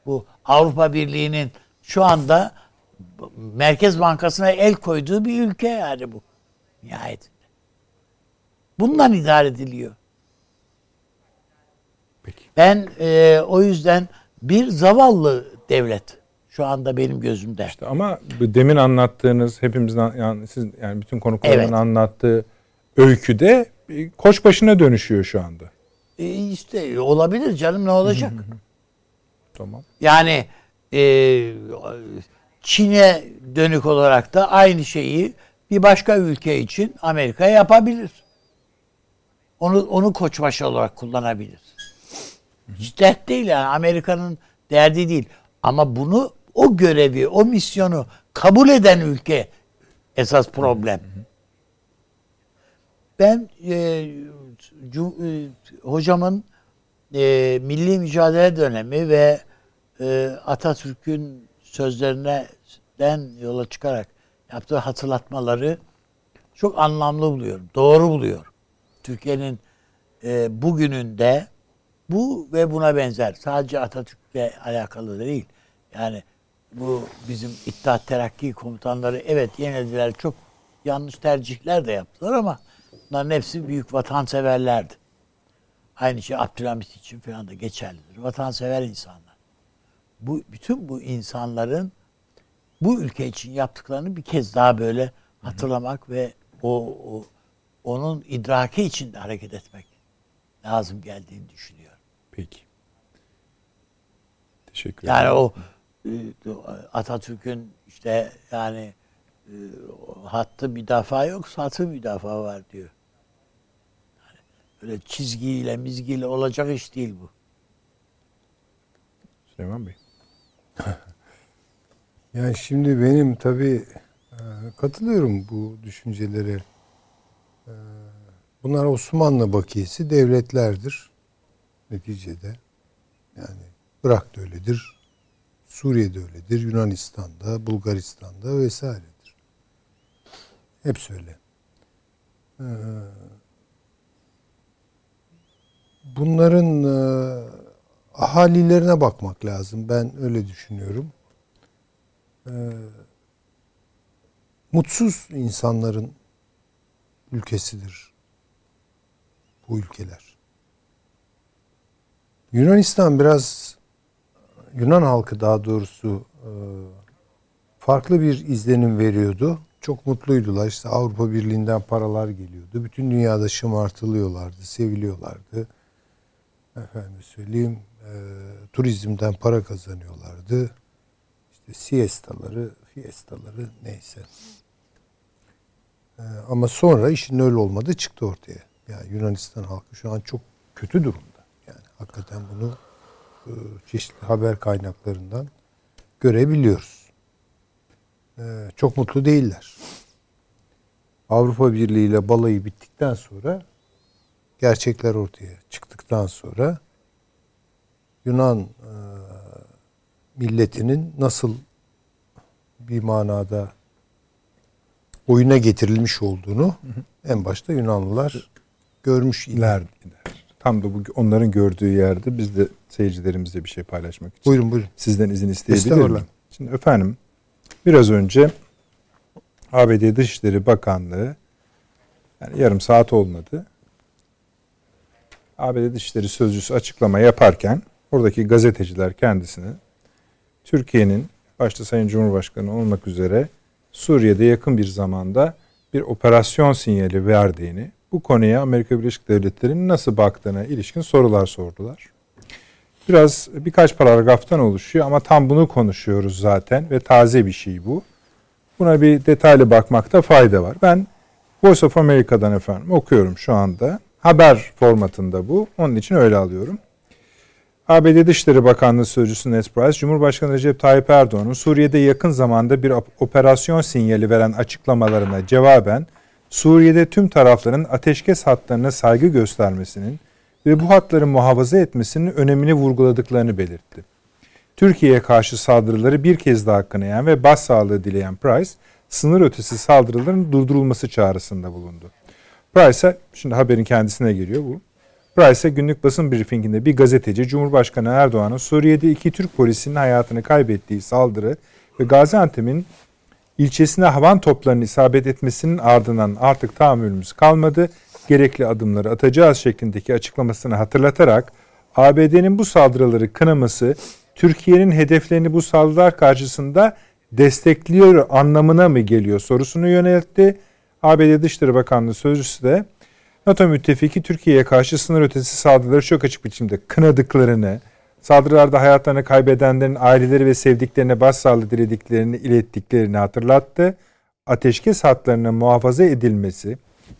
Bu Avrupa Birliği'nin şu anda Merkez Bankası'na el koyduğu bir ülke yani bu. Nihayetinde. Bundan idare ediliyor. Peki. Ben e, o yüzden bir zavallı devlet şu anda benim gözümde. İşte ama demin anlattığınız hepimizin an- yani siz yani bütün konukların Evet. anlattığı öyküde koç başına dönüşüyor şu anda. E, işte olabilir canım ne olacak? Tamam. yani e, Çin'e dönük olarak da aynı şeyi bir başka ülke için Amerika yapabilir. Onu onu koçbaşı olarak kullanabilir. Hiç dert değil yani Amerika'nın derdi değil. Ama bunu o görevi, o misyonu kabul eden ülke esas problem. Ben e, e, hocamın e, milli mücadele dönemi ve e, Atatürk'ün sözlerinden yola çıkarak yaptığı hatırlatmaları çok anlamlı buluyorum. Doğru buluyorum. Türkiye'nin e, bugününde bu ve buna benzer sadece Atatürk'le alakalı değil. Yani bu bizim İttihat Terakki komutanları evet yenildiler çok yanlış tercihler de yaptılar ama bunların hepsi büyük vatanseverlerdi. Aynı şey Abdülhamit için falan da geçerlidir. Vatansever insanlar. Bu bütün bu insanların bu ülke için yaptıklarını bir kez daha böyle hatırlamak ve o, o onun idraki içinde hareket etmek lazım geldiğini düşünüyorum. Peki. Teşekkür Yani ederim. o e, Atatürk'ün işte yani e, hattı müdafaa yok, satı müdafaa var diyor. Öyle çizgiyle, mizgiyle olacak iş değil bu. Süleyman Bey. Yani şimdi benim tabii e, katılıyorum bu düşüncelere. E, Bunlar Osmanlı bakiyesi devletlerdir neticede. Yani Irak da öyledir, Suriye'de öyledir, Yunanistan'da, Bulgaristan'da vesairedir. Hepsi öyle. E, Bunların e, ahalilerine bakmak lazım. Ben öyle düşünüyorum. Ee, mutsuz insanların ülkesidir bu ülkeler. Yunanistan biraz Yunan halkı daha doğrusu e, farklı bir izlenim veriyordu. Çok mutluydular. İşte Avrupa Birliği'nden paralar geliyordu. Bütün dünyada şımartılıyorlardı, seviliyorlardı. Efendim söyleyeyim, e, turizmden para kazanıyorlardı. İşte siestaları, fiestaları neyse. Ee, ama sonra işin öyle olmadı çıktı ortaya. Yani Yunanistan halkı şu an çok kötü durumda. Yani hakikaten bunu e, çeşitli haber kaynaklarından görebiliyoruz. Ee, çok mutlu değiller. Avrupa Birliği ile balayı bittikten sonra gerçekler ortaya çıktıktan sonra Yunan e, milletinin nasıl bir manada oyuna getirilmiş olduğunu en başta Yunanlılar görmüş iler. Tam da bu onların gördüğü yerde biz de seyircilerimizle bir şey paylaşmak için Buyurun buyurun. sizden izin isteyebilir miyim? Şimdi efendim biraz önce ABD Dışişleri Bakanlığı yani yarım saat olmadı. ABD Dışişleri Sözcüsü açıklama yaparken oradaki gazeteciler kendisini Türkiye'nin başta Sayın Cumhurbaşkanı olmak üzere Suriye'de yakın bir zamanda bir operasyon sinyali verdiğini, bu konuya Amerika Birleşik Devletleri'nin nasıl baktığına ilişkin sorular sordular. Biraz birkaç paragraftan oluşuyor ama tam bunu konuşuyoruz zaten ve taze bir şey bu. Buna bir detaylı bakmakta fayda var. Ben Voice of America'dan efendim okuyorum şu anda. Haber formatında bu. Onun için öyle alıyorum. ABD Dışişleri Bakanlığı Sözcüsü Ned Price, Cumhurbaşkanı Recep Tayyip Erdoğan'ın Suriye'de yakın zamanda bir operasyon sinyali veren açıklamalarına cevaben Suriye'de tüm tarafların ateşkes hatlarına saygı göstermesinin ve bu hatları muhafaza etmesinin önemini vurguladıklarını belirtti. Türkiye'ye karşı saldırıları bir kez daha kınayan ve başsağlığı dileyen Price, sınır ötesi saldırıların durdurulması çağrısında bulundu. Price'a, şimdi haberin kendisine geliyor bu. Price'a günlük basın briefinginde bir gazeteci Cumhurbaşkanı Erdoğan'ın Suriye'de iki Türk polisinin hayatını kaybettiği saldırı ve Gaziantep'in ilçesine havan toplarının isabet etmesinin ardından artık tahammülümüz kalmadı. Gerekli adımları atacağız şeklindeki açıklamasını hatırlatarak ABD'nin bu saldırıları kınaması Türkiye'nin hedeflerini bu saldırılar karşısında destekliyor anlamına mı geliyor sorusunu yöneltti. ABD Dışişleri Bakanlığı Sözcüsü de NATO müttefiki Türkiye'ye karşı sınır ötesi saldırıları çok açık biçimde kınadıklarını, saldırılarda hayatlarını kaybedenlerin aileleri ve sevdiklerine başsağlığı dilediklerini ilettiklerini hatırlattı. Ateşkes hatlarının muhafaza edilmesi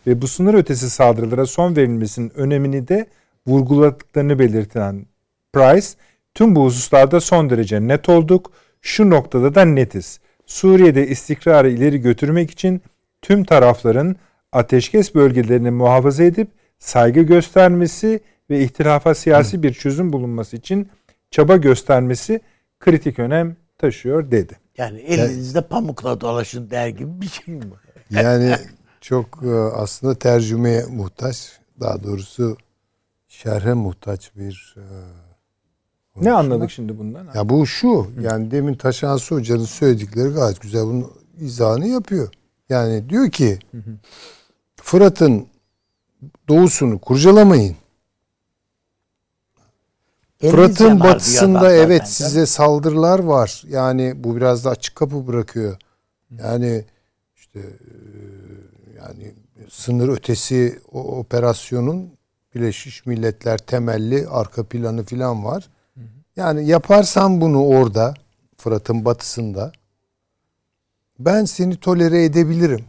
ve bu sınır ötesi saldırılara son verilmesinin önemini de vurguladıklarını belirten Price, tüm bu hususlarda son derece net olduk. Şu noktada da netiz. Suriye'de istikrarı ileri götürmek için tüm tarafların ateşkes bölgelerini muhafaza edip saygı göstermesi ve ihtilafa siyasi bir çözüm bulunması için çaba göstermesi kritik önem taşıyor dedi. Yani elinizde pamukla dolaşın der gibi bir şey mi? Yani çok e, aslında tercümeye muhtaç, daha doğrusu şerhe muhtaç bir e, Ne konuşma. anladık şimdi bundan? Ya bu şu, yani demin Taşansı Hoca'nın söyledikleri gayet güzel bunun izahını yapıyor. Yani diyor ki Fırat'ın doğusunu kurcalamayın. Fırat'ın batısında evet zaten. size saldırılar var. Yani bu biraz da açık kapı bırakıyor. Yani işte e, yani sınır ötesi o operasyonun Birleşmiş Milletler temelli arka planı filan var. Yani yaparsan bunu orada Fırat'ın batısında ben seni tolere edebilirim.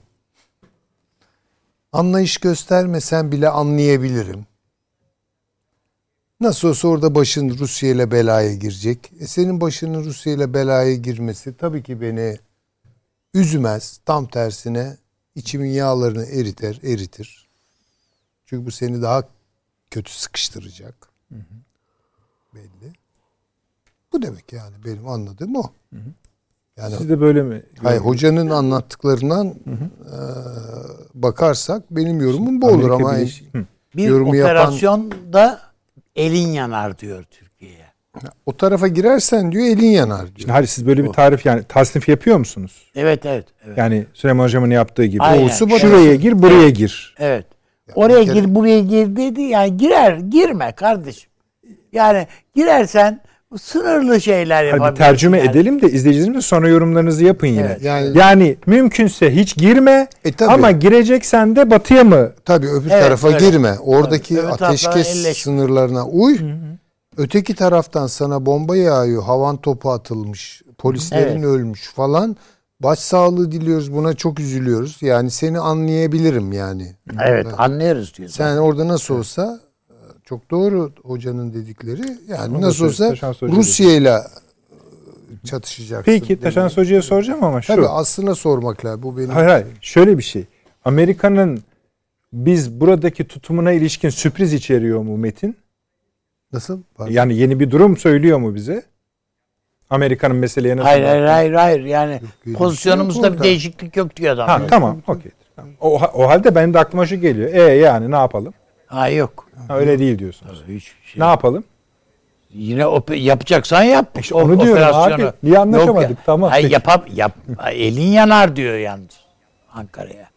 Anlayış göstermesen bile anlayabilirim. Nasıl olsa orada başın Rusya ile belaya girecek. E senin başının Rusya ile belaya girmesi tabii ki beni üzmez. Tam tersine içimin yağlarını eriter, eritir. Çünkü bu seni daha kötü sıkıştıracak. Belli. Bu demek yani benim anladığım o. Yani Siz de böyle mi? hayır, hocanın anlattıklarından e, bakarsak benim yorumum bu olur Amerika ama Birleşik- Hı. Bir Yorumu yapan- operasyonda elin yanar diyor Türkiye'ye. o tarafa girersen diyor elin yanar diyor. Şimdi hayır siz böyle bir tarif yani tasnif yapıyor musunuz? Evet evet. Evet. Yani Süleyman Hocam'ın yaptığı gibi. Aynen. Doğusu batısı. Şuraya gir, buraya gir. evet. Oraya bir kere- gir buraya gir dedi. Yani girer girme kardeşim. Yani girersen sınırlı şeyler Hadi yapabilirsin. bir tercüme yani. edelim de izleyicilerimiz sonra yorumlarınızı yapın yine. Evet. Yani- Yani, mümkünse hiç girme E, tabii. ama gireceksen de batıya mı? Tabii öbür Evet, tarafa öyle. girme. Oradaki taraflara ateşkes sınırlarına uy. Öteki taraftan sana bomba yağıyor, havan topu atılmış, polislerin Evet. ölmüş falan. Başsağlığı diliyoruz. Buna çok üzülüyoruz. Yani seni anlayabilirim yani. Evet anlıyoruz diyor. Sen orada nasıl olsa çok doğru hocanın dedikleri. Yani Onu nasıl olsa Rusya ile çatışacaksın. Peki Taşan Hoca'ya soracağım ama şu. Tabii aslında sormak lazım. Bu benim Hayır hayır. Şöyle bir şey. Amerika'nın biz buradaki tutumuna ilişkin sürpriz içeriyor mu Metin? nasıl? Pardon. Yani yeni bir durum söylüyor mu bize? Amerika'nın meseleye nasıl Hayır hayır hayır hayır yani yok pozisyonumuzda bir orada. değişiklik yok diyor adam. Ha tamam. Okey. O, o halde benim de aklıma şu geliyor. E yani ne yapalım? Ha yok. Ha, öyle değil diyorsunuz. Hiç şey. Ne yapalım? Yine op- yapacaksan yap. İşte onu diyorum abi. Niye anlaşamadık? Yok. Tamam, Hayır peki. yap. Elin yanar diyor yalnız Ankara'ya.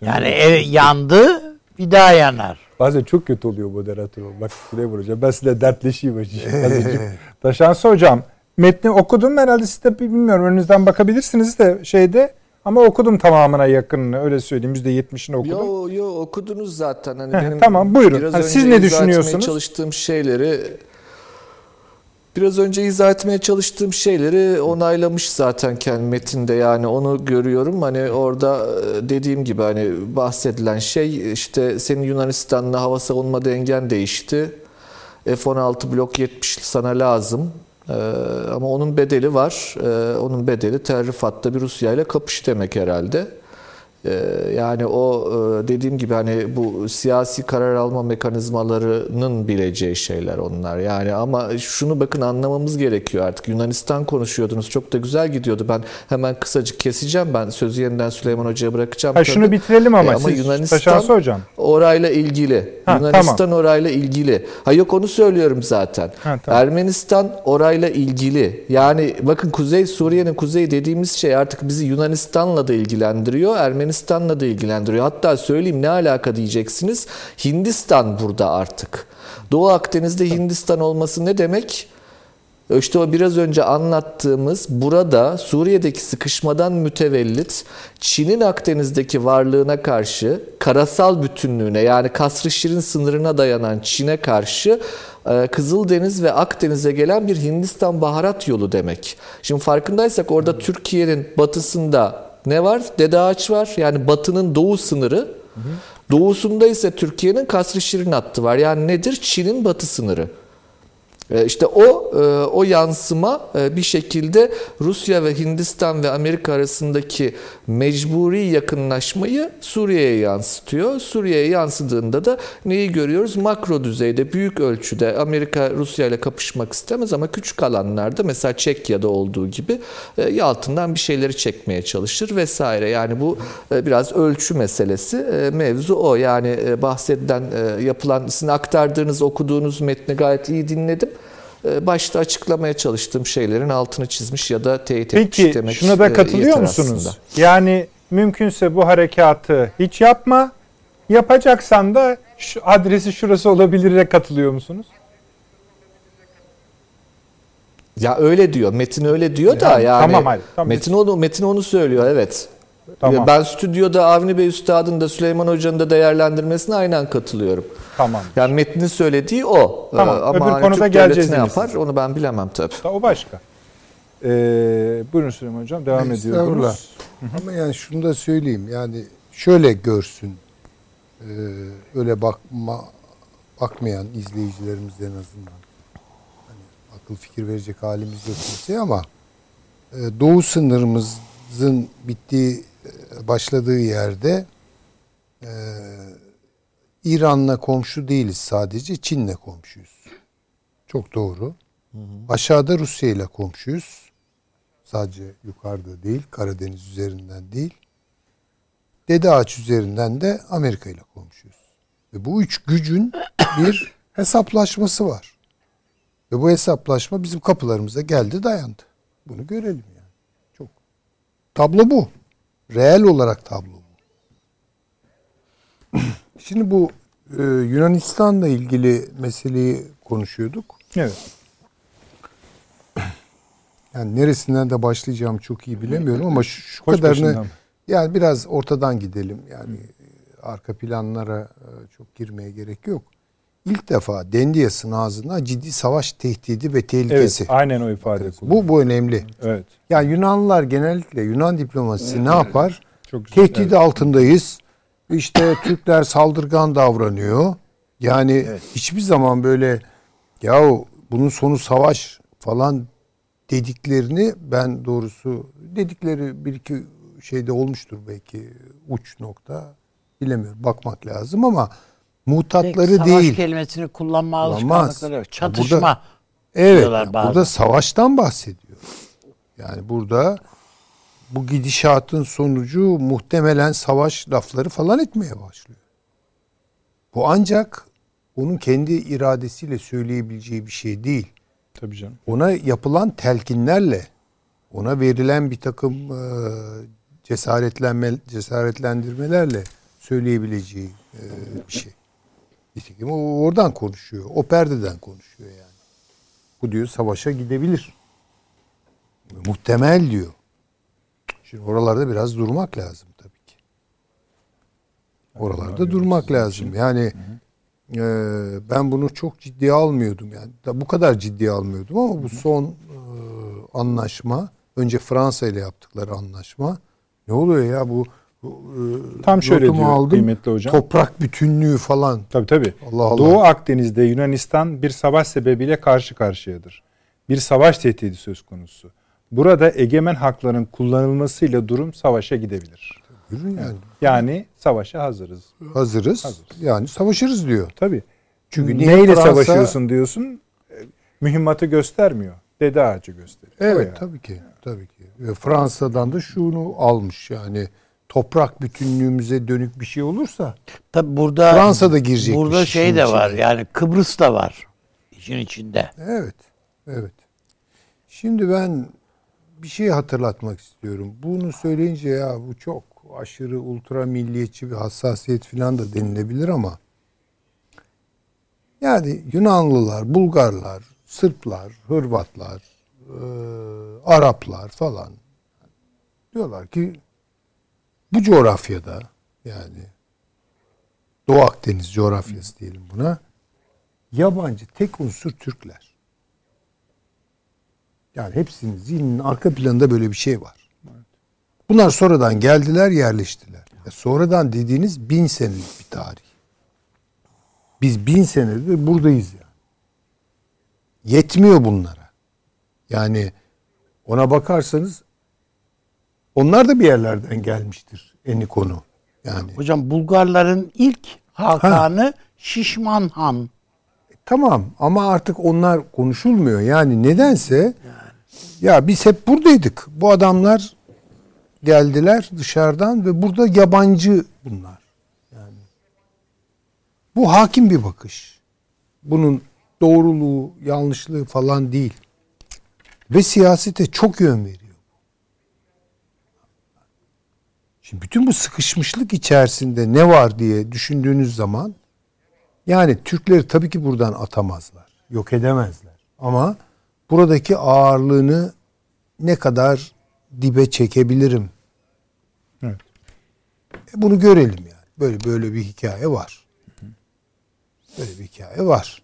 Yani ev yandı bir daha yanar. Bazen çok kötü oluyor moderatör olmak. Süleyman Hocam. Ben sizinle dertleşeyim azıcık. Taşansı Hocam. Metni okudum herhalde siz de bilmiyorum önünüzden bakabilirsiniz de şeyde ama okudum tamamına yakınını öyle söyleyeyim %70'ini okudum. Yo yo okudunuz zaten. Hani Heh, benim tamam, buyurun. Biraz Hani siz ne düşünüyorsunuz? çalıştığım şeyleri biraz önce izah etmeye çalıştığım şeyleri onaylamış zaten kendi metinde yani onu görüyorum. Hani orada e, dediğim gibi hani bahsedilen şey işte senin Yunanistan'la hava savunma dengen değişti. F-16 blok 70 sana lazım. Ee, ama onun bedeli var. Ee, onun bedeli terrifatta bir Rusya ile kapış demek herhalde. Ee, yani o e, dediğim gibi hani bu siyasi karar alma mekanizmalarının bileceği şeyler onlar. Yani ama şunu bakın anlamamız gerekiyor artık. Yunanistan konuşuyordunuz. Çok da güzel gidiyordu. Ben hemen kısacık keseceğim. Ben sözü yeniden Süleyman Hoca'ya bırakacağım. Ha, şunu bitirelim ama, E, ama siz Yunanistan Hocam. orayla ilgili. Ha, Yunanistan orayla ilgili. Ha yok onu söylüyorum zaten. Ha, tamam. Ermenistan orayla ilgili. Yani bakın Kuzey Suriye'nin kuzeyi dediğimiz şey artık bizi Yunanistan'la da ilgilendiriyor, Ermenistan'la da ilgilendiriyor. Hatta söyleyeyim ne alaka diyeceksiniz? Hindistan burada artık. Doğu Akdeniz'de Hindistan olması ne demek? İşte o biraz önce anlattığımız burada Suriye'deki sıkışmadan mütevellit Çin'in Akdeniz'deki varlığına karşı karasal bütünlüğüne yani Kasr-ı Şirin sınırına dayanan Çin'e karşı e, Kızıldeniz ve Akdeniz'e gelen bir Hindistan baharat yolu demek. Şimdi farkındaysak orada Türkiye'nin batısında ne var? Dede Ağaç var. Yani batının doğu sınırı. Doğusunda ise Türkiye'nin Kasr-ı Şirin hattı var. Yani nedir? Çin'in batı sınırı. E, İşte o e, o yansıma e, bir şekilde Rusya ve Hindistan ve Amerika arasındaki mecburi yakınlaşmayı Suriye'ye yansıtıyor. Suriye'ye yansıdığında da neyi görüyoruz? Makro düzeyde büyük ölçüde Amerika Rusya ile kapışmak istemez ama küçük alanlarda mesela Çekya'da olduğu gibi altından bir şeyleri çekmeye çalışır vesaire. Yani bu biraz ölçü meselesi. Mevzu o. Yani bahsedilen yapılan sizin aktardığınız okuduğunuz metni gayet iyi dinledim. E, Başta açıklamaya çalıştığım şeylerin altını çizmiş ya da teyit etmiş Peki demek şuna da e, katılıyor musunuz? aslında. Yani mümkünse bu harekatı hiç yapma. Yapacaksan da şu adresi şurası olabilire katılıyor musunuz? Ya öyle diyor. Metin öyle diyor da Yani, yani. tamam, hayır, tamam. Metin onu Metin onu söylüyor evet. Tamam. Ben stüdyoda Avni Bey Üstad'ın da Süleyman Hoca'nın da değerlendirmesine aynen katılıyorum. Tamam. Yani metnin söylediği o. Tamam, Ee, Ama öbür hani konuda Türk geleceğiz ne yapar size. onu ben bilemem tabii. Da o başka. Ee, buyurun Süleyman Hocam devam ediyoruz. Ama yani şunu da söyleyeyim. Yani şöyle görsün. Ee, öyle bakma bakmayan izleyicilerimiz en azından. Hani akıl fikir verecek halimiz yok kimseye ama e, doğu sınırımızın bittiği e, başladığı yerde e, İran'la komşu değiliz sadece Çin'le komşuyuz. Çok doğru. Aşağıda Rusya ile komşuyuz. Sadece yukarıda değil, Karadeniz üzerinden değil. Dede Ağaç üzerinden de Amerika ile komşuyuz. Ve bu üç gücün bir hesaplaşması var. Ve bu hesaplaşma bizim kapılarımıza geldi dayandı. Bunu görelim yani. Çok. Tablo bu. Reel olarak tablo bu. Şimdi bu e, Yunanistan'la ilgili meseleyi konuşuyorduk. Evet. Yani neresinden de başlayacağımı çok iyi bilemiyorum ama şu, şu Koç kadarını başından. yani biraz ortadan gidelim. Yani e, arka planlara e, çok girmeye gerek yok. İlk defa Dendias'ın ağzından ciddi savaş tehdidi ve tehlikesi. Evet, aynen o ifade kullanıyor. bu bu önemli. Evet. Yani Yunanlılar genellikle Yunan diplomasisi ne yapar? Çok güzel. Tehdidi altındayız. İşte Türkler saldırgan davranıyor. Yani hiçbir zaman böyle yahu bunun sonu savaş falan dediklerini ben doğrusu dedikleri bir iki şeyde olmuştur belki uç nokta bilemiyorum bakmak lazım ama muhtatları Savaş değil. kelimesini kullanma alışkanlıkları yok. Burada- Çatışma. Evet. diyorlar bazen. Burada savaştan bahsediyor. Yani burada bu gidişatın sonucu muhtemelen savaş lafları falan etmeye başlıyor. Bu ancak onun kendi iradesiyle söyleyebileceği bir şey değil. Tabii canım. Ona yapılan telkinlerle, ona verilen bir takım e, cesaretlenme, cesaretlendirmelerle söyleyebileceği e, bir şey. Nitekim o oradan konuşuyor. O perdeden konuşuyor yani. Bu diyor savaşa gidebilir. Muhtemel diyor. Şimdi oralarda biraz durmak lazım tabii ki. Oralarda durmak lazım. Yani e, ben bunu çok ciddiye almıyordum yani. Da bu kadar ciddiye almıyordum ama bu son e, anlaşma önce Fransa ile yaptıkları anlaşma ne oluyor ya bu, Tam şöyle diyor kıymetli hocam. Toprak bütünlüğü falan. Tabii tabii. Allah Allah. Doğu Akdeniz'de Yunanistan bir savaş sebebiyle karşı karşıyadır. Bir savaş tehdidi söz konusu. Burada egemen hakların kullanılmasıyla durum savaşa gidebilir. Yürü yani. Yani savaşa hazırız. Hazırız. Hazırız. Yani savaşırız diyor. Tabii. Çünkü neyle Fransa- savaşıyorsun diyorsun? e, Mühimmatı göstermiyor. Dede ağacı gösteriyor. Evet yani. tabii ki. Tabii ki. Ve Fransa'dan da şunu almış yani toprak bütünlüğümüze dönük bir şey olursa Tabi burada Fransa da girecek Burada şey de var. Yani Kıbrıs da var işin içinde. evet. Evet. Şimdi ben bir şey hatırlatmak istiyorum. Bunu söyleyince ya bu çok aşırı ultra milliyetçi bir hassasiyet falan da denilebilir ama yani Yunanlılar, Bulgarlar, Sırplar, Hırvatlar, e, Araplar falan diyorlar ki bu coğrafyada yani Doğu Akdeniz coğrafyası diyelim buna yabancı tek unsur Türkler. Yani hepsinin zihninin arka planında böyle bir şey var. Bunlar sonradan geldiler yerleştiler. Ya sonradan dediğiniz bin senelik bir tarih. Biz bin senedir buradayız yani. Yetmiyor bunlara. Yani ona bakarsanız onlar da bir yerlerden gelmiştir eni konu. Yani Hocam Bulgarların ilk hakanı Şişman Han. Tamam ama artık onlar konuşulmuyor. Yani nedense ya biz hep buradaydık. Bu adamlar geldiler dışarıdan ve burada yabancı bunlar. Yani bu hakim bir bakış. Bunun doğruluğu, yanlışlığı falan değil. Ve siyasete çok yön veriyor. Şimdi bütün bu sıkışmışlık içerisinde ne var diye düşündüğünüz zaman yani Türkleri tabii ki buradan atamazlar. Yok edemezler. Ama buradaki ağırlığını ne kadar dibe çekebilirim Evet. E bunu görelim yani. Böyle böyle bir hikaye var. Böyle bir hikaye var.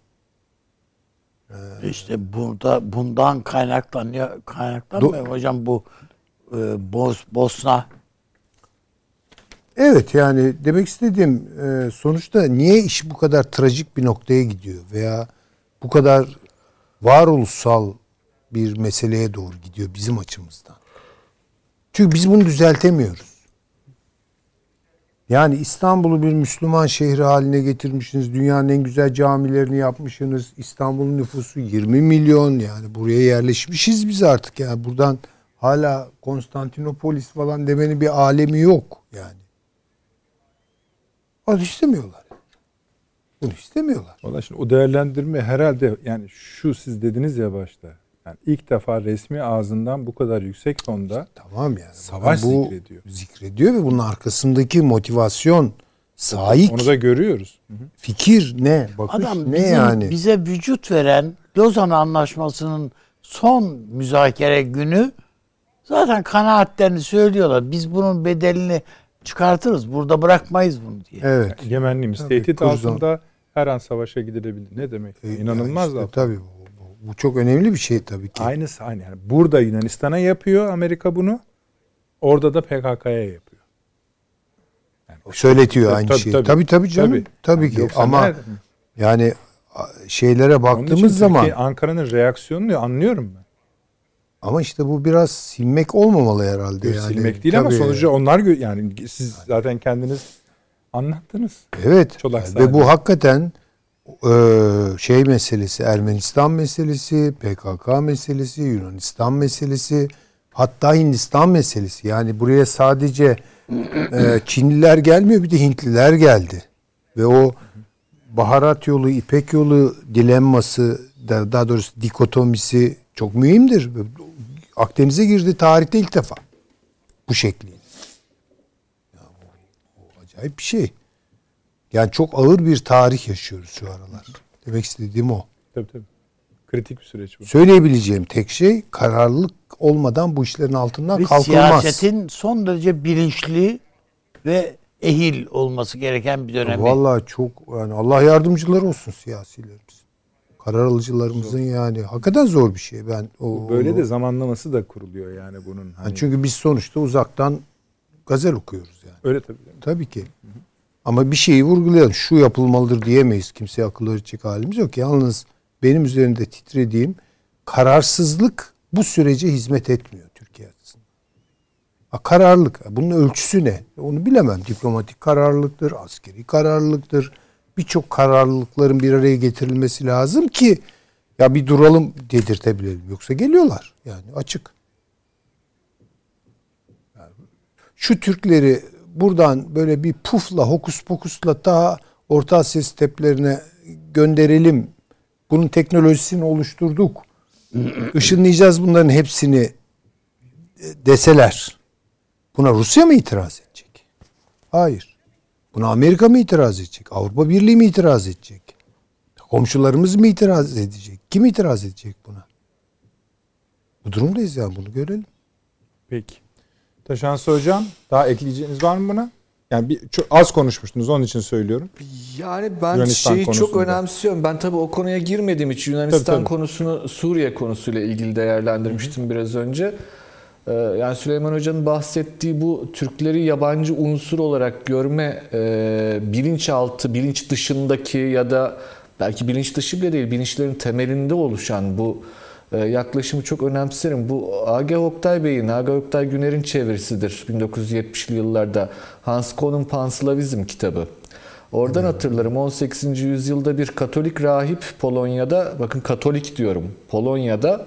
İşte burada bundan kaynaklanıyor kaynaklanmıyor mu hocam bu e, Bos, Bosna Evet yani demek istediğim e, sonuçta niye iş bu kadar trajik bir noktaya gidiyor veya bu kadar varoluşsal bir meseleye doğru gidiyor bizim açımızdan. Çünkü biz bunu düzeltemiyoruz. Yani İstanbul'u bir Müslüman şehri haline getirmişsiniz. Dünyanın en güzel camilerini yapmışsınız. İstanbul'un nüfusu 20 milyon yani buraya yerleşmişiz biz artık. Yani buradan hala Konstantinopolis falan demenin bir alemi yok yani. Onu istemiyorlar. Bunu istemiyorlar. Valla şimdi o değerlendirme herhalde yani şu siz dediniz ya başta. Yani ilk defa resmi ağzından bu kadar yüksek tonda Tamam yani. Savaş bu zikrediyor. Zikrediyor ve bunun arkasındaki motivasyon, sahip onu da görüyoruz. Hı hı. fikir ne? Bakış adam ne bizim, yani? bize vücut veren Lozan Anlaşması'nın son müzakere günü zaten kanaatlerini söylüyorlar. Biz bunun bedelini çıkartırız. Burada bırakmayız bunu diye. Evet. Egemenliğimiz Tabii, tehdit kurzon. altında her an savaşa gidilebilir. Ne demek? E, İnanılmaz yani da. işte Tabii bu, bu, çok önemli bir şey tabii ki. Aynısı aynı. Yani burada Yunanistan'a yapıyor Amerika bunu. Orada da PKK'ya yapıyor. Söyletiyor Tabii, aynı tabii, şeyi. tabii. Tabii tabii, canım. Tabii, ki. Yoksa Ama nerede? yani şeylere Onun için baktığımız zaman Ankara'nın reaksiyonunu anlıyorum ben. Ama işte bu biraz silmek olmamalı herhalde Yok, yani. silmek değil ama Tabii. sonuçta onlar gö- yani siz zaten kendiniz anlattınız. Evet. Çolak ve bu hakikaten e, şey meselesi, Ermenistan meselesi, PKK meselesi, Yunanistan meselesi, hatta Hindistan meselesi. Yani buraya sadece e, Çinliler gelmiyor, bir de Hintliler geldi. Ve o baharat yolu, İpek yolu dilemması, da- daha doğrusu dikotomisi çok mühimdir. Akdeniz'e girdi tarihte ilk defa. Bu şekliyle. Ya bu, bu acayip bir şey. Yani çok ağır bir tarih yaşıyoruz şu aralar. Demek istediğim o. Tabii tabii. Kritik bir süreç bu. Söyleyebileceğim tek şey kararlılık olmadan bu işlerin altından Ve kalkılmaz. siyasetin son derece bilinçli ve ehil olması gereken bir dönemi. Vallahi çok yani Allah yardımcıları olsun siyasilerimiz. Karar alıcılarımızın yani hakikaten zor bir şey. Ben o Böyle onu- de zamanlaması da kuruluyor yani bunun. Hani, Yani çünkü biz sonuçta uzaktan gazel okuyoruz yani. öyle tabii. Tabii ki. Ama bir şeyi vurgulayalım. Şu yapılmalıdır diyemeyiz. Kimseye akıl öğretecek halimiz yok. Yalnız benim üzerinde titrediğim kararsızlık bu sürece hizmet etmiyor Türkiye açısından. Ha, kararlılık. Bunun ölçüsü ne? Onu bilemem. Diplomatik kararlılıktır, askeri kararlılıktır. Birçok kararlılıkların bir araya getirilmesi lazım ki ya bir duralım dedirtebilelim. Yoksa geliyorlar. Yani açık. şu Türkleri buradan böyle bir pufla hokus pokusla ta Orta Asya steplerine gönderelim. Bunun teknolojisini oluşturduk. Işınlayacağız bunların hepsini deseler. Buna Rusya mı itiraz edecek? Hayır. Buna Amerika mı itiraz edecek? Avrupa Birliği mi itiraz edecek? Komşularımız mı itiraz edecek? Kim itiraz edecek buna? Bu durumdayız yani bunu görelim. Peki. Taşansı Hocam daha ekleyeceğiniz var mı buna? Yani bir, çok az konuşmuştunuz onun için söylüyorum. Yani ben Yunanistan şeyi çok konusunda. önemsiyorum. Ben tabii o konuya girmediğim için Yunanistan Tabii, tabii. konusunu Suriye konusuyla ilgili değerlendirmiştim biraz önce. Ee, Yani Süleyman Hoca'nın bahsettiği bu Türkleri yabancı unsur olarak görme e, bilinçaltı, bilinç dışındaki ya da belki bilinç dışı bile değil, bilinçlerin temelinde oluşan bu e, yaklaşımı çok önemserim. Bu Age Oktay Bey'in, Age Oktay Güner'in çevirisidir 1970'li yıllarda. Hans Koh'un Panslavizm kitabı. Oradan hatırlarım 18. yüzyılda bir Katolik rahip Polonya'da, bakın Katolik diyorum, Polonya'da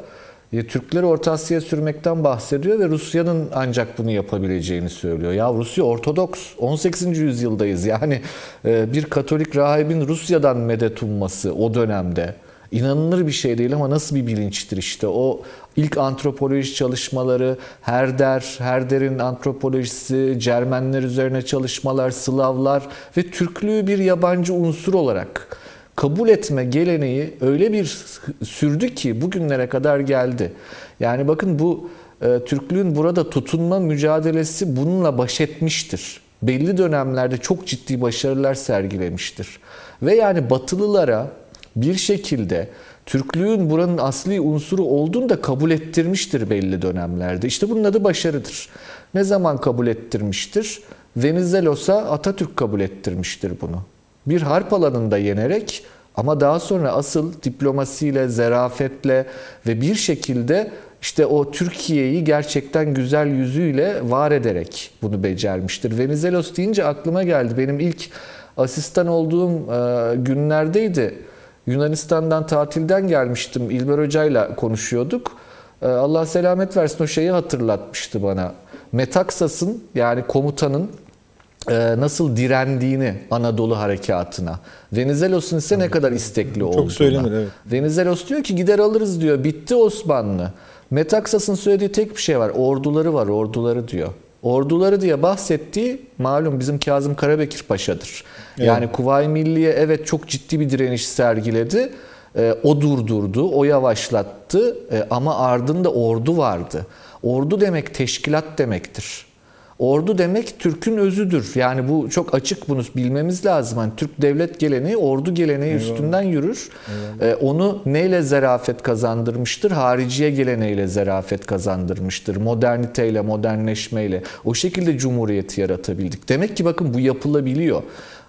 Türkleri Orta Asya'ya sürmekten bahsediyor ve Rusya'nın ancak bunu yapabileceğini söylüyor. Ya Rusya Ortodoks 18. yüzyıldayız yani e, bir Katolik rahibin Rusya'dan medet umması o dönemde inanılır bir şey değil ama nasıl bir bilinçtir işte o ilk antropoloji çalışmaları Herder, Herder'in antropolojisi, Cermenler üzerine çalışmalar, Slavlar ve Türklüğü bir yabancı unsur olarak kabul etme geleneği öyle bir sürdü ki bugünlere kadar geldi. Yani bakın bu e, Türklüğün burada tutunma mücadelesi bununla baş etmiştir. Belli dönemlerde çok ciddi başarılar sergilemiştir. Ve yani Batılılara bir şekilde Türklüğün buranın asli unsuru olduğunu da kabul ettirmiştir belli dönemlerde. İşte bunun adı başarıdır. Ne zaman kabul ettirmiştir? Venizelos'a Atatürk kabul ettirmiştir bunu. Bir harp alanında yenerek ama daha sonra asıl diplomasiyle, zerafetle ve bir şekilde işte o Türkiye'yi gerçekten güzel yüzüyle var ederek bunu becermiştir. Venizelos deyince aklıma geldi. Benim ilk asistan olduğum e, günlerdeydi. Yunanistan'dan tatilden gelmiştim. İlber Hoca'yla konuşuyorduk. E, Allah selamet versin o şeyi hatırlatmıştı bana. Metaksas'ın yani komutanın nasıl direndiğini Anadolu harekatına. Venizelos'un ise ne kadar istekli olduğunu. Çok söylenir evet. Venizelos diyor ki gider alırız diyor. Bitti Osmanlı. Metaksas'ın söylediği tek bir şey var. Orduları var, orduları diyor. Orduları diye bahsettiği malum bizim Kazım Karabekir Paşa'dır. Evet. Yani Kuvayi Milliye evet çok ciddi bir direniş sergiledi. E, o durdurdu, o yavaşlattı e, ama ardında ordu vardı. Ordu demek teşkilat demektir. Ordu demek Türk'ün özüdür. Yani bu çok açık bunu bilmemiz lazım. Hani Türk devlet geleneği ordu geleneği Eyvallah. üstünden yürür. Ee, onu neyle zerafet kazandırmıştır? Hariciye geleneğiyle zerafet kazandırmıştır. Moderniteyle, modernleşmeyle. O şekilde cumhuriyeti yaratabildik. Demek ki bakın bu yapılabiliyor.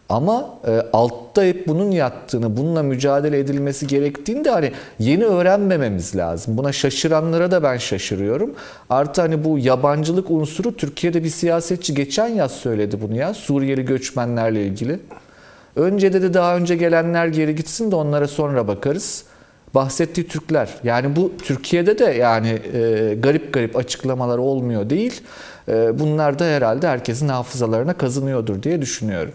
Ama e, altta hep bunun yattığını, bununla mücadele edilmesi gerektiğini de hani yeni öğrenmememiz lazım. Buna şaşıranlara da ben şaşırıyorum. Artı hani bu yabancılık unsuru Türkiye'de bir siyasetçi geçen yaz söyledi bunu ya Suriyeli göçmenlerle ilgili. Önce dedi daha önce gelenler geri gitsin de onlara sonra bakarız. Bahsettiği Türkler. Yani bu Türkiye'de de yani e, garip garip açıklamalar olmuyor değil. E, bunlar da herhalde herkesin hafızalarına kazınıyordur diye düşünüyorum.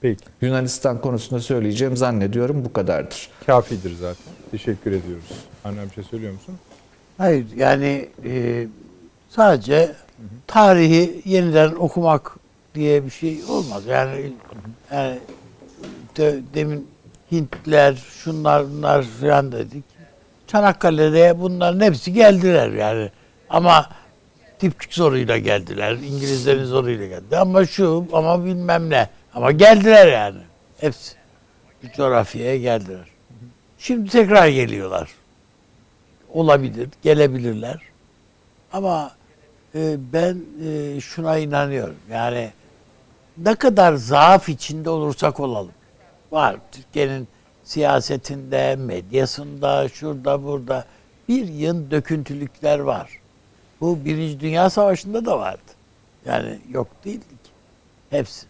Peki. Yunanistan konusunda söyleyeceğim zannediyorum bu kadardır. Kafidir zaten. Teşekkür ediyoruz. Anne bir şey söylüyor musun? Hayır yani e, sadece tarihi yeniden okumak diye bir şey olmaz. Yani, yani de, demin Hintler, şunlar bunlar falan dedik. Çanakkale'de bunların hepsi geldiler yani. Ama tipçik zoruyla geldiler. İngilizlerin zoruyla geldi. Ama şu ama bilmem ne. Ama geldiler yani. Hepsi. Bir coğrafyaya geldiler. Şimdi tekrar geliyorlar. Olabilir, gelebilirler. Ama e, ben e, şuna inanıyorum. Yani ne kadar zaaf içinde olursak olalım. Var Türkiye'nin siyasetinde, medyasında, şurada burada bir yığın döküntülükler var. Bu Birinci Dünya Savaşı'nda da vardı. Yani yok değildi ki. Hepsi.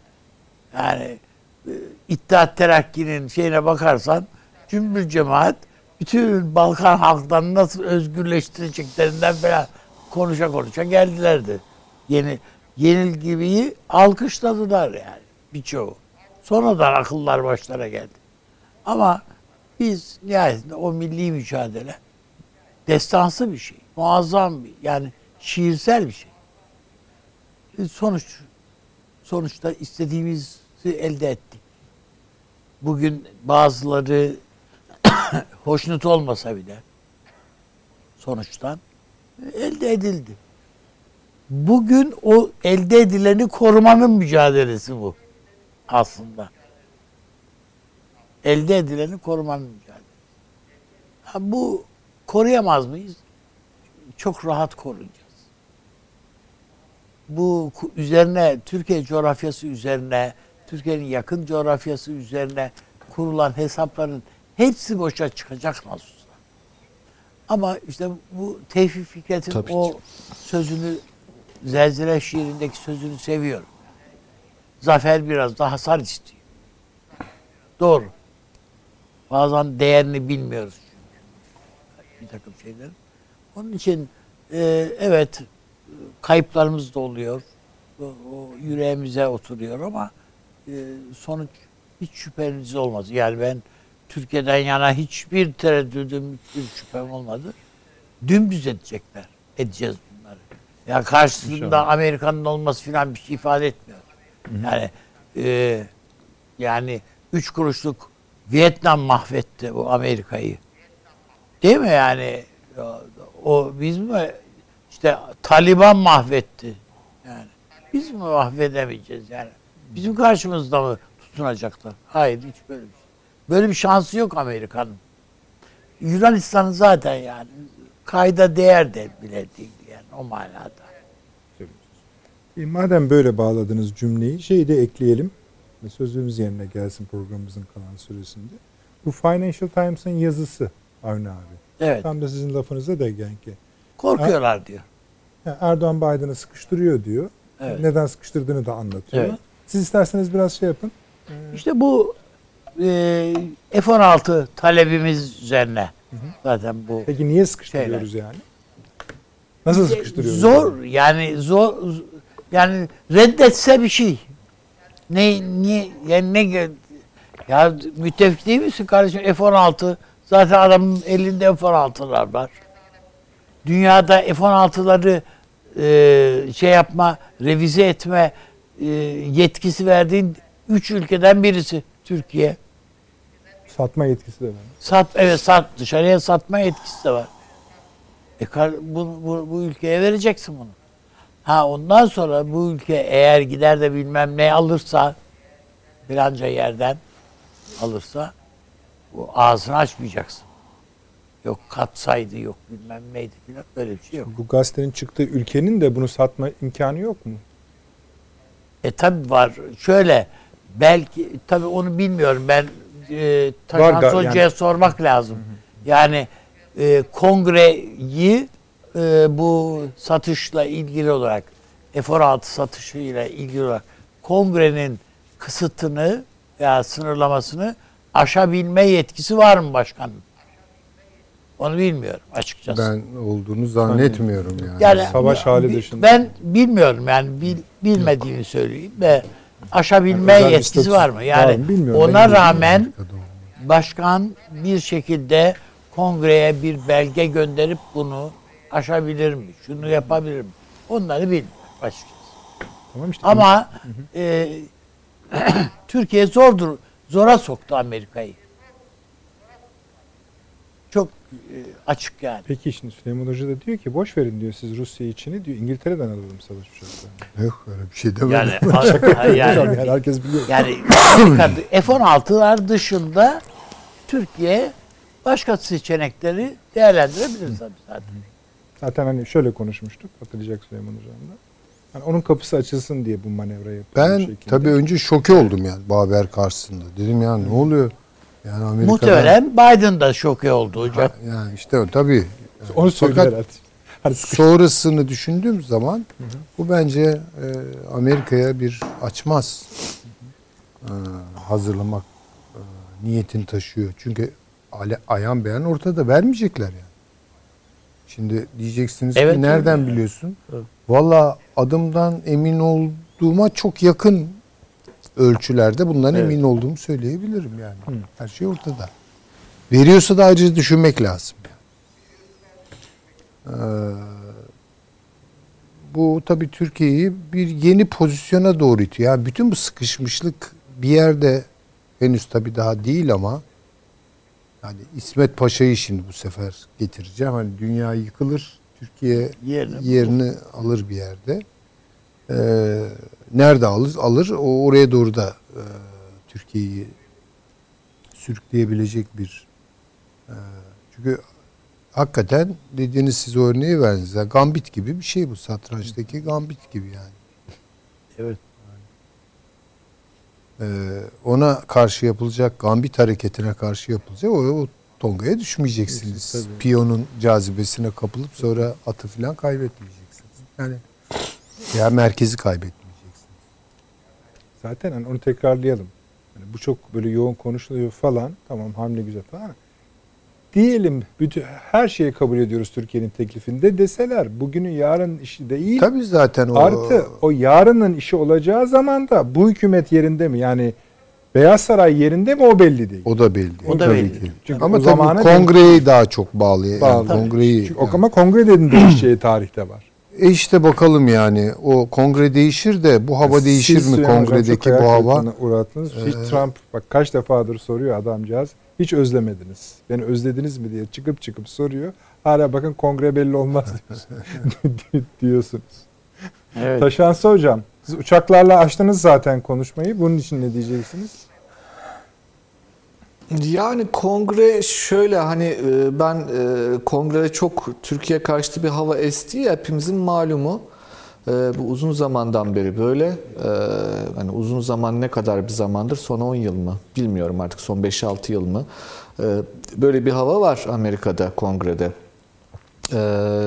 Yani e, İttihat Terakki'nin şeyine bakarsan cümbür cemaat bütün Balkan halklarını nasıl özgürleştireceklerinden falan konuşa konuşa geldilerdi. Yeni yenilgiyi alkışladılar yani birçoğu. Sonradan akıllar başlara geldi. Ama biz nihayetinde o milli mücadele destansı bir şey. Muazzam bir yani şiirsel bir şey. E, sonuç sonuçta istediğimizi elde ettik. Bugün bazıları hoşnut olmasa bile sonuçtan elde edildi. Bugün o elde edileni korumanın mücadelesi bu aslında. Elde edileni korumanın mücadelesi. Ha, bu koruyamaz mıyız? Çok rahat koruyacağız bu üzerine Türkiye coğrafyası üzerine Türkiye'nin yakın coğrafyası üzerine kurulan hesapların hepsi boşa çıkacak nasıl Ama işte bu Tevfik Fikret'in Tabii o ki. sözünü Zelzele şiirindeki sözünü seviyorum. Zafer biraz da hasar istiyor. Doğru. Bazen değerini bilmiyoruz çünkü. Bir takım şeyler. Onun için e, evet kayıplarımız da oluyor. O, o yüreğimize oturuyor ama e, sonuç hiç şüpheniz olmaz. Yani ben Türkiye'den yana hiçbir tereddüdüm, hiçbir şüphem olmadı. Dümdüz edecekler. Edeceğiz bunları. Ya yani karşısında Amerika'nın olması falan bir şey ifade etmiyor. Yani e, yani üç kuruşluk Vietnam mahvetti o Amerika'yı. Değil mi yani? O biz mi İşte Taliban mahvetti. Yani biz mi mahvedemeyeceğiz yani? Bizim karşımızda mı tutunacaklar? Hayır hiç böyle bir şey. Böyle bir şansı yok Amerika'nın. Yunanistan'ın zaten yani kayda değer de bile değil yani o manada. E, Madem böyle bağladınız cümleyi şeyi de ekleyelim. Ve Sözümüz yerine gelsin programımızın kalan süresinde. Bu Financial Times'ın yazısı Avni abi. Evet. Tam da sizin lafınıza da genki. Korkuyorlar diyor. Yani Erdoğan Biden'ı sıkıştırıyor diyor. Evet. Neden sıkıştırdığını da anlatıyor. Evet. Siz isterseniz biraz şey yapın. İşte bu e, F-16 talebimiz üzerine zaten bu Peki niye sıkıştırıyoruz yani? Nasıl sıkıştırıyoruz? Zor yani zor yani reddetse bir şey. Ne niye yani ne ya müttefik değil misin kardeşim F-16 zaten adamın elinde F-16'lar var. Dünyada F-16'ları e, şey yapma, revize etme e, yetkisi verdiğin üç ülkeden birisi Türkiye. Satma yetkisi de var. Sat evet sat dışarıya satma yetkisi de var. E kar, bu, bu, bu ülkeye vereceksin bunu. Ha ondan sonra bu ülke eğer gider de bilmem ne alırsa filanca yerden alırsa bu ağzını açmayacaksın. Yok katsaydı yok bilmem neydi filan böyle bir şey yok. Bu gazetenin çıktığı ülkenin de bunu satma imkanı yok mu? E tabi var. Şöyle belki tabi onu bilmiyorum ben e, Taşan Var ga- Hoca'ya yani- sormak lazım. Yani e, kongreyi e, bu satışla ilgili olarak F-16 satışıyla ilgili olarak kongrenin kısıtını veya sınırlamasını aşabilme yetkisi var mı başkanın? Onu bilmiyorum açıkçası. Ben olduğunu zannetmiyorum yani. Yani Savaş hali dışında. Ben bilmiyorum yani bil, bilmediğimi söyleyeyim ve aşabilme Yani yetkisi var mı? Yani bilmiyorum. ona rağmen başkan bir şekilde kongreye bir belge gönderip bunu aşabilir mi? Şunu yapabilir mi? Onları bilmiyorum açıkçası. Tamam işte. Ama e, Türkiye zordur, zora soktu Amerika'yı. E, açık yani. Peki şimdi Süleyman Hoca da diyor ki boş verin diyor siz Rusya içini diyor İngiltere'den alalım savaş uçaklarını. Yok öyle bir şey demedim. Yani, Hocam yani, yani herkes biliyor. yani Amerika F-16'lar dışında Türkiye başka seçenekleri değerlendirebilir tabii zaten. Zaten hani şöyle konuşmuştuk hatırlayacak Süleyman Hocam da. Hani onun kapısı açılsın diye bu manevra yapılıyor. bu Ben tabii önce şoke oldum yani bu haber karşısında. Dedim ya ne oluyor? Yani Amerika'da Muhtemelen Biden da şoke oldu hocam. yani işte o tabii. onu söylüyor Fakat herhalde. Hani sonrasını düşündüğüm zaman bu bence e, Amerika'ya bir açmaz e, hazırlamak e, niyetini taşıyor. Çünkü ale, ayan beyan ortada vermeyecekler yani. Şimdi diyeceksiniz Evet, ki nereden biliyorsun? Valla adımdan emin olduğuma çok yakın ölçülerde bundan Evet. emin olduğumu söyleyebilirim yani. Her şey ortada. Veriyorsa da ayrıca düşünmek lazım. Ee, bu tabii Türkiye'yi bir yeni pozisyona doğru itiyor. Yani bütün bu sıkışmışlık bir yerde henüz tabii daha değil ama yani İsmet Paşa'yı şimdi bu sefer getireceğim. Hani dünya yıkılır, Türkiye Yerini yerini alır bir yerde. Ee, nerede alır? Alır. O oraya doğru da e, Türkiye'yi sürükleyebilecek bir e, çünkü hakikaten dediğiniz siz o örneği verdiniz. Yani gambit gibi bir şey bu. Satrançtaki gambit gibi yani. Evet. Ee, ona karşı yapılacak, gambit hareketine karşı yapılacak o, o tongaya düşmeyeceksiniz. Tabii. Piyonun cazibesine kapılıp sonra atı falan kaybetmeyeceksiniz. Yani ya merkezi kaybetmeyeceksiniz. Zaten hani onu tekrarlayalım. Hani bu çok böyle yoğun konuşuluyor falan. Tamam hamle güzel falan. Diyelim bütün her şeyi kabul ediyoruz Türkiye'nin teklifinde deseler bugünün yarın işi değil. Tabii zaten o Artı o yarının işi olacağı zaman da bu hükümet yerinde mi? Yani Beyaz Saray yerinde mi o belli değil. o da belli. O da Tabii belli. ki. Çünkü Ama o tabii kongreyi daha çok bağlı. Yani Bağlı. kongreyi. Çünkü o ama kongrelerin değişeceği tarihte var. E işte bakalım yani o kongre değişir de bu hava değişir Siz mi Süleyman Hocam kongredeki bu hava? Uğrattınız. Hiç Ee, Trump bak kaç defadır soruyor adamcağız. Hiç özlemediniz. Beni özlediniz mi diye çıkıp çıkıp soruyor. hala bakın kongre belli olmaz diyorsunuz. diyorsunuz. Evet. Taşansı hocam siz uçaklarla açtınız zaten konuşmayı. Bunun için ne diyeceksiniz? Yani kongre şöyle hani e, ben e, kongrede çok Türkiye karşıtı bir hava esti hepimizin malumu. E, bu uzun zamandan beri böyle. Hani uzun zaman ne kadar bir zamandır? Son 10 yıl mı? Bilmiyorum artık son 5-6 yıl mı? Böyle bir hava var Amerika'da kongrede.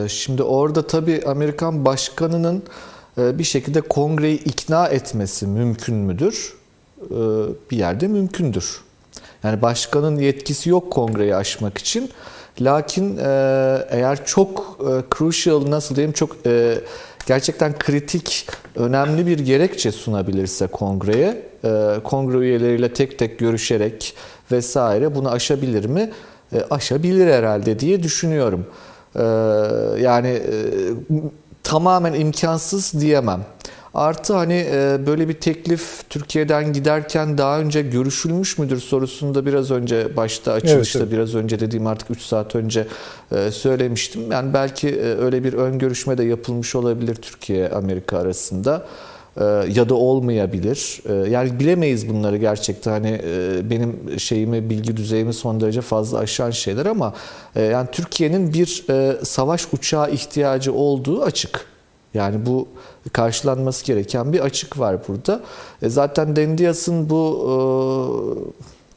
Şimdi orada tabii Amerikan başkanının bir şekilde kongreyi ikna etmesi mümkün müdür? Bir yerde mümkündür. Yani başkanın yetkisi yok kongreyi aşmak için. Lakin e, eğer çok e, crucial nasıl diyeyim çok e, gerçekten kritik önemli bir gerekçe sunabilirse kongreye e, kongre üyeleriyle tek tek görüşerek vesaire bunu aşabilir mi? E, aşabilir herhalde diye düşünüyorum. E, yani e, tamamen imkansız diyemem. Artı hani e, böyle bir teklif Türkiye'den giderken daha önce görüşülmüş müdür sorusunda biraz önce başta açılışta evet, evet. biraz önce dediğim artık 3 saat önce e, söylemiştim. Yani belki e, öyle bir ön görüşme de yapılmış olabilir Türkiye Amerika arasında ya da olmayabilir. Yani bilemeyiz bunları gerçekten. Hani benim şeyimi, bilgi düzeyimi son derece fazla aşan şeyler ama yani Türkiye'nin bir savaş uçağı ihtiyacı olduğu açık. Yani bu karşılanması gereken bir açık var burada. E zaten Dendias'ın bu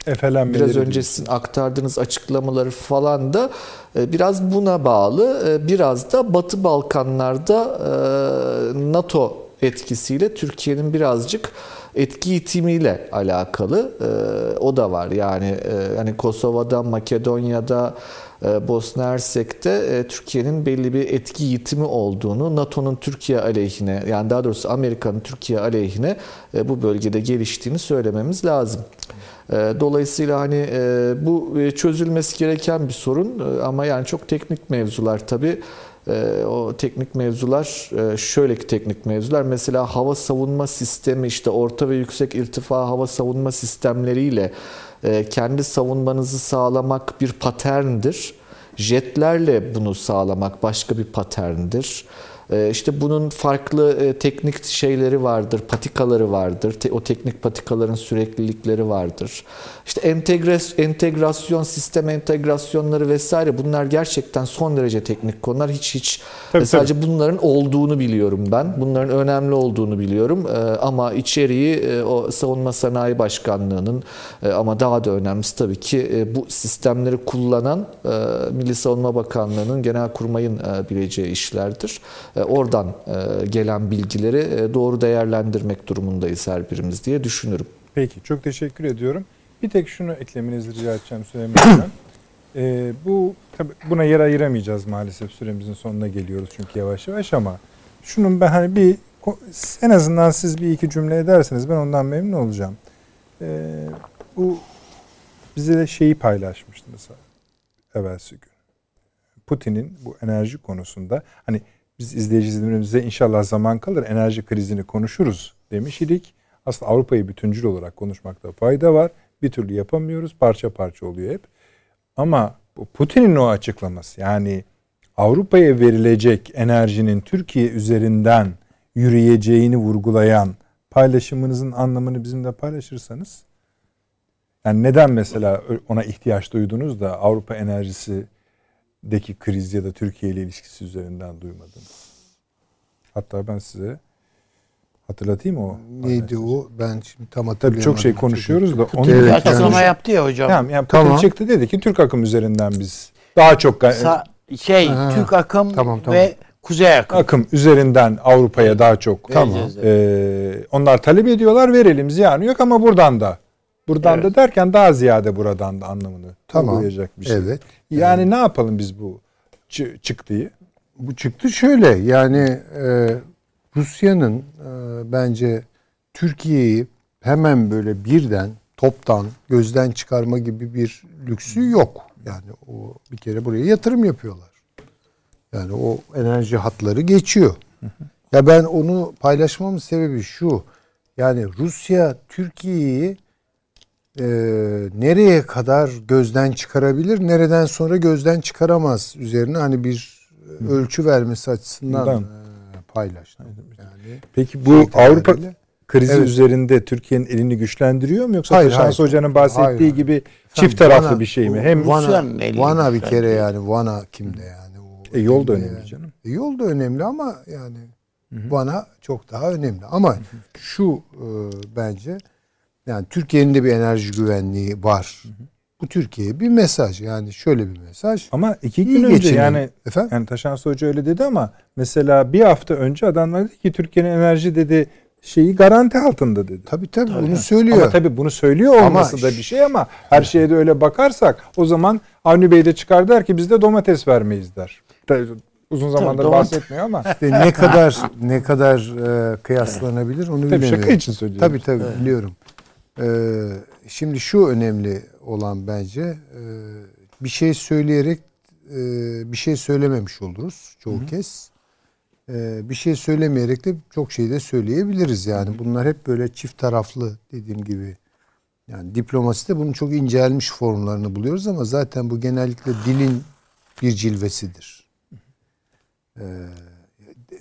e, biraz önce sizin aktardığınız açıklamaları falan da e, biraz buna bağlı. E, biraz da Batı Balkanlarda e, NATO etkisiyle Türkiye'nin birazcık etki itimiyle alakalı. E, o da var. Yani e, hani Kosova'da, Makedonya'da Bosna Hersek'te e, Türkiye'nin belli bir etki yitimi olduğunu, NATO'nun Türkiye aleyhine yani daha doğrusu Amerika'nın Türkiye aleyhine e, bu bölgede geliştiğini söylememiz lazım. Dolayısıyla hani bu çözülmesi gereken bir sorun ama yani çok teknik mevzular tabii. O teknik mevzular şöyle ki teknik mevzular mesela hava savunma sistemi işte orta ve yüksek irtifa hava savunma sistemleriyle e, kendi savunmanızı sağlamak bir paterndir. Jetlerle bunu sağlamak başka bir paterndir. Ee, işte bunun farklı e, teknik şeyleri vardır, patikaları vardır. O teknik patikaların süreklilikleri vardır. İşte entegrasyon, sistem entegrasyonları vesaire bunlar gerçekten son derece teknik konular. Hiç hiç tabii, sadece tabii. bunların olduğunu biliyorum ben. Bunların önemli olduğunu biliyorum. Ee, ama içeriği e, o Savunma Sanayi Başkanlığı'nın e, ama daha da önemlisi tabii ki bu sistemleri kullanan Milli Savunma Bakanlığı'nın genel kurmayın bileceği işlerdir. Oradan e, gelen bilgileri e, doğru değerlendirmek durumundayız her birimiz diye düşünürüm. Peki çok teşekkür ediyorum. Bir tek şunu eklemenizi rica edeceğim Süleyman Hocam. ee, bu tabi buna yer ayıramayacağız maalesef süremizin sonuna geliyoruz çünkü yavaş yavaş ama şunun ben hani bir en azından siz bir iki cümle ederseniz ben ondan memnun olacağım. Ee, bu bize de şeyi paylaşmıştınız evvelsi gün. Putin'in bu enerji konusunda hani biz izleyicilerimize inşallah zaman kalır enerji krizini konuşuruz demiş idik. Aslında Avrupa'yı bütüncül olarak konuşmakta fayda var. Bir türlü yapamıyoruz. Parça parça oluyor hep. Ama Putin'in o açıklaması yani Avrupa'ya verilecek enerjinin Türkiye üzerinden yürüyeceğini vurgulayan paylaşımınızın anlamını bizimle paylaşırsanız yani neden mesela ona ihtiyaç duydunuz da Avrupa enerjisi deki kriz ya da Türkiye ile ilişkisi üzerinden duymadınız. Hatta ben size hatırlatayım o. Neydi o? Ben şimdi tam hatırlayamadım. Tabii çok şey konuşuyoruz da. Onu evet, açıklama yaptı ya hocam. Tamam, yani tamam. çıktı dedi ki Türk akım üzerinden biz daha çok Sa şey ha, Türk akım tamam, tamam. ve Kuzey akım. Akım üzerinden Avrupa'ya daha çok. Tamam. Ee, onlar talep ediyorlar verelim ziyanı yok ama buradan da Buradan evet. da derken daha ziyade buradan da anlamını tamam. bir şey. Evet. Yani evet. ne yapalım biz bu çıktıyı? Bu çıktı şöyle yani e, Rusya'nın e, bence Türkiye'yi hemen böyle birden toptan gözden çıkarma gibi bir lüksü yok. Yani o bir kere buraya yatırım yapıyorlar. Yani o enerji hatları geçiyor. Ya ben onu paylaşmamın sebebi şu. Yani Rusya Türkiye'yi e, nereye kadar gözden çıkarabilir, nereden sonra gözden çıkaramaz üzerine hani bir ölçü vermesi açısından Bundan. e, paylaştım. Yani Peki bu Şey Avrupa krizi Evet. üzerinde Türkiye'nin elini güçlendiriyor mu yoksa Hayır, hayır. Hoca'nın bahsettiği Hayır, gibi Efendim, çift taraflı Van'a- bir şey mi? Hem Van'a, Van'a bir kere yani Van'a kimde yani? O E, yol da önemli yani. canım. E, yol da önemli ama yani Van'a çok daha önemli. Ama şu e, bence yani Türkiye'nin de bir enerji güvenliği var. Bu Türkiye'ye bir mesaj yani şöyle bir mesaj. ama iki İyi gün önce geçinin. yani Efendim? yani Taşans Hoca öyle dedi ama mesela bir hafta önce adamlar dedi ki Türkiye'nin enerji dedi şeyi garanti altında dedi. Tabii tabii bunu söylüyor. Ama tabii bunu söylüyor olması da bir şey ama her şeye de öyle bakarsak o zaman Avni Bey de çıkar der ki biz de domates vermeyiz der. Tabii Uzun zamandır domates- bahsetmiyor ama İşte ne kadar ne kadar e, kıyaslanabilir onu tabii bilemiyorum. şaka için söylüyorum. Tabii tabii biliyorum. Ee, şimdi şu önemli olan bence e, bir şey söyleyerek e, bir şey söylememiş oluruz çoğu kez. E, bir şey söylemeyerek de çok şey de söyleyebiliriz yani. Bunlar hep böyle çift taraflı dediğim gibi. Yani diplomaside bunun çok incelmiş formlarını buluyoruz ama zaten bu genellikle dilin bir cilvesidir. Ee,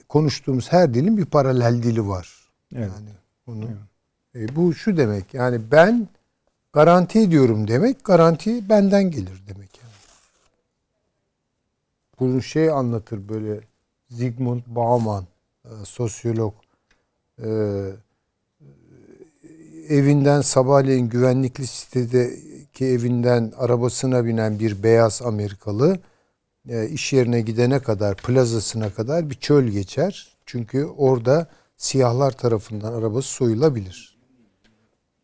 konuştuğumuz her dilin bir paralel dili var. Evet. Yani bunu e, bu şu demek yani ben garanti ediyorum demek garanti benden gelir demek yani. Bunu şey anlatır böyle Zygmunt Bauman e, sosyolog e, evinden sabahleyin güvenlikli sitedeki evinden arabasına binen bir beyaz Amerikalı e, iş yerine gidene kadar plazasına kadar bir çöl geçer. Çünkü orada siyahlar tarafından arabası soyulabilir.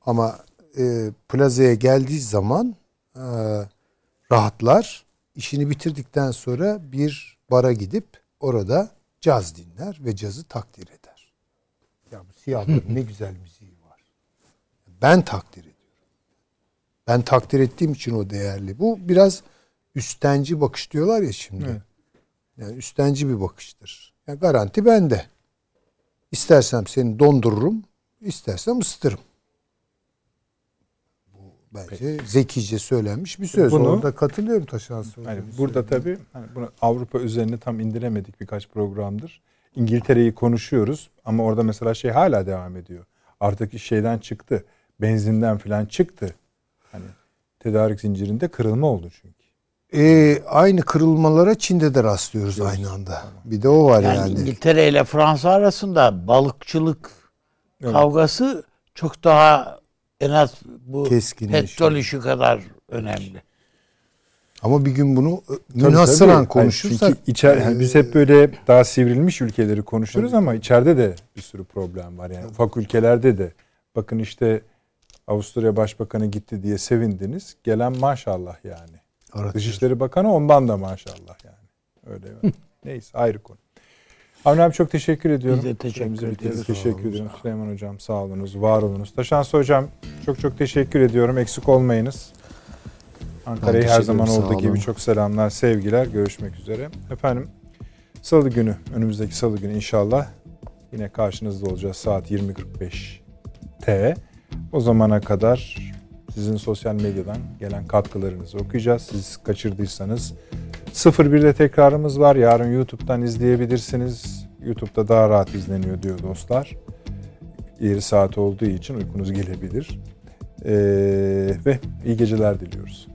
Ama e, plazaya geldiği zaman e, rahatlar. İşini bitirdikten sonra bir bara gidip orada caz dinler ve cazı takdir eder. Ya bu siyahların ne güzel müziği var. Ben takdir ediyorum. Ben takdir ettiğim için o değerli. Bu biraz üstenci bakış diyorlar ya şimdi. Yani üstenci bir bakıştır. Yani garanti bende. İstersem seni dondururum, istersem ısıtırım. Bence zekice söylenmiş bir söz. Bunu- Orada katılıyorum Taşan Soylu'nun Hani burada tabii hani bunu Avrupa üzerine tam indiremedik birkaç programdır. İngiltere'yi konuşuyoruz ama orada mesela şey hala devam ediyor. Artık iş şeyden çıktı. Benzinden falan çıktı. Hani tedarik zincirinde kırılma oldu çünkü. Ee, aynı kırılmalara Çin'de de rastlıyoruz aynı anda. Bir de o var Yani, yani. İngiltere ile Fransa arasında balıkçılık Evet. kavgası çok daha en az bu petrol işi kadar önemli. Ama bir gün bunu Tabii, münhasıran konuşursak çünkü içer, yani biz hep böyle daha sivrilmiş ülkeleri konuşuyoruz ama içeride de bir sürü problem var. Yani ufak ülkelerde de. Bakın işte Avusturya Başbakanı gitti diye sevindiniz. Gelen maşallah yani. Aratıyor. Dışişleri Bakanı ondan da maşallah yani. Öyle? Neyse ayrı konu. Avni abi çok teşekkür ediyorum. Biz de teşekkür ediyoruz. Teşekkür ediyorum. Süleyman Hocam sağ olunuz, var olunuz. Taşansı Hocam çok çok teşekkür ediyorum. Eksik olmayınız. Ankara'yı her zaman olduğu gibi çok selamlar, sevgiler. Görüşmek üzere. Efendim salı günü, önümüzdeki salı günü inşallah yine karşınızda olacağız saat 20.45 T. O zamana kadar sizin sosyal medyadan gelen katkılarınızı okuyacağız. Siz kaçırdıysanız 01'de tekrarımız var. Yarın YouTube'dan izleyebilirsiniz. YouTube'da daha rahat izleniyor diyor dostlar. Yeri saat olduğu için uykunuz gelebilir. Ee, ve iyi geceler diliyoruz.